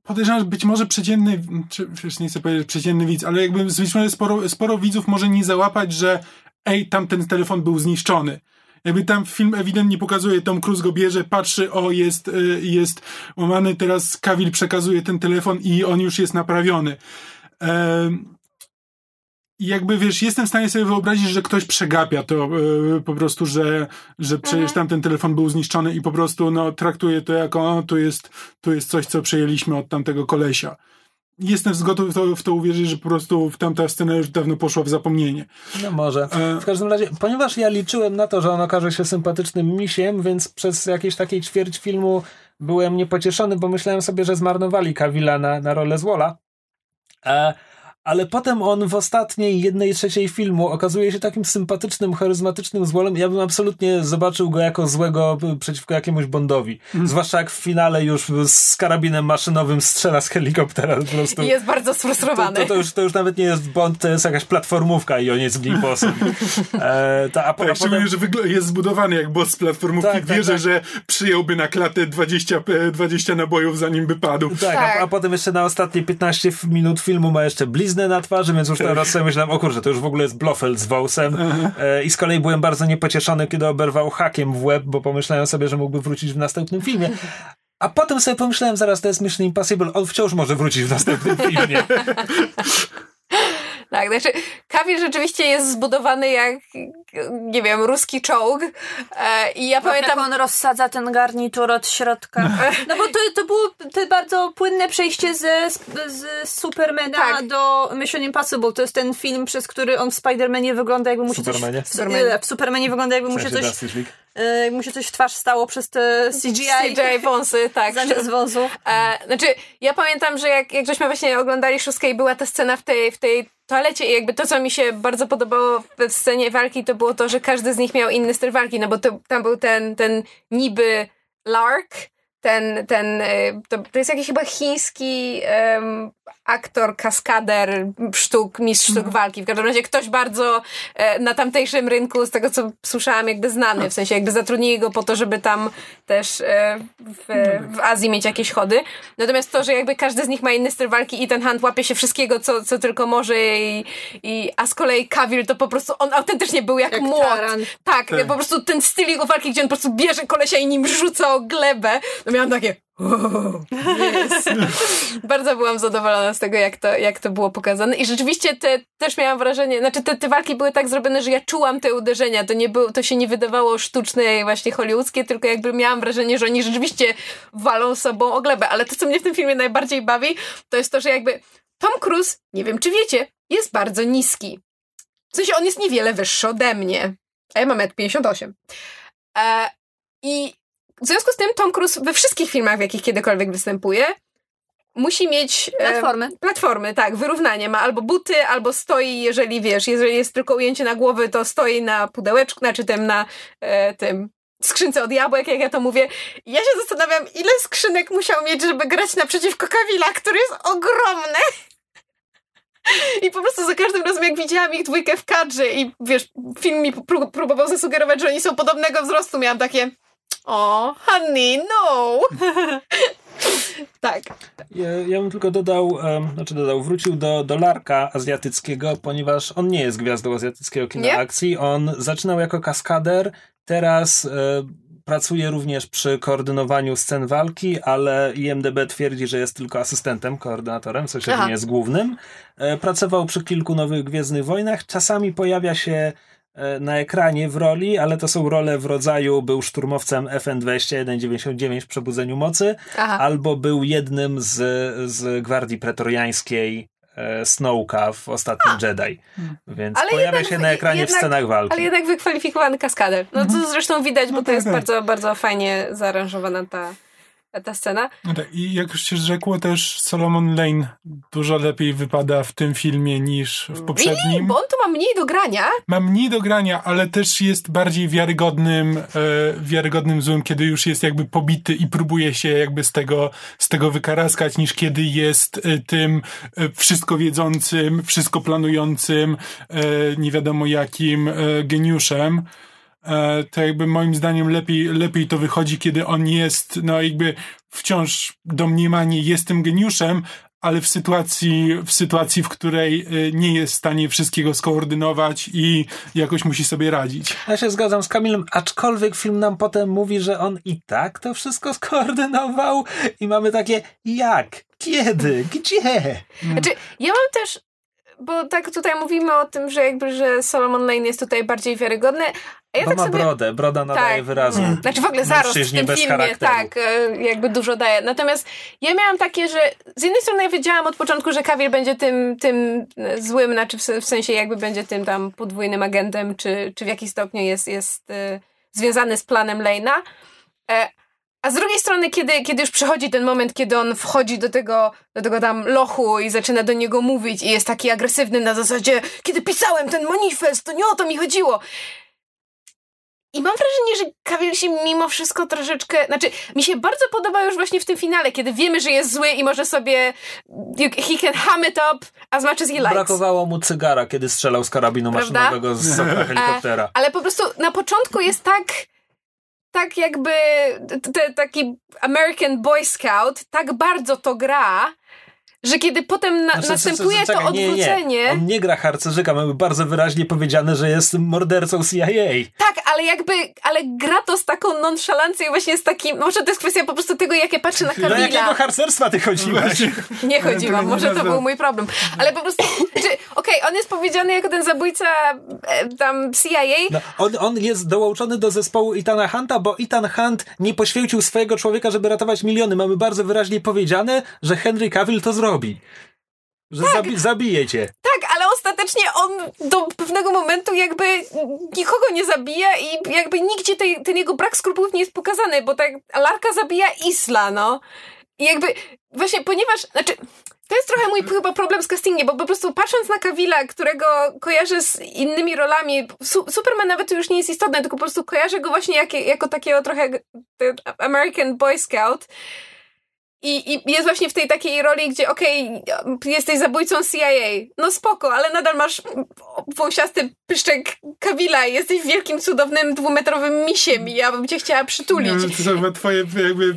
S3: podejrzewam, że być może przeciętny, czy wiesz, nie chcę powiedzieć przeciętny widz, ale jakby być może sporo, sporo widzów może nie załapać, że ej, tam ten telefon był zniszczony. Jakby tam film ewidentnie pokazuje, Tom Cruise go bierze, patrzy, o, jest, y, jest łamany, teraz Kawil przekazuje ten telefon i on już jest naprawiony. Jakby wiesz, jestem w stanie sobie wyobrazić, że ktoś przegapia to y, po prostu, że, że przecież tam ten telefon był zniszczony i po prostu no, traktuje to jako, o, tu jest, tu jest coś, co przejęliśmy od tamtego kolesia. Jestem gotów w to, w to uwierzyć, że po prostu tamta scena już dawno poszła w zapomnienie.
S1: No może.
S3: E.
S1: W każdym razie, ponieważ ja liczyłem na to, że on okaże się sympatycznym misiem, więc przez jakieś takiej ćwierć filmu byłem niepocieszony, bo myślałem sobie, że zmarnowali Kawila na, na rolę Zwola. E, ale potem on w ostatniej jednej trzeciej filmu okazuje się takim sympatycznym, charyzmatycznym złolem. Ja bym absolutnie zobaczył go jako złego p- przeciwko jakiemuś Bondowi. Zwłaszcza jak w finale już z karabinem maszynowym strzela z helikoptera po prostu.
S2: I jest bardzo
S1: To,
S2: sfrustrowany.
S1: to, to, już, to już nawet nie jest Bond, to jest jakaś platformówka i on jest w niej bossem. E, to, a, po, a
S3: Tak, szczególnie,
S1: potem,
S3: że jest zbudowany jak boss z platformówki.
S1: Tak, tak,
S3: Wierzę,
S1: tak.
S3: że przyjąłby na klatę 20, p- 20 nabojów, zanim by padł.
S1: tak,
S2: Tak.
S1: A, a potem jeszcze na ostatnie 15 f- minut filmu ma jeszcze na twarzy, więc już teraz sobie myślałem, o kurczę, to już w ogóle jest Blofeld z Wąsem. E, I z kolei byłem bardzo niepocieszony, kiedy oberwał hakiem w łeb, bo pomyślałem sobie, że mógłby wrócić w następnym filmie. A potem sobie pomyślałem, zaraz to jest Mission Impossible, on wciąż może wrócić w następnym filmie.
S2: Tak, znaczy Kawil rzeczywiście jest zbudowany jak, nie wiem, ruski czołg. E, I ja
S5: Pamiętam,
S2: pamiętam...
S5: on rozsadza ten garnitur od środka. No bo to, to było te bardzo płynne przejście ze, z Supermana
S2: Tak.
S5: do Mission Impossible. To jest ten film, przez który on w Spider-Manie wygląda jakby mu się
S1: Supermanie?
S5: coś... Supermanie. W Supermanie wygląda jakby mu się
S1: W sensie
S5: coś... E, Jakby mu się coś w twarz stało przez te CGI.
S2: CGI wąsy, tak.
S5: Zamiast wąsów.
S2: E, znaczy, ja pamiętam, że jak, jak żeśmy właśnie oglądali szóstkę i była ta scena w tej, w tej toalecie i jakby to, co mi się bardzo podobało w scenie walki, to było to, że każdy z nich miał inny styl walki, no bo to, tam był ten, ten niby Lark, ten, ten e, to, to jest jakiś chyba chiński em, aktor, kaskader sztuk, mistrz sztuk walki. W każdym razie ktoś bardzo e, na tamtejszym rynku, z tego co słyszałam, jakby znany, w sensie jakby zatrudnili go po to, żeby tam też e, w, w Azji mieć jakieś chody. Natomiast to, że jakby każdy z nich ma inny styl walki i ten hand łapie się wszystkiego, co, co tylko może i, i a z kolei Kawil to po prostu, on autentycznie był jak,
S5: Jak
S2: młot. Tak,
S3: Tak.
S2: po prostu ten styl jego walki, gdzie on po prostu bierze kolesia i nim rzuca o glebę, no miałam takie "Oh, yes. Bardzo byłam zadowolona z tego, jak to, jak to było pokazane i rzeczywiście te, też miałam wrażenie, znaczy te, te walki były tak zrobione, że ja czułam te uderzenia, to nie było, to się nie wydawało sztuczne właśnie hollywoodzkie, tylko jakby miałam wrażenie, że oni rzeczywiście walą sobą o glebę, ale to, co mnie w tym filmie najbardziej bawi, to jest to, że jakby Tom Cruise, nie wiem czy wiecie, jest bardzo niski. W sensie on jest niewiele wyższy ode mnie. A ja mam 1,58 m. E, I w związku z tym Tom Cruise we wszystkich filmach, w jakich kiedykolwiek występuje, musi mieć e,
S5: Platformy.
S2: platformy, tak, wyrównanie. Ma albo buty, albo stoi, jeżeli wiesz, jeżeli jest tylko ujęcie na głowy, to stoi na pudełeczku, znaczy tym na e, tym skrzynce od jabłek, jak ja to mówię. Ja się zastanawiam, ile skrzynek musiał mieć, żeby grać naprzeciwko Kawila, który jest ogromny. I po prostu za każdym razem, jak widziałam ich dwójkę w kadrze i wiesz, film mi pró- próbował zasugerować, że oni są podobnego wzrostu, miałam takie o, honey, no. tak.
S1: Ja, ja bym tylko dodał, em, znaczy dodał, wrócił do, do Larka azjatyckiego, ponieważ on nie jest gwiazdą azjatyckiego kina
S2: Nie?
S1: akcji. On zaczynał jako kaskader, teraz e, pracuje również przy koordynowaniu scen walki, ale IMDB twierdzi, że jest tylko asystentem, koordynatorem,
S2: Aha.
S1: nie jest głównym. E, pracował przy kilku nowych Gwiezdnych Wojnach, czasami pojawia się na ekranie w roli, ale to są role w rodzaju był szturmowcem FN-2199 w Przebudzeniu Mocy,
S2: Aha.
S1: albo był jednym z, z gwardii pretoriańskiej e, Snowka w ostatnim Jedi. Więc
S2: Ale
S1: pojawia
S2: jednak-
S1: się na ekranie
S2: jednak-
S1: w scenach walki.
S2: Ale jednak wykwalifikowany kaskader. No to zresztą widać, bo
S3: No
S2: to
S3: tak,
S2: jest
S3: tak.
S2: bardzo, bardzo fajnie zaaranżowana ta, ta scena.
S3: No tak, I jak już się rzekło, też Solomon Lane dużo lepiej wypada w tym filmie niż w poprzednim.
S2: Really? Bo on tu ma mniej do grania.
S3: Ma mniej do grania, ale też jest bardziej wiarygodnym, e, wiarygodnym złym, kiedy już jest jakby pobity i próbuje się jakby z tego, z tego wykaraskać, niż kiedy jest e, tym e, wszystko wiedzącym, wszystko planującym, e, nie wiadomo jakim e, geniuszem. E, to jakby moim zdaniem lepiej, lepiej to wychodzi, kiedy on jest, no jakby wciąż domniemanie jest tym geniuszem, ale w sytuacji, w sytuacji, w której e, nie jest w stanie wszystkiego skoordynować i jakoś musi sobie radzić.
S1: Ja się zgadzam z Kamilem, aczkolwiek film nam potem mówi, że on i tak to wszystko skoordynował i mamy takie jak, kiedy, gdzie?
S2: Znaczy, ja mam też, bo tak tutaj mówimy o tym, że jakby, że Solomon Lane jest tutaj bardziej wiarygodny, a ja
S1: Bo
S2: tak
S1: ma
S2: sobie...
S1: brodę, broda nadaje
S2: Tak.
S1: wyrazu.
S2: Znaczy w ogóle zarost w tym filmie,
S1: charakteru.
S2: tak, e, jakby dużo daje. Natomiast ja miałam takie, że z jednej strony ja wiedziałam od początku, że Cavill będzie tym, tym e, złym, znaczy w sensie jakby będzie tym tam podwójnym agentem, czy, czy w jakiś stopniu jest, jest e, związany z planem Lane'a. A z drugiej strony, kiedy, kiedy już przychodzi ten moment, kiedy on wchodzi do tego, do tego tam lochu i zaczyna do niego mówić i jest taki agresywny na zasadzie, kiedy pisałem ten manifest, to nie o to mi chodziło. I mam wrażenie, że Cavill się mimo wszystko troszeczkę... Znaczy, mi się bardzo podoba już właśnie w tym finale, kiedy wiemy, że jest zły i może sobie... He can ham it up as much as he likes.
S1: Brakowało mu cygara, kiedy strzelał z karabinu
S2: Prawda?
S1: maszynowego z helikoptera.
S2: Ale po prostu na początku jest tak, tak jakby te, taki American Boy Scout tak bardzo to gra, że kiedy potem na,
S1: Znaczy,
S2: następuje
S1: c- c-
S2: to
S1: czekaj, nie,
S2: odwrócenie...
S1: Nie, On nie gra harcerzyka, mamy bardzo wyraźnie powiedziane, że jest mordercą CIA.
S2: Tak, ale jakby, ale gra to z taką nonszalancją i właśnie z takim, może to jest kwestia po prostu tego, jak ja patrzę na
S1: Do jakiego
S2: Kamila.
S1: harcerstwa ty chodziłaś?
S2: Nie chodziłam, może
S3: nie
S2: to był mój problem. Ale po prostu, czy, okej, on jest powiedziany jako ten zabójca e, tam CIA,
S1: No, on, on jest dołączony do zespołu Itana Hunta, bo Ethan Hunt nie poświęcił swojego człowieka, żeby ratować miliony. Mamy bardzo wyraźnie powiedziane, że Henry Cavill to zrobi. Że zabi- zabije cię.
S2: Tak, ale ostatecznie on do pewnego momentu jakby nikogo nie zabija i jakby nigdzie tej, ten jego brak skrupułów nie jest pokazany, bo tak Larka zabija Isla, no. I jakby właśnie, ponieważ, znaczy, to jest trochę mój chyba problem z castingiem, bo po prostu patrząc na Kawila, którego kojarzę z innymi rolami, su Superman nawet to już nie jest istotne, tylko po prostu kojarzę go właśnie jak, jako takiego trochę American Boy Scout. I, I jest właśnie w tej takiej roli, gdzie okej, jesteś zabójcą CIA. No spoko, ale nadal masz wąsiasty pyszczek Kawila i jesteś wielkim, cudownym, dwumetrowym misiem i ja bym cię chciała przytulić.
S3: Wiem, to są twoje jakby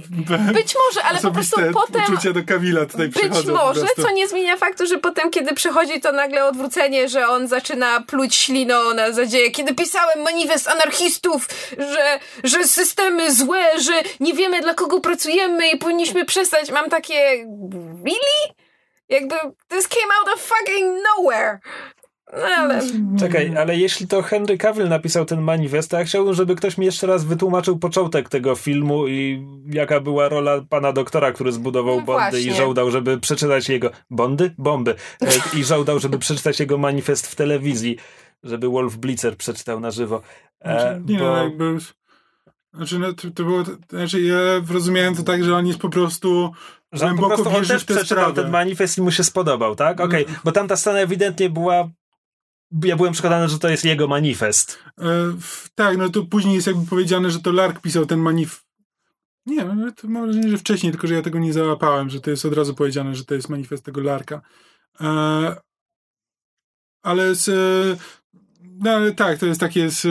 S2: Być może, ale po prostu potem...
S3: uczucia do Kawila tutaj
S2: Być może, co nie zmienia faktu, że potem, kiedy przychodzi to nagle odwrócenie, że on zaczyna pluć śliną na zasadzie, kiedy pisałem manifest anarchistów, że, że systemy złe, że nie wiemy dla kogo pracujemy i powinniśmy przestać. Mam takie, really? Jakby, this came out of fucking nowhere. No ale...
S1: Czekaj, ale jeśli to Henry Cavill napisał ten manifest, to ja chciałbym, żeby ktoś mi jeszcze raz wytłumaczył początek tego filmu i jaka była rola pana doktora, który zbudował
S2: No
S1: Bondy i
S2: właśnie.
S1: żądał, żeby przeczytać jego... Bondy? Bomby. E, I żądał, żeby przeczytać jego manifest w telewizji, żeby Wolf Blitzer przeczytał na żywo. E,
S3: nie,
S1: bo-
S3: no jakby... Znaczy, no, to, to było... Znaczy, ja rozumiałem to tak, że on jest po prostu...
S1: Że on po
S3: głęboko
S1: prostu on też przeczytał
S3: sprawę.
S1: ten manifest i mu się spodobał, tak? Okej,
S3: No.
S1: bo tamta scena ewidentnie była... Ja byłem przekonany, że to jest jego manifest.
S3: E, w- tak, no to później jest jakby powiedziane, że to Lark pisał ten manif... Nie, no, to mam wrażenie, że wcześniej, tylko że ja tego nie załapałem, że to jest od razu powiedziane, że to jest manifest tego Larka. E, ale z... No ale tak, to jest takie... Z,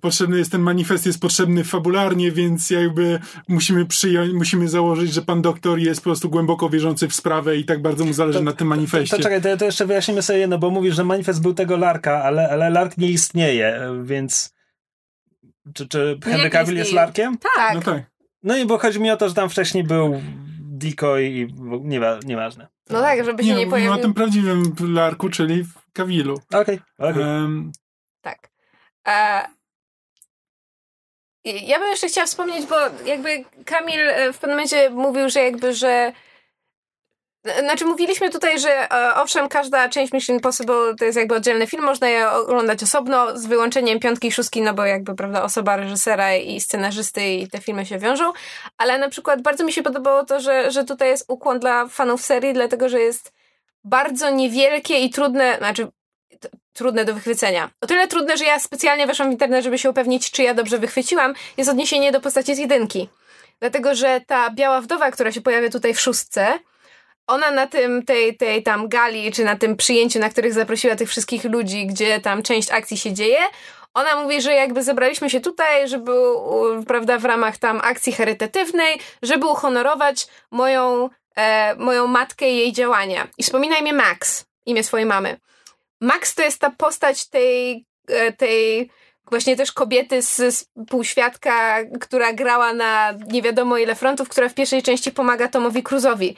S3: Potrzebny jest ten manifest, jest potrzebny fabularnie, więc jakby musimy przyjąć, musimy założyć, że pan doktor jest po prostu głęboko wierzący w sprawę i tak bardzo mu zależy
S1: To-
S3: na tym manifestie.
S1: To czekaj, to, to jeszcze wyjaśnimy sobie jedno, bo mówisz, że manifest był tego Larka, ale, ale Lark nie istnieje, więc... Czy, czy Henry Cavill jest? Larkiem?
S2: Tak.
S3: No tak.
S1: No i bo chodzi mi o to, że tam wcześniej był decoy i nie, nieważne.
S2: No tak, żeby się
S3: Nie,
S2: nie,
S3: no, mówimy o
S2: pojawił.
S3: tym prawdziwym Larku, czyli w Kawilu.
S1: Okej, okej.
S3: Em,
S2: Tak. E, ja bym jeszcze chciała wspomnieć, bo jakby Kamil e, w pewnym momencie mówił, że jakby, że Znaczy, mówiliśmy tutaj, że e, owszem, każda część Mission Impossible to jest jakby oddzielny film, można je oglądać osobno, z wyłączeniem piątki i szóstki, no bo jakby, prawda, osoba reżysera i scenarzysty i te filmy się wiążą, ale na przykład bardzo mi się podobało to, że, że tutaj jest ukłon dla fanów serii, dlatego, że jest bardzo niewielkie i trudne, znaczy trudne do wychwycenia. O tyle trudne, że ja specjalnie weszłam w internet, żeby się upewnić, czy ja dobrze wychwyciłam, jest odniesienie do postaci z jedynki. Dlatego, że ta biała wdowa, która się pojawia tutaj w szóstce, ona na tym, tej, tej tam gali, czy na tym przyjęciu, na których zaprosiła tych wszystkich ludzi, gdzie tam część akcji się dzieje, ona mówi, że jakby zebraliśmy się tutaj, żeby, prawda, w ramach tam akcji charytatywnej, żeby uhonorować moją, e, moją matkę i jej działania. I wspomina imię Max, imię swojej mamy. Max to jest ta postać tej, e, tej właśnie też kobiety z, z półświadka, która grała na nie wiadomo ile frontów, która w pierwszej części pomaga Tomowi Cruzowi.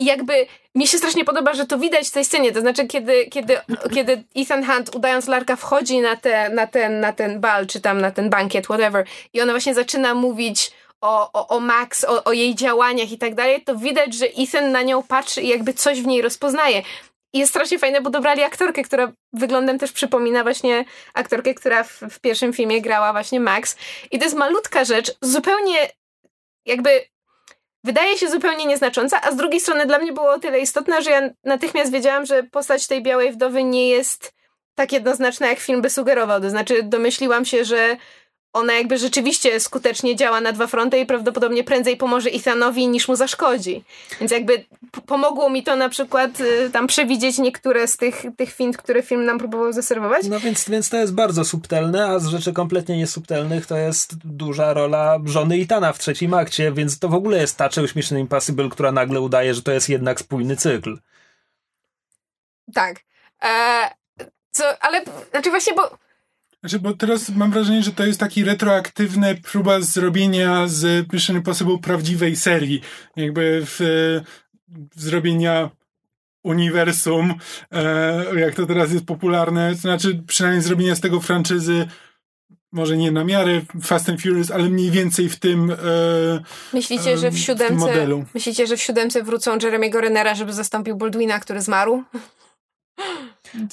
S2: I jakby mi się strasznie podoba, że to widać w tej scenie. To znaczy, kiedy, kiedy, kiedy Ethan Hunt, udając Larka, wchodzi na, te, na, ten, na ten bal, czy tam na ten bankiet, whatever, i ona właśnie zaczyna mówić o, o, o Max, o, o jej działaniach i tak dalej, to widać, że Ethan na nią patrzy i jakby coś w niej rozpoznaje. Jest strasznie fajne, bo dobrali aktorkę, która wyglądem też przypomina właśnie aktorkę, która w, w pierwszym filmie grała właśnie Max. I to jest malutka rzecz, zupełnie jakby wydaje się zupełnie nieznacząca, a z drugiej strony dla mnie było o tyle istotna, że ja natychmiast wiedziałam, że postać tej białej wdowy nie jest tak jednoznaczna, jak film by sugerował. To znaczy domyśliłam się, że ona jakby rzeczywiście skutecznie działa na dwa fronty i prawdopodobnie prędzej pomoże Ethanowi niż mu zaszkodzi. Więc jakby pomogło mi to na przykład y, tam przewidzieć niektóre z tych, tych fint, które film nam próbował zaserwować.
S1: No więc, więc to jest bardzo subtelne, a z rzeczy kompletnie niesubtelnych to jest duża rola żony Itana w trzecim akcie, więc to w ogóle jest ta część Mission Impossible, która nagle udaje, że to jest jednak spójny cykl.
S2: Tak. E, co, ale, znaczy właśnie, bo
S3: Znaczy, bo teraz mam wrażenie, że to jest taki retroaktywna próba zrobienia z Mission Impossible prawdziwej serii. Jakby w, w zrobienia uniwersum, e, jak to teraz jest popularne, znaczy przynajmniej zrobienia z tego franczyzy może nie na miarę Fast and Furious, ale mniej więcej w tym e,
S2: myślicie, że
S3: em,
S2: w
S3: w
S2: siódemce
S3: modelu.
S2: myślicie, że w siódemce wrócą Jeremy'ego Renera, żeby zastąpił Baldwina, który zmarł?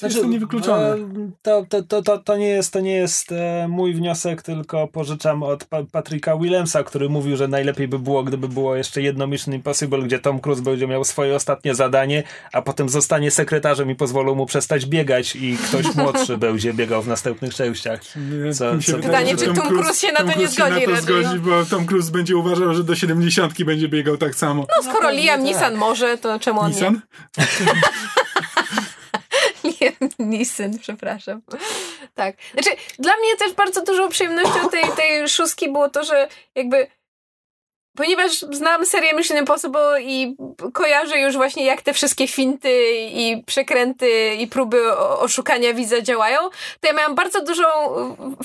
S3: To jest to niewykluczone.
S1: e, To, to, to, to, to nie jest, to nie jest e, mój wniosek, tylko pożyczam od pa Patricka Willemsa, który mówił, że najlepiej by było, gdyby było jeszcze jedno Mission Impossible, gdzie Tom Cruise będzie miał swoje ostatnie zadanie, a potem zostanie sekretarzem i pozwolą mu przestać biegać i ktoś młodszy będzie biegał w następnych częściach. Co-
S3: się
S1: co-
S3: wydaje,
S2: Pytanie, czy Tom Cruise się na
S3: Tom
S2: to nie
S3: Cruise się
S2: zgodzi
S3: na to
S2: raczej,
S3: zgodzi,
S2: no.
S3: bo Tom Cruise będzie uważał, że do 70 będzie biegał tak samo.
S2: No skoro
S1: pewnie
S2: Liam
S1: tak.
S2: Nissan może, to czemu on
S3: Nissan?
S2: nie? Neeson, przepraszam. Tak. Znaczy, dla mnie też bardzo dużą przyjemnością tej, tej szóstki było to, że jakby ponieważ znam serię Mission Impossible i kojarzę już właśnie jak te wszystkie finty i przekręty i próby oszukania widza działają, to ja miałam bardzo dużą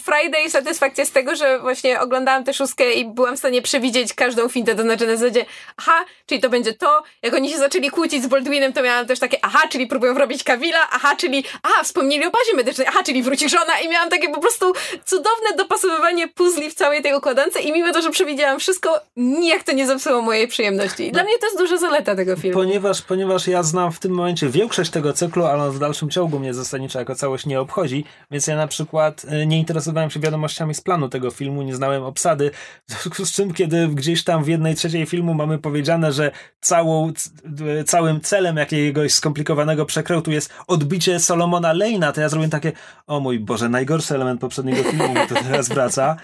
S2: Friday satysfakcję z tego, że właśnie oglądałam tę szóstkę i byłam w stanie przewidzieć każdą fintę, to znaczy na zasadzie aha, czyli to będzie to, jak oni się zaczęli kłócić z Baldwinem, to miałam też takie aha, czyli próbują wrobić Kawila, aha, czyli aha, wspomnieli o bazie medycznej, aha, czyli wróci żona. I miałam takie po prostu cudowne dopasowywanie puzli w całej tej układance. I mimo to, że przewidziałam wszystko, nijak to nie zepsuło mojej przyjemności. I dla mnie to jest duża zaleta tego filmu.
S1: Ponieważ, ponieważ ja znam w tym momencie większość tego cyklu, ale on w dalszym ciągu mnie zasadniczo jako całość nie obchodzi, więc ja na przykład y, nie interesowałem się wiadomościami z planu tego filmu, nie znałem obsady, w związku z czym, kiedy gdzieś tam w jednej trzeciej filmu mamy powiedziane, że całą, y, całym celem jakiegoś skomplikowanego przekrętu jest odbicie Solomona Lane'a, to ja zrobiłem takie, o mój Boże, najgorszy element poprzedniego filmu to teraz wraca.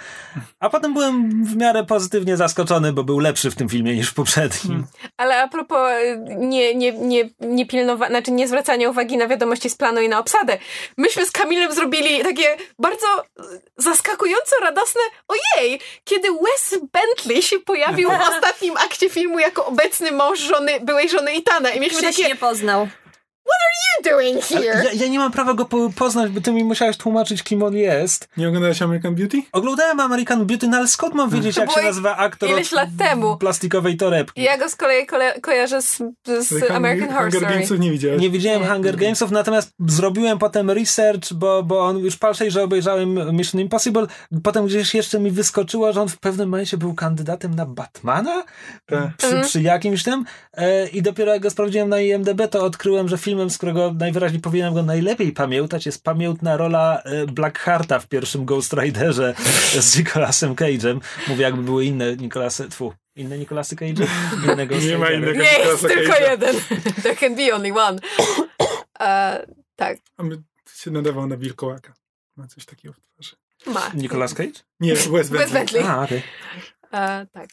S1: A potem byłem w miarę pozytywnie zaskoczony, bo był lepszy w tym filmie niż w poprzednim.
S2: Ale a propos y, nie, nie, nie, nie pilnowa- znaczy nie zwracania uwagi na wiadomości z planu i na obsadę. Myśmy z Kamilem zrobili takie bardzo y, zaskakująco radosne ojej, kiedy Wes Bentley się pojawił w ostatnim akcie filmu jako obecny mąż żony, byłej żony Itana i mieliśmy
S5: Krzyś
S2: takie
S5: nie poznał.
S2: You doing here?
S1: Ja, ja nie mam prawa go po, poznać, bo ty mi musiałeś tłumaczyć, kim on jest.
S3: Nie oglądałeś American Beauty?
S1: Oglądałem American Beauty, no ale skąd mam wiedzieć, jak się nazywa aktor
S2: ileś lat temu.
S1: plastikowej torebki?
S2: Ja go z kolei kole- kojarzę z, z
S3: Hunger-
S2: American Horror
S3: Hunger
S2: Story.
S3: Gamesów nie widziałeś.
S1: Nie widziałem
S2: Nie.
S1: Hunger Gamesów, natomiast zrobiłem potem research, bo, bo on już palszej, że obejrzałem Mission Impossible. Potem gdzieś jeszcze mi wyskoczyło, że on w pewnym momencie był kandydatem na Batmana
S3: Tak.
S1: przy, przy jakimś tym. E, I dopiero jak go sprawdziłem na IMDb, to odkryłem, że filmem, z którego najwyraźniej powinienem go najlepiej pamiętać, jest pamiętna rola e, Blackhearta w pierwszym Ghost Riderze z Nicolasem Cage'em. Mówię, jakby były inne Nicolasy, tfu, inne? Inne Ghost
S3: Nie ma innego.
S2: Nie jest
S3: Nicolasa
S2: tylko
S3: Cage'a.
S2: jeden. There can be only one. E, tak,
S3: A my się nadawał na wilkołaka. Ma coś takiego w twarzy.
S2: ma.
S1: Nicolas Cage?
S3: Nie, Wes
S2: Wes
S3: Bentley.
S2: Bentley.
S1: A, okej.
S2: E, tak.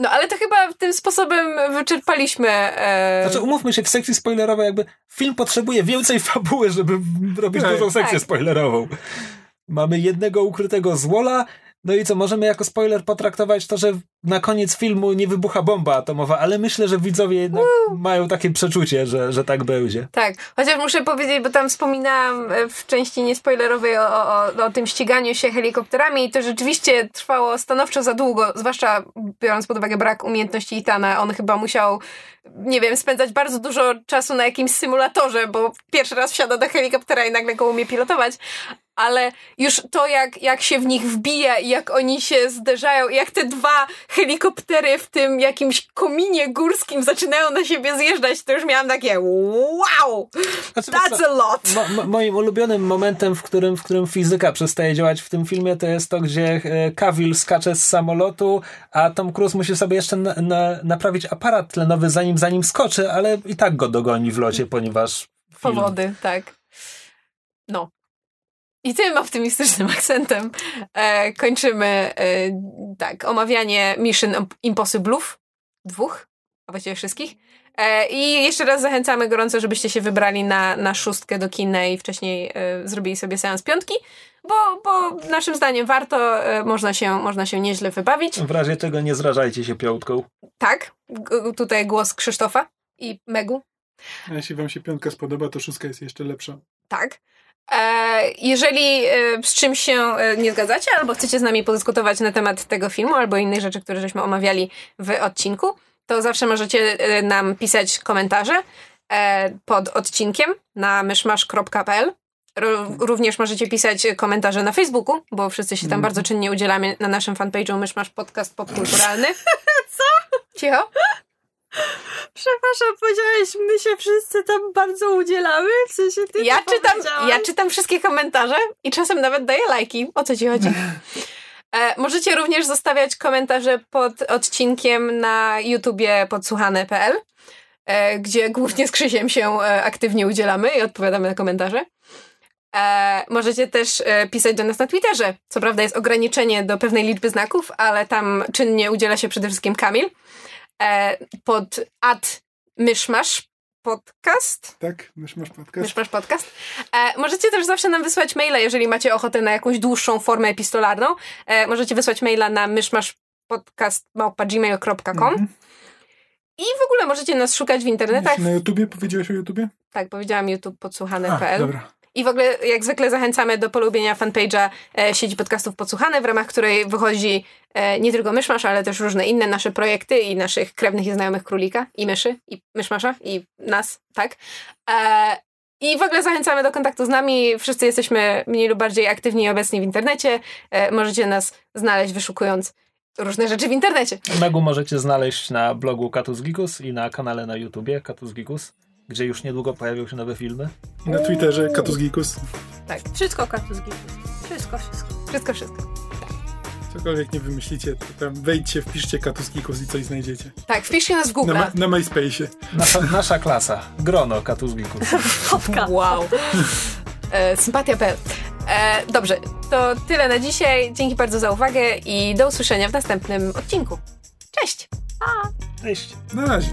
S2: No ale to chyba tym sposobem wyczerpaliśmy. E,
S1: Znaczy, umówmy się, w sekcji spoilerowej jakby film potrzebuje więcej fabuły, żeby robić
S3: Tak.
S1: dużą sekcję
S2: Tak.
S1: spoilerową. Mamy jednego ukrytego złola, no i co, możemy jako spoiler potraktować to, że na koniec filmu nie wybucha bomba atomowa, ale myślę, że widzowie jednak mają takie przeczucie, że, że tak będzie.
S2: Tak, chociaż muszę powiedzieć, bo tam wspominałam e, w części niespoilerowej o, o, o, o tym ściganiu się helikopterami i to rzeczywiście trwało stanowczo za długo, zwłaszcza biorąc pod uwagę brak umiejętności Itana. On chyba musiał, nie wiem, spędzać bardzo dużo czasu na jakimś symulatorze, bo pierwszy raz wsiada do helikoptera i nagle go umie pilotować. Ale już to, jak, jak się w nich wbija i jak oni się zderzają, i jak te dwa helikoptery w tym jakimś kominie górskim zaczynają na siebie zjeżdżać, to już miałam takie wow!
S1: Znaczy,
S2: That's a lot!
S1: Mo, mo, moim ulubionym momentem, w którym, w którym fizyka przestaje działać w tym filmie, to jest to, gdzie e, Cavill skacze z samolotu, a Tom Cruise musi sobie jeszcze na, na, naprawić aparat tlenowy, zanim zanim skoczy, ale i tak go dogoni w locie, ponieważ film
S2: Powody, tak. No. I tym optymistycznym akcentem e, kończymy e, tak, omawianie Mission Impossible'ów. Dwóch, a właściwie wszystkich. E, I jeszcze raz zachęcamy gorąco, żebyście się wybrali na, na szóstkę do kina i wcześniej e, zrobili sobie seans piątki, bo, bo naszym zdaniem warto, e, można, się, można się nieźle wybawić.
S1: W razie czego nie zrażajcie się piątką.
S2: Tak, g- tutaj głos Krzysztofa i Megu.
S3: A jeśli wam się piątka spodoba, to szóstka jest jeszcze lepsza.
S2: Tak. E, jeżeli e, z czymś się e, nie zgadzacie, albo chcecie z nami podyskutować na temat tego filmu, albo innych rzeczy, które żeśmy omawiali w odcinku, to zawsze możecie nam pisać komentarze pod odcinkiem na myszmasz.pl. Ró- Również możecie pisać komentarze na Facebooku, bo wszyscy się tam bardzo czynnie udzielamy na naszym fanpage'u Myszmasz Podcast Popkulturalny. Co? Cicho?
S5: Przepraszam, powiedziałeś, my się wszyscy tam bardzo udzielamy? W sensie ty
S2: Ja czytam, ja czytam wszystkie komentarze i czasem nawet daję lajki. O co ci chodzi? E, możecie również zostawiać komentarze pod odcinkiem na YouTubie podsłuchane.pl, e, gdzie głównie z Krzysiem się e, aktywnie udzielamy i odpowiadamy na komentarze. E, możecie też e, pisać do nas na Twitterze. Co prawda jest ograniczenie do pewnej liczby znaków, ale tam czynnie udziela się przede wszystkim Kamil. E, pod ad myszmasz podcast.
S3: Tak? Mysz masz podcast?
S2: Myszmasz podcast. E, możecie też zawsze nam wysłać maila, jeżeli macie ochotę na jakąś dłuższą formę epistolarną. E, możecie wysłać maila na myszmaszpodcast.gmail.com
S3: Mhm.
S2: i w ogóle możecie nas szukać w internetach.
S3: Na YouTubie? Powiedziałeś o YouTubie?
S2: Tak, powiedziałam YouTube podsłuchane.pl.
S3: dobra.
S2: I w ogóle, jak zwykle, zachęcamy do polubienia fanpage'a e, sieci podcastów Podsłuchane, w ramach której wychodzi e, nie tylko Myszmasz, ale też różne inne nasze projekty i naszych krewnych i znajomych królika, i myszy, i Myszmasza, i nas, tak? E, I w ogóle zachęcamy do kontaktu z nami. Wszyscy jesteśmy mniej lub bardziej aktywni i obecni w internecie. E, możecie nas znaleźć wyszukując różne rzeczy w internecie.
S1: Megu możecie znaleźć na blogu Katus Gigus i na kanale na YouTubie Katus Gigus, gdzie już niedługo pojawią się nowe filmy.
S3: I na Twitterze Katus Gikus.
S5: Wszystko katuzgi. Wszystko, wszystko.
S2: Wszystko, wszystko.
S3: Cokolwiek nie wymyślicie, to tam wejdźcie, wpiszcie Katus Gikus i coś znajdziecie.
S2: Tak, wpiszcie nas w Google.
S3: Na, ma- na MySpace'ie.
S1: Nasza, nasza klasa, grono Katus.
S5: Kotka.
S2: Wow. E, sympatia.pl. E, dobrze, to tyle na dzisiaj. Dzięki bardzo za uwagę i do usłyszenia w następnym odcinku. Cześć!
S1: Cześć!
S3: Na razie.